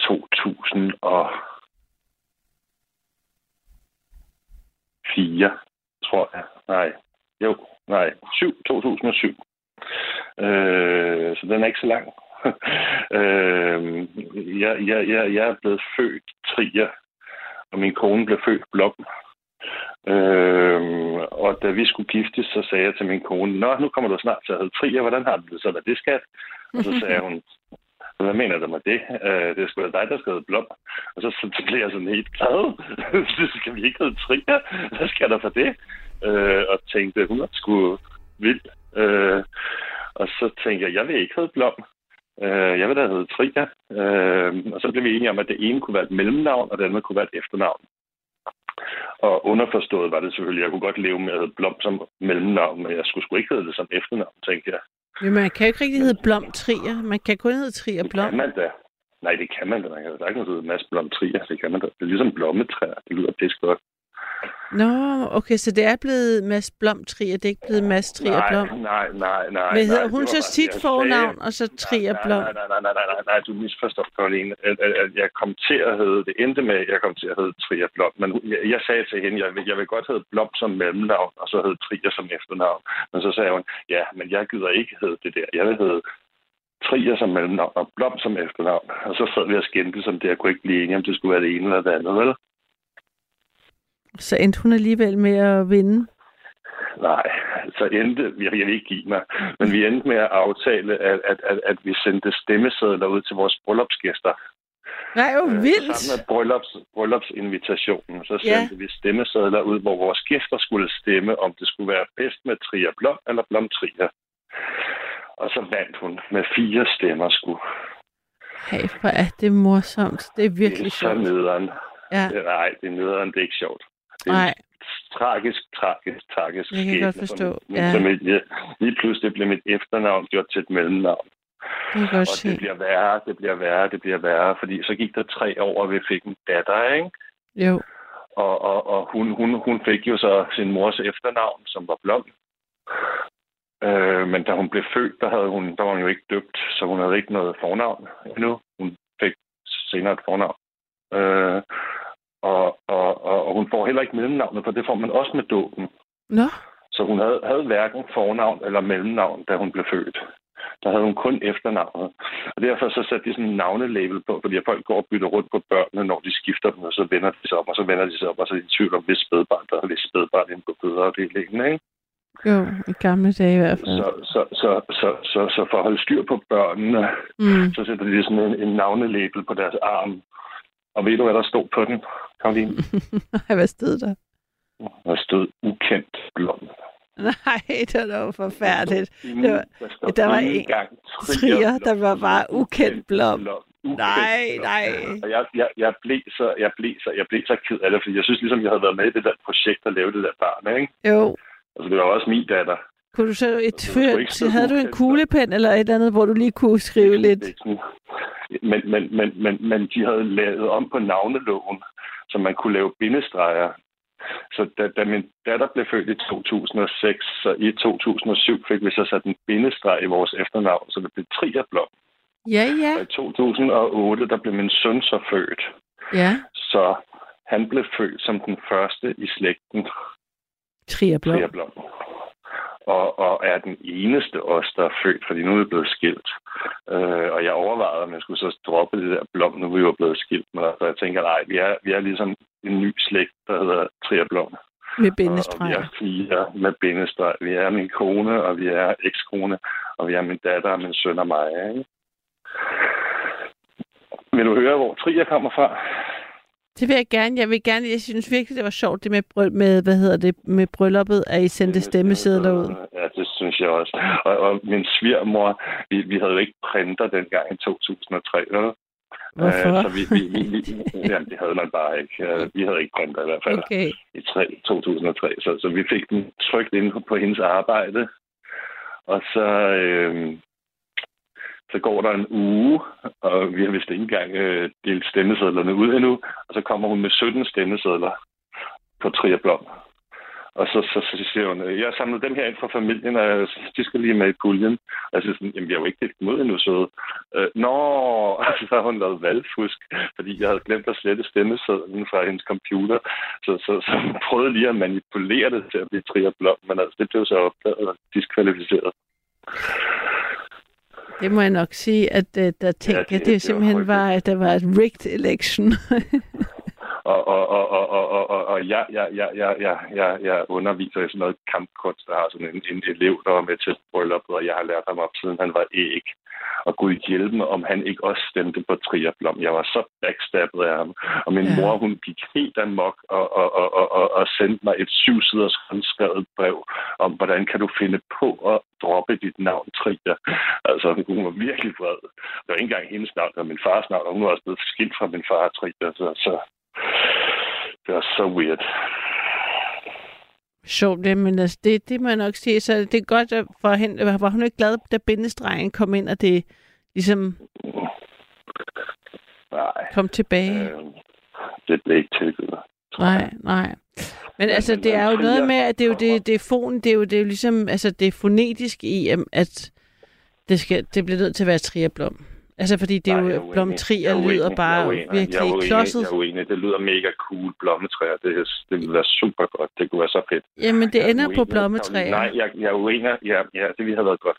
Speaker 12: 2004, tror jeg. Nej, jo, nej, 7, 2007. Øh, så den er ikke så lang. øh, jeg, jeg, jeg, jeg er blevet født trier, og min kone blev født blom. Øh, og da vi skulle giftes, så sagde jeg til min kone, Nå, nu kommer du snart til at hedde Trier, hvordan har du det så med det, skat? Og så sagde hun, hvad mener du med det? Øh, det er sgu da dig, der skal hedde Blom. Og så, så, blev jeg sådan helt glad. så skal vi ikke hedde Trier? Hvad skal der for det? Øh, og tænkte, hun er sgu vild. Øh, og så tænkte jeg, jeg vil ikke hedde Blom. Øh, jeg vil da hedde Trier. Øh, og så blev vi enige om, at det ene kunne være et mellemnavn, og det andet kunne være et efternavn. Og underforstået var det selvfølgelig, jeg kunne godt leve med at hedde Blom som mellemnavn, men jeg skulle sgu ikke hedde det som efternavn, tænkte jeg.
Speaker 3: Men man kan jo ikke rigtig hedde Blom Trier. Man kan kun hedde Trier Blom.
Speaker 12: Kan man da? Nej, det kan man da. Man kan da der hedder Mads Blom Trier. Det kan man da. Det er ligesom blommetræer. Det lyder pisse godt.
Speaker 3: Nå, okay, så det er blevet Mads Blom Trier, det er ikke blevet Mads Trier Blom.
Speaker 12: Nej, nej, nej, nej.
Speaker 3: Men hedder hun så
Speaker 12: jeg
Speaker 3: fornavn, og så Trier Blom?
Speaker 12: Nej, nej, nej, nej, nej, nej, nej, du misforstår, Karoline. Jeg kom til at hedde, det endte med, at jeg kom til at hedde Trier Blom. Men jeg, jeg sagde til hende, jeg vil, jeg vil godt hedde Blom som mellemnavn, og så hedde Trier som efternavn. Men så sagde hun, ja, men jeg gider ikke hedde det der. Jeg vil hedde Trier som mellemnavn og Blom som efternavn. Og så sad vi og skændte som det. Jeg kunne ikke blive enige, om det skulle være det ene eller det andet, vel?
Speaker 3: Så endte hun alligevel med at vinde.
Speaker 12: Nej, så endte, jeg vil ikke give mig, men vi endte med at aftale, at, at, at, at vi sendte stemmesedler ud til vores bryllupsgæster.
Speaker 3: Nej, jo
Speaker 12: Øh,
Speaker 3: vildt.
Speaker 12: Sammen med bryllups, bryllupsinvitationen, så
Speaker 3: Ja.
Speaker 12: sendte vi stemmesedler ud, hvor vores gæster skulle stemme, om det skulle være bedst med Trier Blom eller Blom Trier. Og så vandt hun med fire stemmer sgu.
Speaker 3: Hey, hvor er det morsomt. Det er
Speaker 12: Det er
Speaker 3: virkelig
Speaker 12: så
Speaker 3: sjovt.
Speaker 12: nederen.
Speaker 3: Ja.
Speaker 12: Nej, det er nederen, det er ikke sjovt. Det
Speaker 3: Nej,
Speaker 12: tragisk, tragisk, tragisk
Speaker 3: Jeg kan
Speaker 12: skæbne,
Speaker 3: godt forstå,
Speaker 12: Som,
Speaker 3: ja.
Speaker 12: som et, ja, lige pludselig blev mit efternavn gjort til et mellemnavn.
Speaker 3: det
Speaker 12: Og
Speaker 3: se.
Speaker 12: det bliver værre, det bliver værre, det bliver værre, fordi så gik der tre år, og vi fik en datter, ikke?
Speaker 3: Jo.
Speaker 12: Og, og, og hun, hun, hun fik jo så sin mors efternavn, som var Blom. Øh, men da hun blev født, der, havde hun, der var hun jo ikke døbt, så hun havde ikke noget fornavn endnu. Hun fik senere et fornavn. Øh, og, og, og, hun får heller ikke mellemnavnet, for det får man også med dåben.
Speaker 3: Nå,
Speaker 12: Så hun havde, havde hverken fornavn eller mellemnavn, da hun blev født. Der havde hun kun efternavnet. Og derfor så satte de sådan en navnelabel på, fordi folk går og bytter rundt på børnene, når de skifter dem, og så vender de sig om, og så vender de sig om, og så er de i tvivl om, hvis spædbarn, der er hvis spædbarn inde på fødeafdelingen, ikke?
Speaker 3: jo, i gamle dage i hvert fald.
Speaker 12: Så, så, så, så, så, så for at holde styr på børnene,
Speaker 3: Mm.
Speaker 12: så sætter de sådan en, en navnelabel på deres arm. Og ved du, hvad der stod på den, Karoline?
Speaker 3: Hvad stod der?
Speaker 12: Der stod ukendt blom.
Speaker 3: Nej, det var da forfærdeligt. Det var-
Speaker 12: der,
Speaker 3: der var en-
Speaker 12: engang
Speaker 3: Trier, der var bare ukendt blom. Nej, nej.
Speaker 12: Og jeg, jeg, jeg, blev så, jeg, blev så, jeg blev så ked af det, fordi jeg synes ligesom, jeg havde været med i det der projekt at lave det der barn, ikke?
Speaker 3: Jo.
Speaker 12: Altså, det var også min datter.
Speaker 3: Kunne du så et
Speaker 12: ikke
Speaker 3: fyr, havde du en kuglepen eller et eller andet, hvor du lige kunne skrive lidt?
Speaker 12: Men, men, men, men, men de havde lavet om på navneloven, så man kunne lave bindestreger. Så da, da min datter blev født i 2006, så i 2007 fik vi så sat en bindestreg i vores efternavn, så det blev Trierblom.
Speaker 3: Ja, ja,
Speaker 12: Og i 2008, der blev min søn så født.
Speaker 3: ja.
Speaker 12: Så han blev født som den første i slægten,
Speaker 3: Trierblom.
Speaker 12: Trierblom. Og, og er den eneste os, der er født, fordi nu er vi blevet skilt. Øh, og jeg overvejede, om jeg skulle så droppe det der blom, nu er vi jo blevet skilt. Men altså, jeg tænker, nej, vi er, vi er ligesom en ny slægt, der hedder Trierblom.
Speaker 3: Med
Speaker 12: Og, og vi er fire med bindestreg. Vi er min kone, og vi er ekskone, og vi er min datter og min søn og mig. Ikke? Vil du høre, hvor Trier kommer fra?
Speaker 3: Det vil jeg gerne. Jeg vil gerne. Jeg synes virkelig, det var sjovt, det med, med hvad hedder det, med brylluppet, at I sendte stemmesedler ud.
Speaker 12: Ja, det synes jeg også. Og, og min svigermor, vi, vi havde jo ikke printer dengang i 2003, vel?
Speaker 3: Hvorfor?
Speaker 12: Øh, så vi, vi, vi, vi, jamen, det havde man bare ikke. Vi havde ikke printer i hvert fald
Speaker 3: Okay.
Speaker 12: i 3, 2003. Så, så vi fik den trykt ind på, på hendes arbejde. Og så, øh, så går der en uge, og vi har vist ikke engang øh, delt stemmesedlerne ud endnu. Og så kommer hun med 17 stemmesedler på Triablom. Og så, så, så siger hun, øh, jeg har samlet dem her ind fra familien, og de skal lige med i puljen. Og jeg siger sådan, jamen jeg har jo ikke delt dem ud endnu, søde. Øh, Nå, så har hun lavet valgfusk, fordi jeg havde glemt at slette stemmesedlen fra hendes computer. Så, så, så hun prøvede lige at manipulere det til at blive triablom, men altså det blev så opdaget og diskvalificeret.
Speaker 3: Det må jeg nok sige, at uh, der tænkte
Speaker 12: det-
Speaker 3: ja, det,
Speaker 12: det var
Speaker 3: det simpelthen var, at der var et rigged election.
Speaker 12: Og, og, og, og, og, og, og, jeg, jeg, jeg, jeg, jeg, jeg, underviser i sådan noget kampkunst. Jeg har sådan en, en elev, der var med til brylluppet, og jeg har lært ham op, siden han var æg. Og Gud hjælpe mig, om han ikke også stemte på Triablom. Jeg var så backstabbet af ham. Og min
Speaker 3: Ja.
Speaker 12: mor, hun gik helt amok og, og, og, og, og, og sendte mig et syvsiders håndskrevet brev om, hvordan kan du finde på at droppe dit navn Trier. Altså, hun var virkelig vred. Det var ikke engang hendes navn, det var min fars navn, og hun var også blevet skilt fra min far Trier. Så, så det var så weird.
Speaker 3: Sjovt, det, men altså, det, det må jeg nok sige. Så det er godt at for hende. Var hun ikke glad, da bindestregen kom ind, og det ligesom
Speaker 12: Nej,
Speaker 3: kom tilbage?
Speaker 12: øh, det blev ikke tilgivet.
Speaker 3: Nej, nej. Men altså, det er jo noget
Speaker 12: Trier
Speaker 3: med, at det er jo det, det er fon, det er jo, det er jo ligesom, altså det er fonetisk i, at det, skal, det bliver nødt til at være triablom. Altså, fordi det er
Speaker 12: Nej, jeg
Speaker 3: jo, blomtrier
Speaker 12: Jeg er
Speaker 3: lyder bare
Speaker 12: Jeg jeg
Speaker 3: virkelig klodset.
Speaker 12: Jeg er uenig. Det lyder mega cool. Blommetræer, det, det ville være super godt. Det kunne være så fedt.
Speaker 3: Jamen, det
Speaker 12: Jeg er
Speaker 3: ender på
Speaker 12: uenig.
Speaker 3: blommetræer.
Speaker 12: Nej, jeg, jeg er uenig. Ja, ja, det ville have været godt.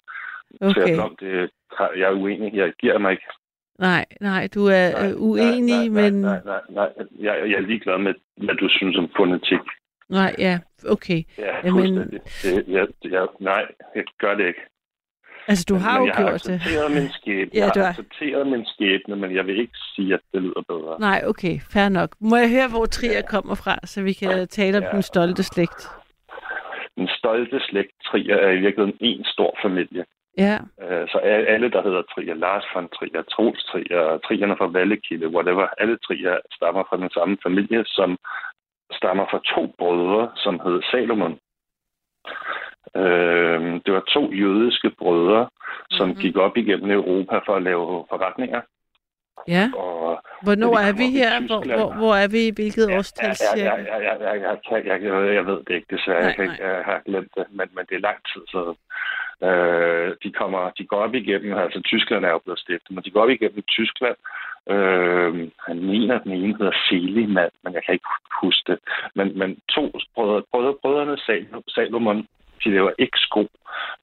Speaker 3: Okay.
Speaker 12: Triablom, det, har- jeg er uenig. Jeg giver mig ikke.
Speaker 3: Nej, nej, du er
Speaker 12: Nej,
Speaker 3: øh, uenig,
Speaker 12: nej, nej,
Speaker 3: men...
Speaker 12: Nej, nej, nej. Jeg, jeg er ligeglad med, hvad du synes om fonetik.
Speaker 3: Nej, ja, okay.
Speaker 12: Ja,
Speaker 3: Jamen-
Speaker 12: fuldstændig. Det, jeg, jeg, nej, jeg gør det ikke.
Speaker 3: Altså, du har
Speaker 12: men
Speaker 3: jo gjort det.
Speaker 12: min skæbne.
Speaker 3: Ja,
Speaker 12: jeg
Speaker 3: du
Speaker 12: har accepteret min skæbne, men jeg vil ikke sige, at det lyder bedre.
Speaker 3: Nej, okay, fair nok. Må jeg høre, hvor Trier kommer fra, så vi kan tale om
Speaker 12: Ja.
Speaker 3: den stolte slægt?
Speaker 12: Den stolte slægt Trier er i virkeligheden en stor familie.
Speaker 3: Ja,
Speaker 12: Øh, Så alle, der hedder Trier, Lars von Trier, Troels Trier, Trierne fra Vallekilde, whatever, alle Trier stammer fra den samme familie, som stammer fra to brødre, som hed Salomon. Øh, det var to jødiske brødre, som
Speaker 3: Mhm.
Speaker 12: mm-hmm. gik op igennem Europa for at lave forretninger.
Speaker 3: ja.
Speaker 12: Og
Speaker 3: Hvornår
Speaker 12: Ja,
Speaker 3: er vi her? Hvor, hvor, hvor er vi? Hvilket
Speaker 12: Ja,
Speaker 3: årstal
Speaker 12: ja,
Speaker 3: cirka?
Speaker 12: ja, ja, ja, ja, jeg, kan- jeg, jeg, jeg ved det ikke, desværre.
Speaker 3: Nej,
Speaker 12: jeg, kan ikke, jeg har glemt det, men, men det er lang tid siden. Øh, de, kommer, de går op igennem, altså Tyskland er jo blevet stiftet, men de går op igennem Tyskland. Øh, han mener, at den ene hedder Seligman, men jeg kan ikke huske det. Men, men to brødre, brødre, brødrene Sal- Salomon, de laver ikke sko,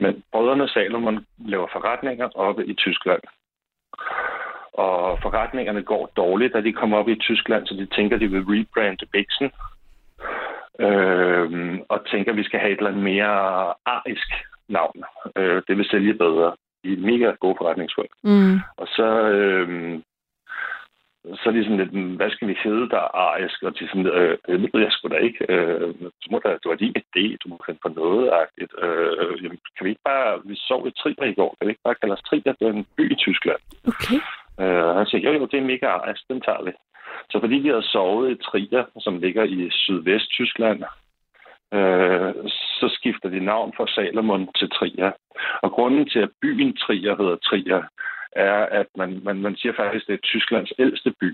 Speaker 12: men brødrene Salomon laver forretninger oppe i Tyskland. Og forretningerne går dårligt, da de kommer op i Tyskland, så de tænker, de vil rebrande Bixen. Øh, og tænker, vi skal have et eller andet mere arisk navn. Øh, det vil sælge bedre. De er mega gode forretningsfolk.
Speaker 3: Mm.
Speaker 12: Og så, øh, så er de sådan lidt, "Hmm, hvad skal vi hedde, der er arisk? Og de er sådan, øh, det ved jeg sgu da ikke. Øh, så må der, det var din idé, du må finde på noget agtigt. Øh, jamen, kan vi ikke bare, vi sov i Trier i går, kan vi ikke bare kalde os Trier? Det er en by i Tyskland.
Speaker 3: Okay.
Speaker 12: Øh, og han siger, jo, jo, det er mega arisk, den tager vi. Så fordi de havde sovet i Trier, som ligger i sydvest-Tyskland, øh, så skifter de navn fra Salomon til Trier. Og grunden til, at byen Trier hedder Trier, er, at man, man, man siger faktisk, at det er Tysklands ældste by.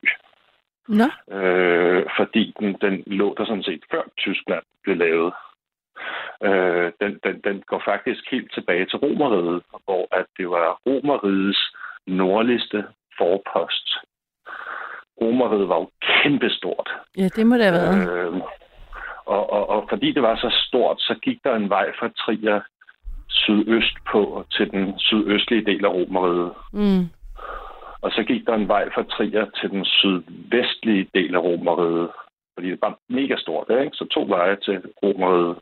Speaker 3: Nå,
Speaker 12: Øh, fordi den, den lå der sådan set før Tyskland blev lavet. Øh, den, den, den går faktisk helt tilbage til Romeriet, hvor at det var Romerigets nordligste forpost. Romeriet var jo kæmpestort.
Speaker 3: ja, det må det have været.
Speaker 12: Øh, og, og, og fordi det var så stort, så gik der en vej fra Trier sydøst på til den sydøstlige del af Romeriet.
Speaker 3: Mm.
Speaker 12: Og så gik der en vej fra Trier til den sydvestlige del af Romeriet. Fordi det var mega stort, ikke? Så to veje til Romeriet.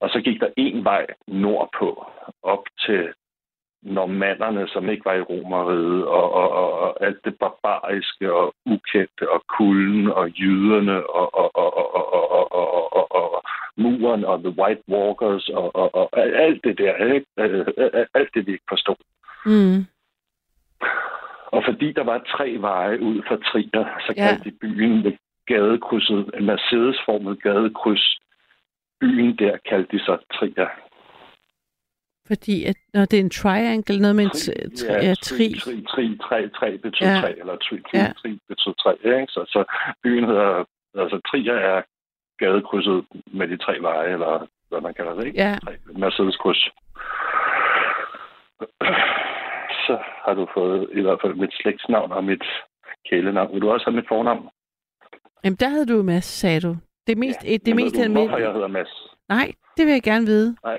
Speaker 12: Og så gik der en vej nordpå, op til normannerne, som ikke var i Romeriet, og, og, og, og alt det barbariske og ukendte, og kulden og jyderne, og, og, og, og, og, og, og, og, muren og The White Walkers, og, og, og alt det der, ikke? Øh, øh, Alt det, vi ikke forstod.
Speaker 3: Mm.
Speaker 12: Og fordi der var tre veje ud fra Trier, så
Speaker 3: Ja.
Speaker 12: kaldte de byen gadekrydset, en Mercedes-formet gadekryds. Byen der kaldte de så Trier.
Speaker 3: Fordi at, når det er en triangle, noget med en
Speaker 12: Tri-
Speaker 3: ja, tri.
Speaker 12: tri, tri, tre, tre betyder
Speaker 3: Ja.
Speaker 12: tre, eller tri, tri,
Speaker 3: Ja.
Speaker 12: tri betyder tre, ikke? Så, så byen hedder, altså Trier er gadekrydset med de tre veje, eller hvad man kalder det, ikke?
Speaker 3: Ja.
Speaker 12: Tre Mercedes-kryds. Så har du fået i hvert fald mit slægtsnavn og mit kælenavn. Vil du også have mit fornavn?
Speaker 3: Jamen, der havde du Mads, sagde du. Det mest, ja, det
Speaker 12: Men
Speaker 3: mest
Speaker 12: du, hvorfor jeg hedder Mads?
Speaker 3: Nej, det vil jeg gerne vide.
Speaker 12: Nej.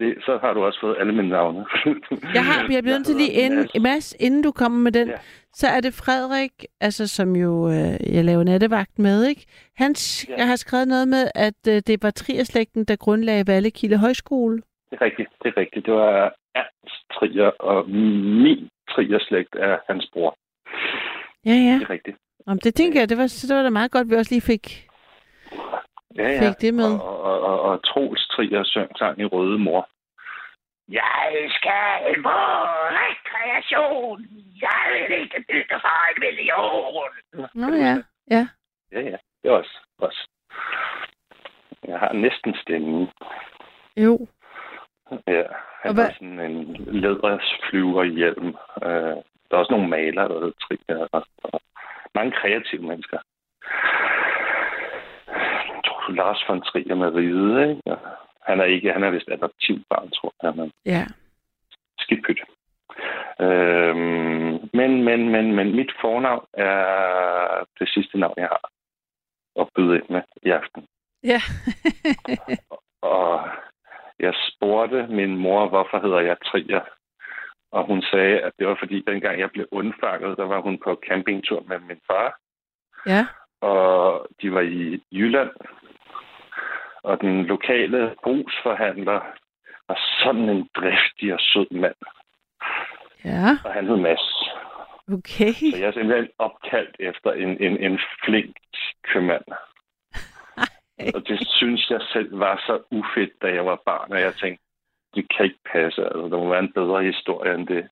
Speaker 12: Det, så har du også fået alle mine navne.
Speaker 3: Jeg har, jeg bliver nødt til lige inden,
Speaker 12: Mads.
Speaker 3: Mads, inden du kommer med den,
Speaker 12: Ja.
Speaker 3: så er det Frederik, altså som jo øh, jeg laver nattevagt med, ikke? Han
Speaker 12: Ja.
Speaker 3: ja. har skrevet noget med, at øh, det var Trierslægten, der grundlagde Vallekilde Højskole.
Speaker 12: Det er rigtigt, det er rigtigt. Det var Ernst Trier, og min Trier-slægt er hans bror.
Speaker 3: Ja, ja.
Speaker 12: Det er rigtigt.
Speaker 3: Om det tænker jeg, det var, det var da meget godt, at vi også lige fik.
Speaker 12: Ja, ja.
Speaker 3: Fik det med.
Speaker 12: Og, og, og, og Troels Trier søng sang i Røde Mor. Jeg skal på rekreation. Jeg vil ikke bytte for en million.
Speaker 3: Nå ja, ja.
Speaker 12: Ja, ja. Det er også. også. Jeg har næsten stemmen.
Speaker 3: Jo.
Speaker 12: Ja, han har sådan en lædersflyver hjelm. Øh, der er også nogle malere, der hedder Trier. Og, og mange kreative mennesker. Du Lars von Trier med ride, ikke? Han er ikke, han er vist adoptivbarn, tror jeg, men
Speaker 3: Ja.
Speaker 12: skidt pyt. Øhm, men, men, men, men mit fornavn er det sidste navn, jeg har at byde ind med i aften.
Speaker 3: Ja.
Speaker 12: Og jeg spurgte min mor, hvorfor hedder jeg Trier? Og hun sagde, at det var fordi, dengang jeg blev undfanget, der var hun på campingtur med min far.
Speaker 3: ja.
Speaker 12: Og de var i Jylland. Og den lokale brugsforhandler var sådan en driftig og sød mand.
Speaker 3: Ja.
Speaker 12: Og han hed Mads.
Speaker 3: Okay.
Speaker 12: Så jeg er simpelthen opkaldt efter en, en, en flink købmand. Og det synes jeg selv var så ufedt, da jeg var barn, og jeg tænkte, det kan ikke passe. Altså, der må være en bedre historie end det.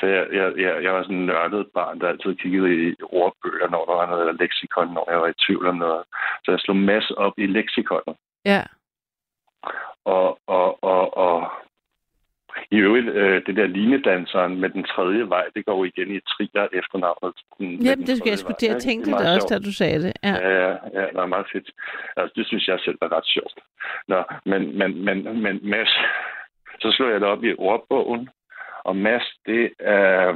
Speaker 12: Så jeg, jeg, jeg, jeg var sådan en nørdet barn, der altid kiggede i ordbøger, når der var noget, eller leksikon, når jeg var i tvivl om noget. Så jeg slog masser op i leksikonet.
Speaker 3: Ja.
Speaker 12: Og, og, og, og i øvrigt, øh, det der linedanseren med den tredje vej, det går jo igen i trier efternavnet. Den,
Speaker 3: Jamen, det skal jeg skulle til at tænke
Speaker 12: Det
Speaker 3: det også,
Speaker 12: sjovt.
Speaker 3: da du sagde det. Ja.
Speaker 12: Ja, ja, ja, det er meget fedt. Altså, det synes jeg selv er ret sjovt. Nå, men, men, men, men Mads, så slår jeg det op i ordbogen, og Mads, det, er,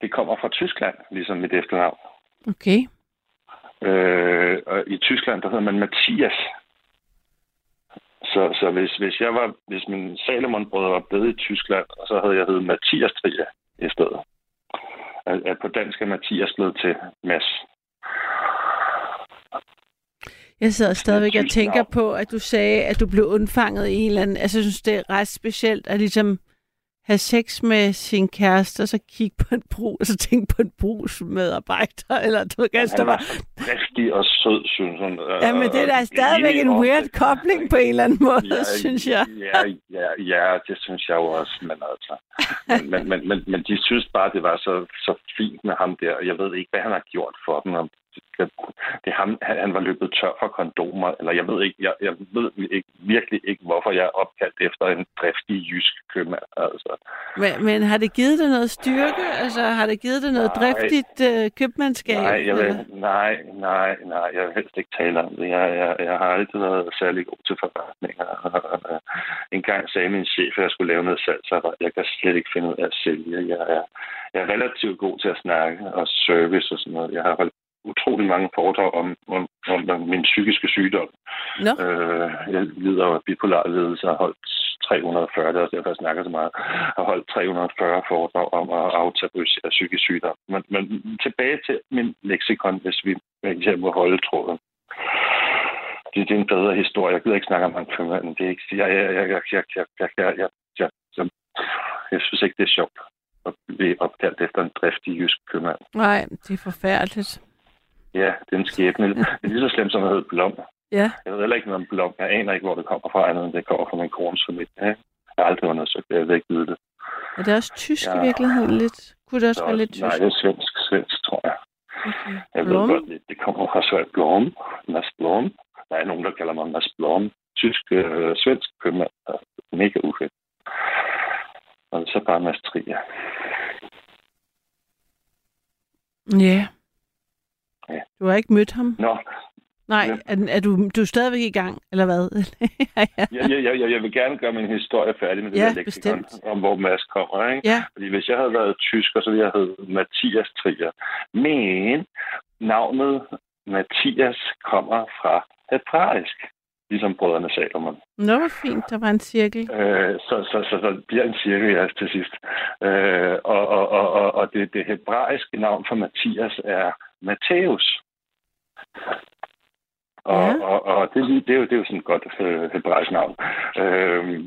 Speaker 12: det kommer fra Tyskland, ligesom mit efternavn.
Speaker 3: Okay.
Speaker 12: Øh, og i Tyskland, der hedder man Mathias. Så, så hvis, hvis jeg var, hvis min Salomon-brødre var blevet i Tyskland, så havde jeg heddet Mathias Trier i stedet. At, at på dansk er Mathias blevet til Mads.
Speaker 3: Jeg sidder stadigvæk og tænker på, at du sagde, at du blev undfanget i en eller anden... Altså, jeg synes, det er ret specielt at ligesom have sex med sin kæreste, og så kigge på en brug, og så tænke på en brugsmedarbejder, eller du kan der
Speaker 12: Han
Speaker 3: var...
Speaker 12: driftig og sød, synes hun.
Speaker 3: Ja, men det er da stadigvæk en weird kobling på en eller anden måde,
Speaker 12: ja,
Speaker 3: synes jeg.
Speaker 12: Ja, ja, ja, det synes jeg jo også, men altså. Men, men, men, men, men de synes bare, det var så, så fint med ham der, og jeg ved ikke, hvad han har gjort for dem. Om det, ham, han, han var løbet tør for kondomer, eller jeg ved ikke, jeg, jeg ved ikke, virkelig ikke, hvorfor jeg er opkaldt efter en driftig jysk købmand. Altså.
Speaker 3: Men, men har det givet dig noget styrke? Altså, har det givet dig noget
Speaker 12: Nej.
Speaker 3: driftigt øh, købmandskab?
Speaker 12: Nej, jeg vil, nej, nej, nej, jeg vil helst ikke tale om det. Jeg, jeg, jeg har altid været særlig god til forretninger. En gang sagde min chef, at jeg skulle lave noget salgsarbejde. Jeg kan slet ikke finde ud af at sælge. Jeg er, jeg er relativt god til at snakke og service og sådan noget. Jeg har holdt utrolig mange foredrag om, om, om min psykiske sygdom.
Speaker 3: Nå,
Speaker 12: Øh, jeg lider af bipolar ledelse og har holdt 340, det er også derfor, jeg snakker så meget, har holdt 340 foredrag om at aftabuisere psykisk sygdom. Men, men tilbage til min leksikon, hvis vi hvis jeg må holde tråden. Det, det er en bedre historie. Jeg gider ikke snakke om mange købmanden. Det er ikke, jeg, jeg, jeg, jeg, jeg, jeg, jeg, jeg, jeg, jeg, jeg, jeg synes ikke, det er sjovt at blive opkaldt efter en driftig jysk købmand.
Speaker 3: nej, det er forfærdeligt.
Speaker 12: Ja, det er en skæbne. Det er lige så slemt som at hedde Blom.
Speaker 3: Ja,
Speaker 12: Jeg ved heller ikke noget om blom. Jeg aner ikke, hvor det kommer fra, andet end det kommer fra min kones familie. Jeg har aldrig undersøgt det. Jeg ved ikke vide det.
Speaker 3: er det også tysk
Speaker 12: Ja.
Speaker 3: i virkeligheden lidt? Kunne det også
Speaker 12: Så,
Speaker 3: være lidt tysk?
Speaker 12: nej, det er svensk, svensk, tror jeg.
Speaker 3: Okay.
Speaker 12: Jeg
Speaker 3: Blom?
Speaker 12: ved godt, det, det kommer fra Sverige. Blom. Mads Blom. Der er nogen, der kalder mig Mads Blom. Tysk, øh, svensk købmand. Mega ufedt. Og så bare Mads Trier.
Speaker 3: Ja.
Speaker 12: Ja.
Speaker 3: Har ikke mødt ham?
Speaker 12: Nå,
Speaker 3: Nej,
Speaker 12: Ja.
Speaker 3: er, er du, du er stadigvæk i gang, eller hvad? ja, ja.
Speaker 12: jeg, jeg, jeg, jeg vil gerne gøre min historie færdig med det
Speaker 3: Ja,
Speaker 12: der leksikon, om hvor Mads kommer. Ikke?
Speaker 3: ja,
Speaker 12: Fordi hvis jeg havde været tysker, så ville jeg hedde Mathias Trier. Men navnet Mathias kommer fra hebraisk. Ligesom brødrene Salomon.
Speaker 3: Nå, hvor fint, der var en cirkel.
Speaker 12: Øh, så, så, så, så bliver en cirkel, ja, til sidst. Øh, og og, og, og, og det, det hebraiske navn for Mathias er Matthæus. Og,
Speaker 3: Ja.
Speaker 12: og, og det, er det, er jo, det er jo sådan et godt øh, hebraisk navn. Øh,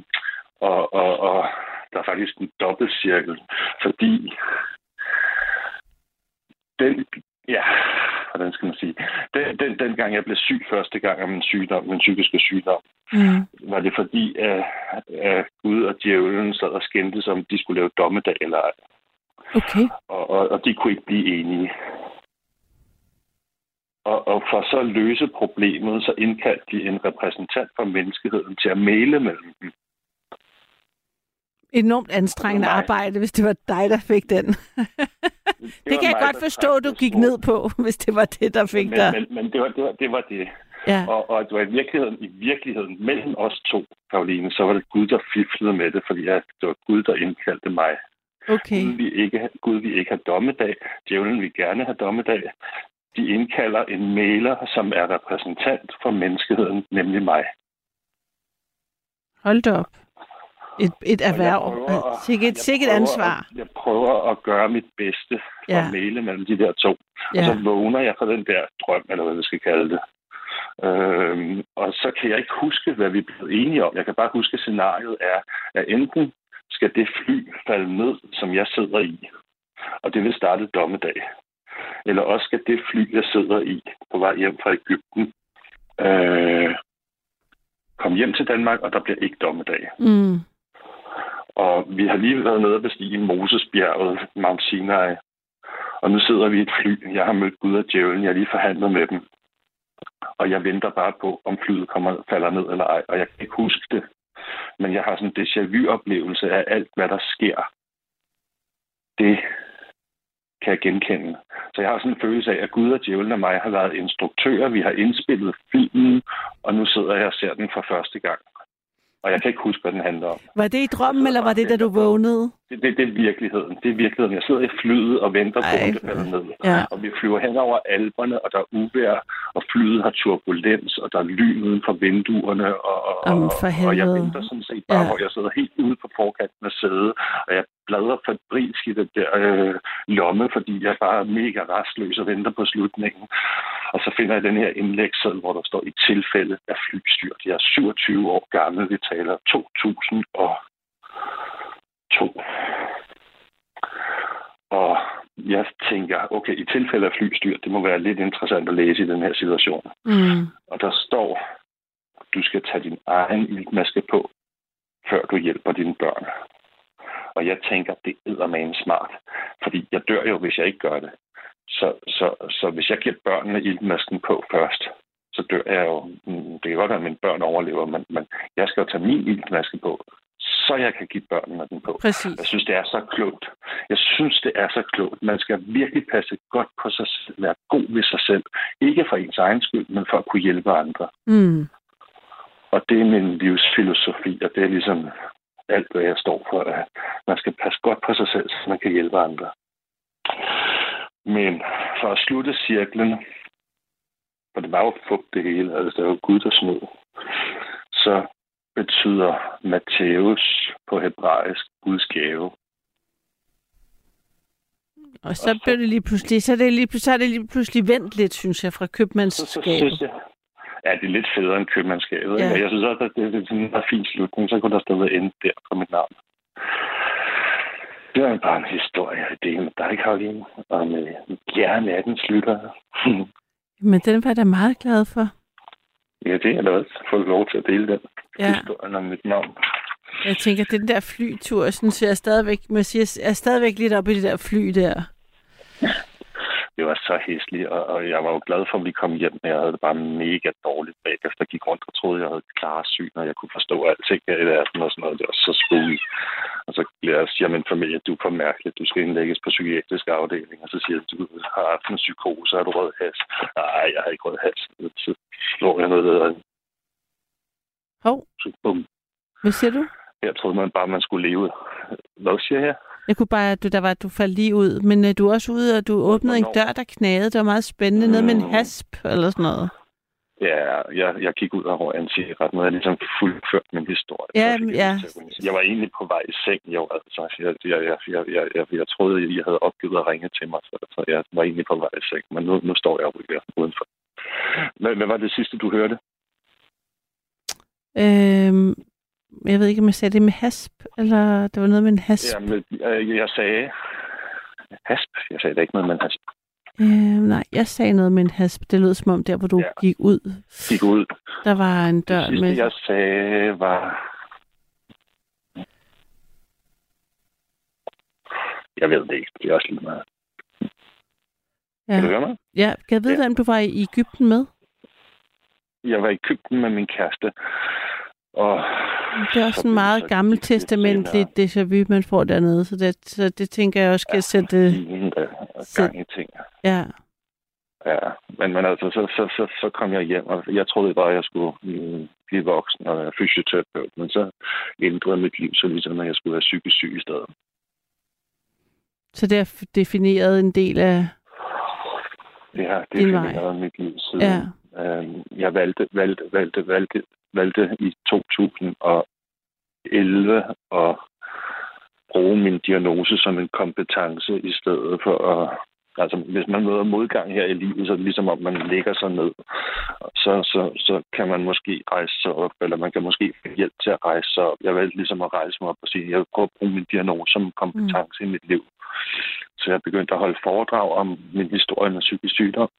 Speaker 12: og, og, og der er faktisk en dobbeltcirkel, fordi den, ja, hvordan skal man sige, den, den, den gang jeg blev syg første gang af min sygdom, min psykiske sygdom,
Speaker 3: Mm.
Speaker 12: var det fordi, at, at Gud og djævlen sad og skændtes om, de skulle lave dommedag eller ej.
Speaker 3: Okay.
Speaker 12: Og, og, og de kunne ikke blive enige. Og, og for så at løse problemet, så indkaldte de en repræsentant for menneskeheden til at male mellem dem.
Speaker 3: Enormt anstrengende
Speaker 12: Nej.
Speaker 3: arbejde, hvis det var dig, der fik den. det,
Speaker 12: var
Speaker 3: kan jeg
Speaker 12: mig,
Speaker 3: godt forstå, du
Speaker 12: det
Speaker 3: gik ned på, hvis det var det, der fik dig.
Speaker 12: Men, men, men det, var, det, var, det var det.
Speaker 3: Ja.
Speaker 12: Og, og det var i virkeligheden, i virkeligheden mellem os to, Karoline, så var det Gud, der fiflede med det, fordi at det var Gud, der indkaldte mig.
Speaker 3: Okay.
Speaker 12: Gud vil ikke, Gud vil ikke have dommedag. Djævlen vil gerne have dommedag. De indkalder en maler, som er repræsentant for menneskeheden, nemlig mig.
Speaker 3: Hold da op. Et, et
Speaker 12: Og
Speaker 3: erhverv.
Speaker 12: at-
Speaker 3: Sikke et,
Speaker 12: jeg
Speaker 3: et
Speaker 12: prøver
Speaker 3: ansvar.
Speaker 12: At, jeg prøver at gøre mit bedste for
Speaker 3: Ja.
Speaker 12: at male mellem de der to. Og
Speaker 3: Ja.
Speaker 12: så vågner jeg fra den der drøm, eller hvad vi skal kalde det. Øhm, og så kan jeg ikke huske, hvad vi blev enige om. Jeg kan bare huske, at scenariet er, at enten skal det fly falde ned, som jeg sidder i, og det vil starte dommedag. Eller også skal det fly, jeg sidder i på vej hjem fra Ægypten, øh, komme hjem til Danmark, og der bliver ikke dommedag.
Speaker 3: Mm.
Speaker 12: Og vi har lige været nede og bestige Mosesbjerget, Mount Sinai. Og nu sidder vi i et fly. Jeg har mødt Gud og djævlen. Jeg har lige forhandlet med dem. Og jeg venter bare på, om flyet kommer, falder ned eller ej. Og jeg kan ikke huske det. Men jeg har sådan en déjà vu-oplevelse af alt, hvad der sker. Det kan jeg genkende. Så jeg har sådan en følelse af, at Gud og djævlen og mig har været instruktører. Vi har indspillet filmen, og nu sidder jeg og ser den for første gang. Og jeg kan ikke huske, hvad den handler om.
Speaker 3: Var det i drømmen, eller var det, da du vågnede?
Speaker 12: Det, det, det er virkeligheden. Det er virkeligheden. Jeg sidder i flyet og venter på,
Speaker 3: Ej,
Speaker 12: at det falder ned.
Speaker 3: Ja.
Speaker 12: Og vi flyver hen over alberne, og der er uvejr, og flyet har turbulens, og der er lyn uden for vinduerne. Og, og,
Speaker 3: Jamen, for
Speaker 12: og jeg
Speaker 3: helvede.
Speaker 12: venter sådan set bare,
Speaker 3: Ja.
Speaker 12: hvor jeg sidder helt ude på forkanten af sædet, og jeg bladrer fabrilsk i det der øh, lomme, fordi jeg bare er mega restløs og venter på slutningen. Og så finder jeg den her indlægsseddel, hvor der står i tilfælde af flystyrt. Jeg er 27 år gammel. Vi taler 2002. Og jeg tænker, okay, i tilfælde af flystyrt, det må være lidt interessant at læse i den her situation.
Speaker 3: Mm.
Speaker 12: Og der står, du skal tage din egen iltmaske på, før du hjælper dine børn. Og jeg tænker, det er smart. Fordi jeg dør jo, hvis jeg ikke gør det. Så, så, så hvis jeg giver børnene iltmasken på først, så dør jeg jo. Mm, Det kan godt være, at mine børn overlever, men, men jeg skal jo tage min iltmaske på, så jeg kan give børnene den på.
Speaker 3: Præcis.
Speaker 12: Jeg synes, det er så klogt. Jeg synes, det er så klogt. Man skal virkelig passe godt på sig selv, være god ved sig selv. Ikke for ens egen skyld, men for at kunne hjælpe andre.
Speaker 3: Mm.
Speaker 12: Og det er min livsfilosofi, og det er ligesom alt, hvad jeg står for. At man skal passe godt på sig selv, så man kan hjælpe andre. Men for at slutte cirklen, for det var jo fugt det hele, altså det var Gud, der snød, så betyder Matthæus på hebraisk Guds gave.
Speaker 3: Og så blev det lige pludselig, så er det lige, så er det lige pludselig vendt lidt, synes jeg, fra
Speaker 12: Så, så
Speaker 3: købmandsskabet.
Speaker 12: ja, det er lidt federe end købmandskabet.
Speaker 3: Ja.
Speaker 12: Jeg synes også, at det, det er sådan en fin slutning. Så kunne der stå end der på mit navn. Det var bare en historie, jeg delte med dig, Karoline, og med gerne af den slutter.
Speaker 3: Men den var jeg da meget glad for.
Speaker 12: Er da også få lov til at dele den
Speaker 3: Ja.
Speaker 12: historien om mit navn.
Speaker 3: Jeg tænker, den der flytur, synes jeg er stadigvæk, må jeg sige, jeg er stadigvæk lidt oppe i det der fly der.
Speaker 12: Det var så hæsligt, og, og jeg var jo glad for, at vi kom hjem, men jeg havde det bare mega dårligt bagefter. Jeg gik rundt og troede, jeg havde klare syn, og jeg kunne forstå alting her i verden og sådan noget. Det var så spooky. Og så bliver jeg siger min familie, du er for mærkelig, du skal indlægges på psykiatrisk afdeling. Og så siger jeg, du har haft en psykose, har du rød has? Nej, jeg har ikke rød has. Så slår jeg noget der.
Speaker 3: Hov,
Speaker 12: Så bum.
Speaker 3: hvad siger du?
Speaker 12: Jeg troede man bare, man skulle leve. Hvad siger jeg?
Speaker 3: Jeg kunne bare, du, der var, du faldt lige ud, men uh, du er også ude, og du åbnede en
Speaker 12: Hvornår?
Speaker 3: dør, der knagede. Det var meget spændende, noget med en
Speaker 12: Mm.
Speaker 3: hasp eller sådan noget.
Speaker 12: Ja, jeg, jeg gik ud over en cigaret, har jeg ligesom fuldført min historie.
Speaker 3: Ja,
Speaker 12: jeg
Speaker 3: ja.
Speaker 12: at- Jeg var egentlig på vej i seng, jo, altså. Jeg, jeg, jeg, jeg, jeg, jeg, jeg troede, I havde opgivet at ringe til mig, så, så jeg var egentlig på vej i seng, men nu, nu står jeg her udenfor. Hvad, hvad var det sidste, du hørte?
Speaker 3: Øhm, jeg ved ikke, om jeg sagde det med hasp, eller det var noget med en hasp.
Speaker 12: Ja, men, øh, jeg sagde... Hasp? Jeg sagde da ikke noget med en hasp.
Speaker 3: Øh, nej, jeg sagde noget med en hasp. Det lød som om der, hvor du
Speaker 12: Ja.
Speaker 3: gik ud,
Speaker 12: Gik ud.
Speaker 3: der var en dør
Speaker 12: Det sidste,
Speaker 3: med...
Speaker 12: jeg sagde, var... Jeg ved det ikke. Det er også lige meget. Kan du
Speaker 3: Ja,
Speaker 12: høre mig?
Speaker 3: ja kan jeg vide,
Speaker 12: Ja.
Speaker 3: hvem du var i Ægypten med?
Speaker 12: Jeg var i Ægypten med min kæreste. Og
Speaker 3: Det er også
Speaker 12: så
Speaker 3: en meget
Speaker 12: det så
Speaker 3: gammel
Speaker 12: lidt senere.
Speaker 3: testamentligt déjà vu, man får dernede. Så det, så det tænker jeg også skal sætte...
Speaker 12: Ingen der
Speaker 3: Så-
Speaker 12: gang i ting.
Speaker 3: Ja,
Speaker 12: Ja, men, men altså, så, så, så, så kom jeg hjem, og jeg troede bare, at jeg skulle mm, blive voksen og være fysioterapeut, men så ændrede mit liv så ligesom, at jeg skulle være psykisk syg i stedet.
Speaker 3: så det har defineret en del af...
Speaker 12: Det har defineret mit liv siden.
Speaker 3: Ja.
Speaker 12: Øhm, jeg valgte, valgte, valgte, valgte, valgte i 2011 at bruge min diagnose som en kompetence i stedet for at... Altså, hvis man møder modgang her i livet, så er det ligesom om, man lægger sig ned. Så, så, så kan man måske rejse sig op, eller man kan måske få hjælp til at rejse sig op. Jeg valgte ligesom at rejse mig op og sige, jeg vil prøve at bruge min diagnose som kompetence mm. i mit liv. Så jeg begyndte at holde foredrag om min historie med psykisk sygdom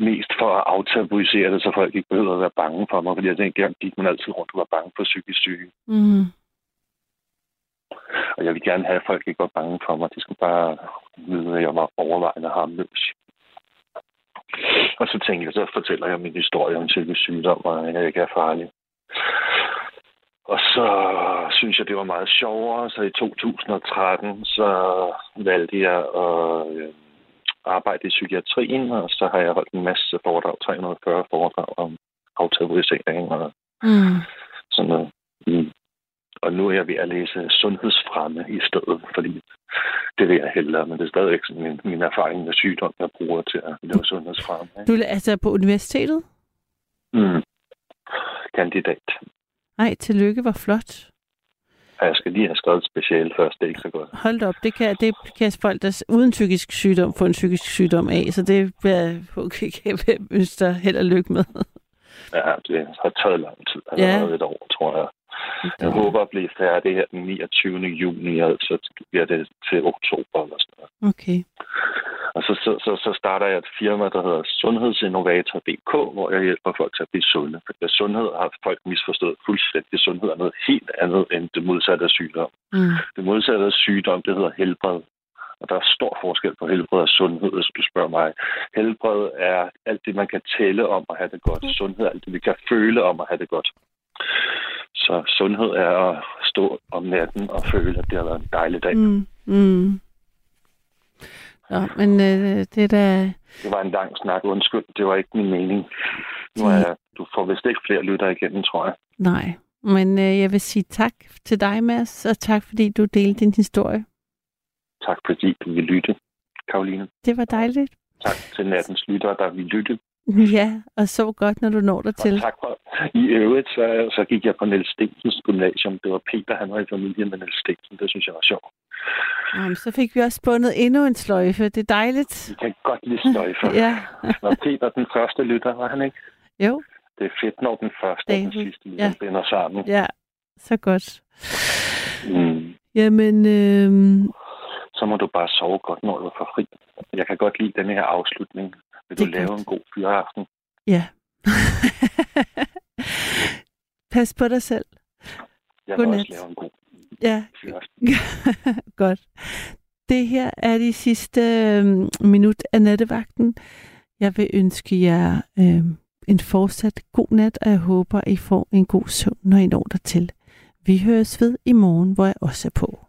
Speaker 12: mest for at aftabuisere det, så folk ikke behøver at være bange for mig, fordi jeg dengang gik man altid rundt og var bange for psykisk syge.
Speaker 3: Mm.
Speaker 12: Og jeg vil gerne have, at folk ikke var bange for mig. De skulle bare vide, at jeg var overvejende harmløs. Og så tænkte jeg, så fortæller jeg min historie om psykisk sygdom, og at jeg ikke er farlig. Og så synes jeg, det var meget sjovere, så i 2013, så valgte jeg at øh, arbejde i psykiatrien, og så har jeg holdt en masse foredrag, 340 foredrag om aftabuisering og
Speaker 3: Mm.
Speaker 12: sådan noget. Mm. Og nu er jeg ved at læse sundhedsfremme i stedet, fordi det vil jeg hellere, men det er stadigvæk sådan min, min erfaring med sygdom, jeg bruger til at lave sundhedsfremme.
Speaker 3: Du er altså på universitetet?
Speaker 12: Mm. Kandidat.
Speaker 3: Nej, tillykke, hvor flot.
Speaker 12: Og Jeg skal lige have skrevet et speciale først, det er ikke så godt.
Speaker 3: Hold op, det kan, det kan folk, der uden psykisk sygdom få en psykisk sygdom af, så det bliver okay, kan jeg ønske dig held og lykke med.
Speaker 12: Ja, det har taget lang tid.
Speaker 3: Ja.
Speaker 12: Allerede et år, tror jeg. Jeg håber at blive færdig her den 29. juni, og så bliver det til oktober eller sådan noget.
Speaker 3: Okay.
Speaker 12: Og så, så, så, så starter jeg et firma, der hedder Sundhedsinnovator.dk, hvor jeg hjælper folk til at blive sunde. For sundhed har folk misforstået fuldstændig. Sundhed er noget helt andet end det modsatte af sygdom.
Speaker 3: Mm.
Speaker 12: Det modsatte af sygdom, det hedder helbred. Og der er stor forskel på helbred og sundhed, hvis du spørger mig. Helbred er alt det, man kan tælle om at have det godt. Sundhed er alt det, vi kan føle om at have det godt. Så sundhed er at stå om natten og føle, at det har været en dejlig dag.
Speaker 3: Mm. Mm. Nå, men øh, det er da...
Speaker 12: Det var en lang snak, undskyld. Det var ikke min mening. Nu er jeg, du får vist ikke flere lytter igennem, tror jeg.
Speaker 3: Nej, men øh, jeg vil sige tak til dig, Mads, og tak fordi du delte din historie.
Speaker 12: Tak fordi du vil lytte, Karoline.
Speaker 3: Det var dejligt.
Speaker 12: Tak til nattens lyttere, der vil lytte.
Speaker 3: Ja, og så godt, når du når dig til.
Speaker 12: Tak for, i øvrigt, så, så gik jeg på Niels Stensens gymnasium. Det var Peter, han var i familie med Niels Stensen. Det synes jeg var sjovt.
Speaker 3: Jamen, så fik vi også spundet endnu en sløjfe. Det er dejligt.
Speaker 12: Vi kan godt lide støjfer.
Speaker 3: Ja.
Speaker 12: Var Peter den første lytter, var han ikke?
Speaker 3: Jo,
Speaker 12: Det er fedt, når den første og den
Speaker 3: David.
Speaker 12: sidste lytter
Speaker 3: Ja.
Speaker 12: binder sammen.
Speaker 3: ja, så godt.
Speaker 12: Mm.
Speaker 3: Jamen, øh,
Speaker 12: Så må du bare sove godt, når du er for fri. Jeg kan godt lide denne her afslutning. Vil du
Speaker 3: Det
Speaker 12: lave
Speaker 3: godt.
Speaker 12: en god fyreaften?
Speaker 3: ja. Pas på dig selv.
Speaker 12: Jeg vil
Speaker 3: Godnat.
Speaker 12: også lave en god
Speaker 3: Ja, godt. Det her er de sidste øh, minut af nattevagten. Jeg vil ønske jer øh, en fortsat god nat, og jeg håber, I får en god søvn, når I når dertil. Vi høres ved i morgen, hvor jeg også er på.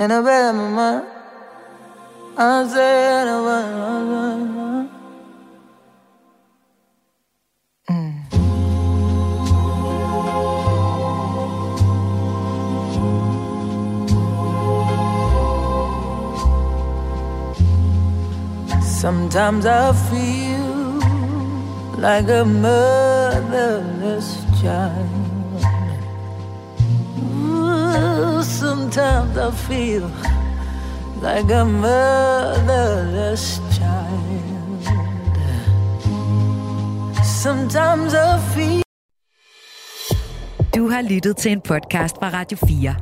Speaker 13: And I bet my mind. I said I was. Mm. Sometimes I feel like a motherless child. Sometimes I feel like a motherless child. Sometimes I feel
Speaker 2: Du har lyttet til en podcast fra Radio 4.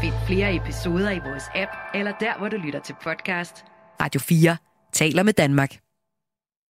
Speaker 2: Find flere episoder i vores app, eller der, hvor du lytter til podcast. Radio 4 taler med Danmark.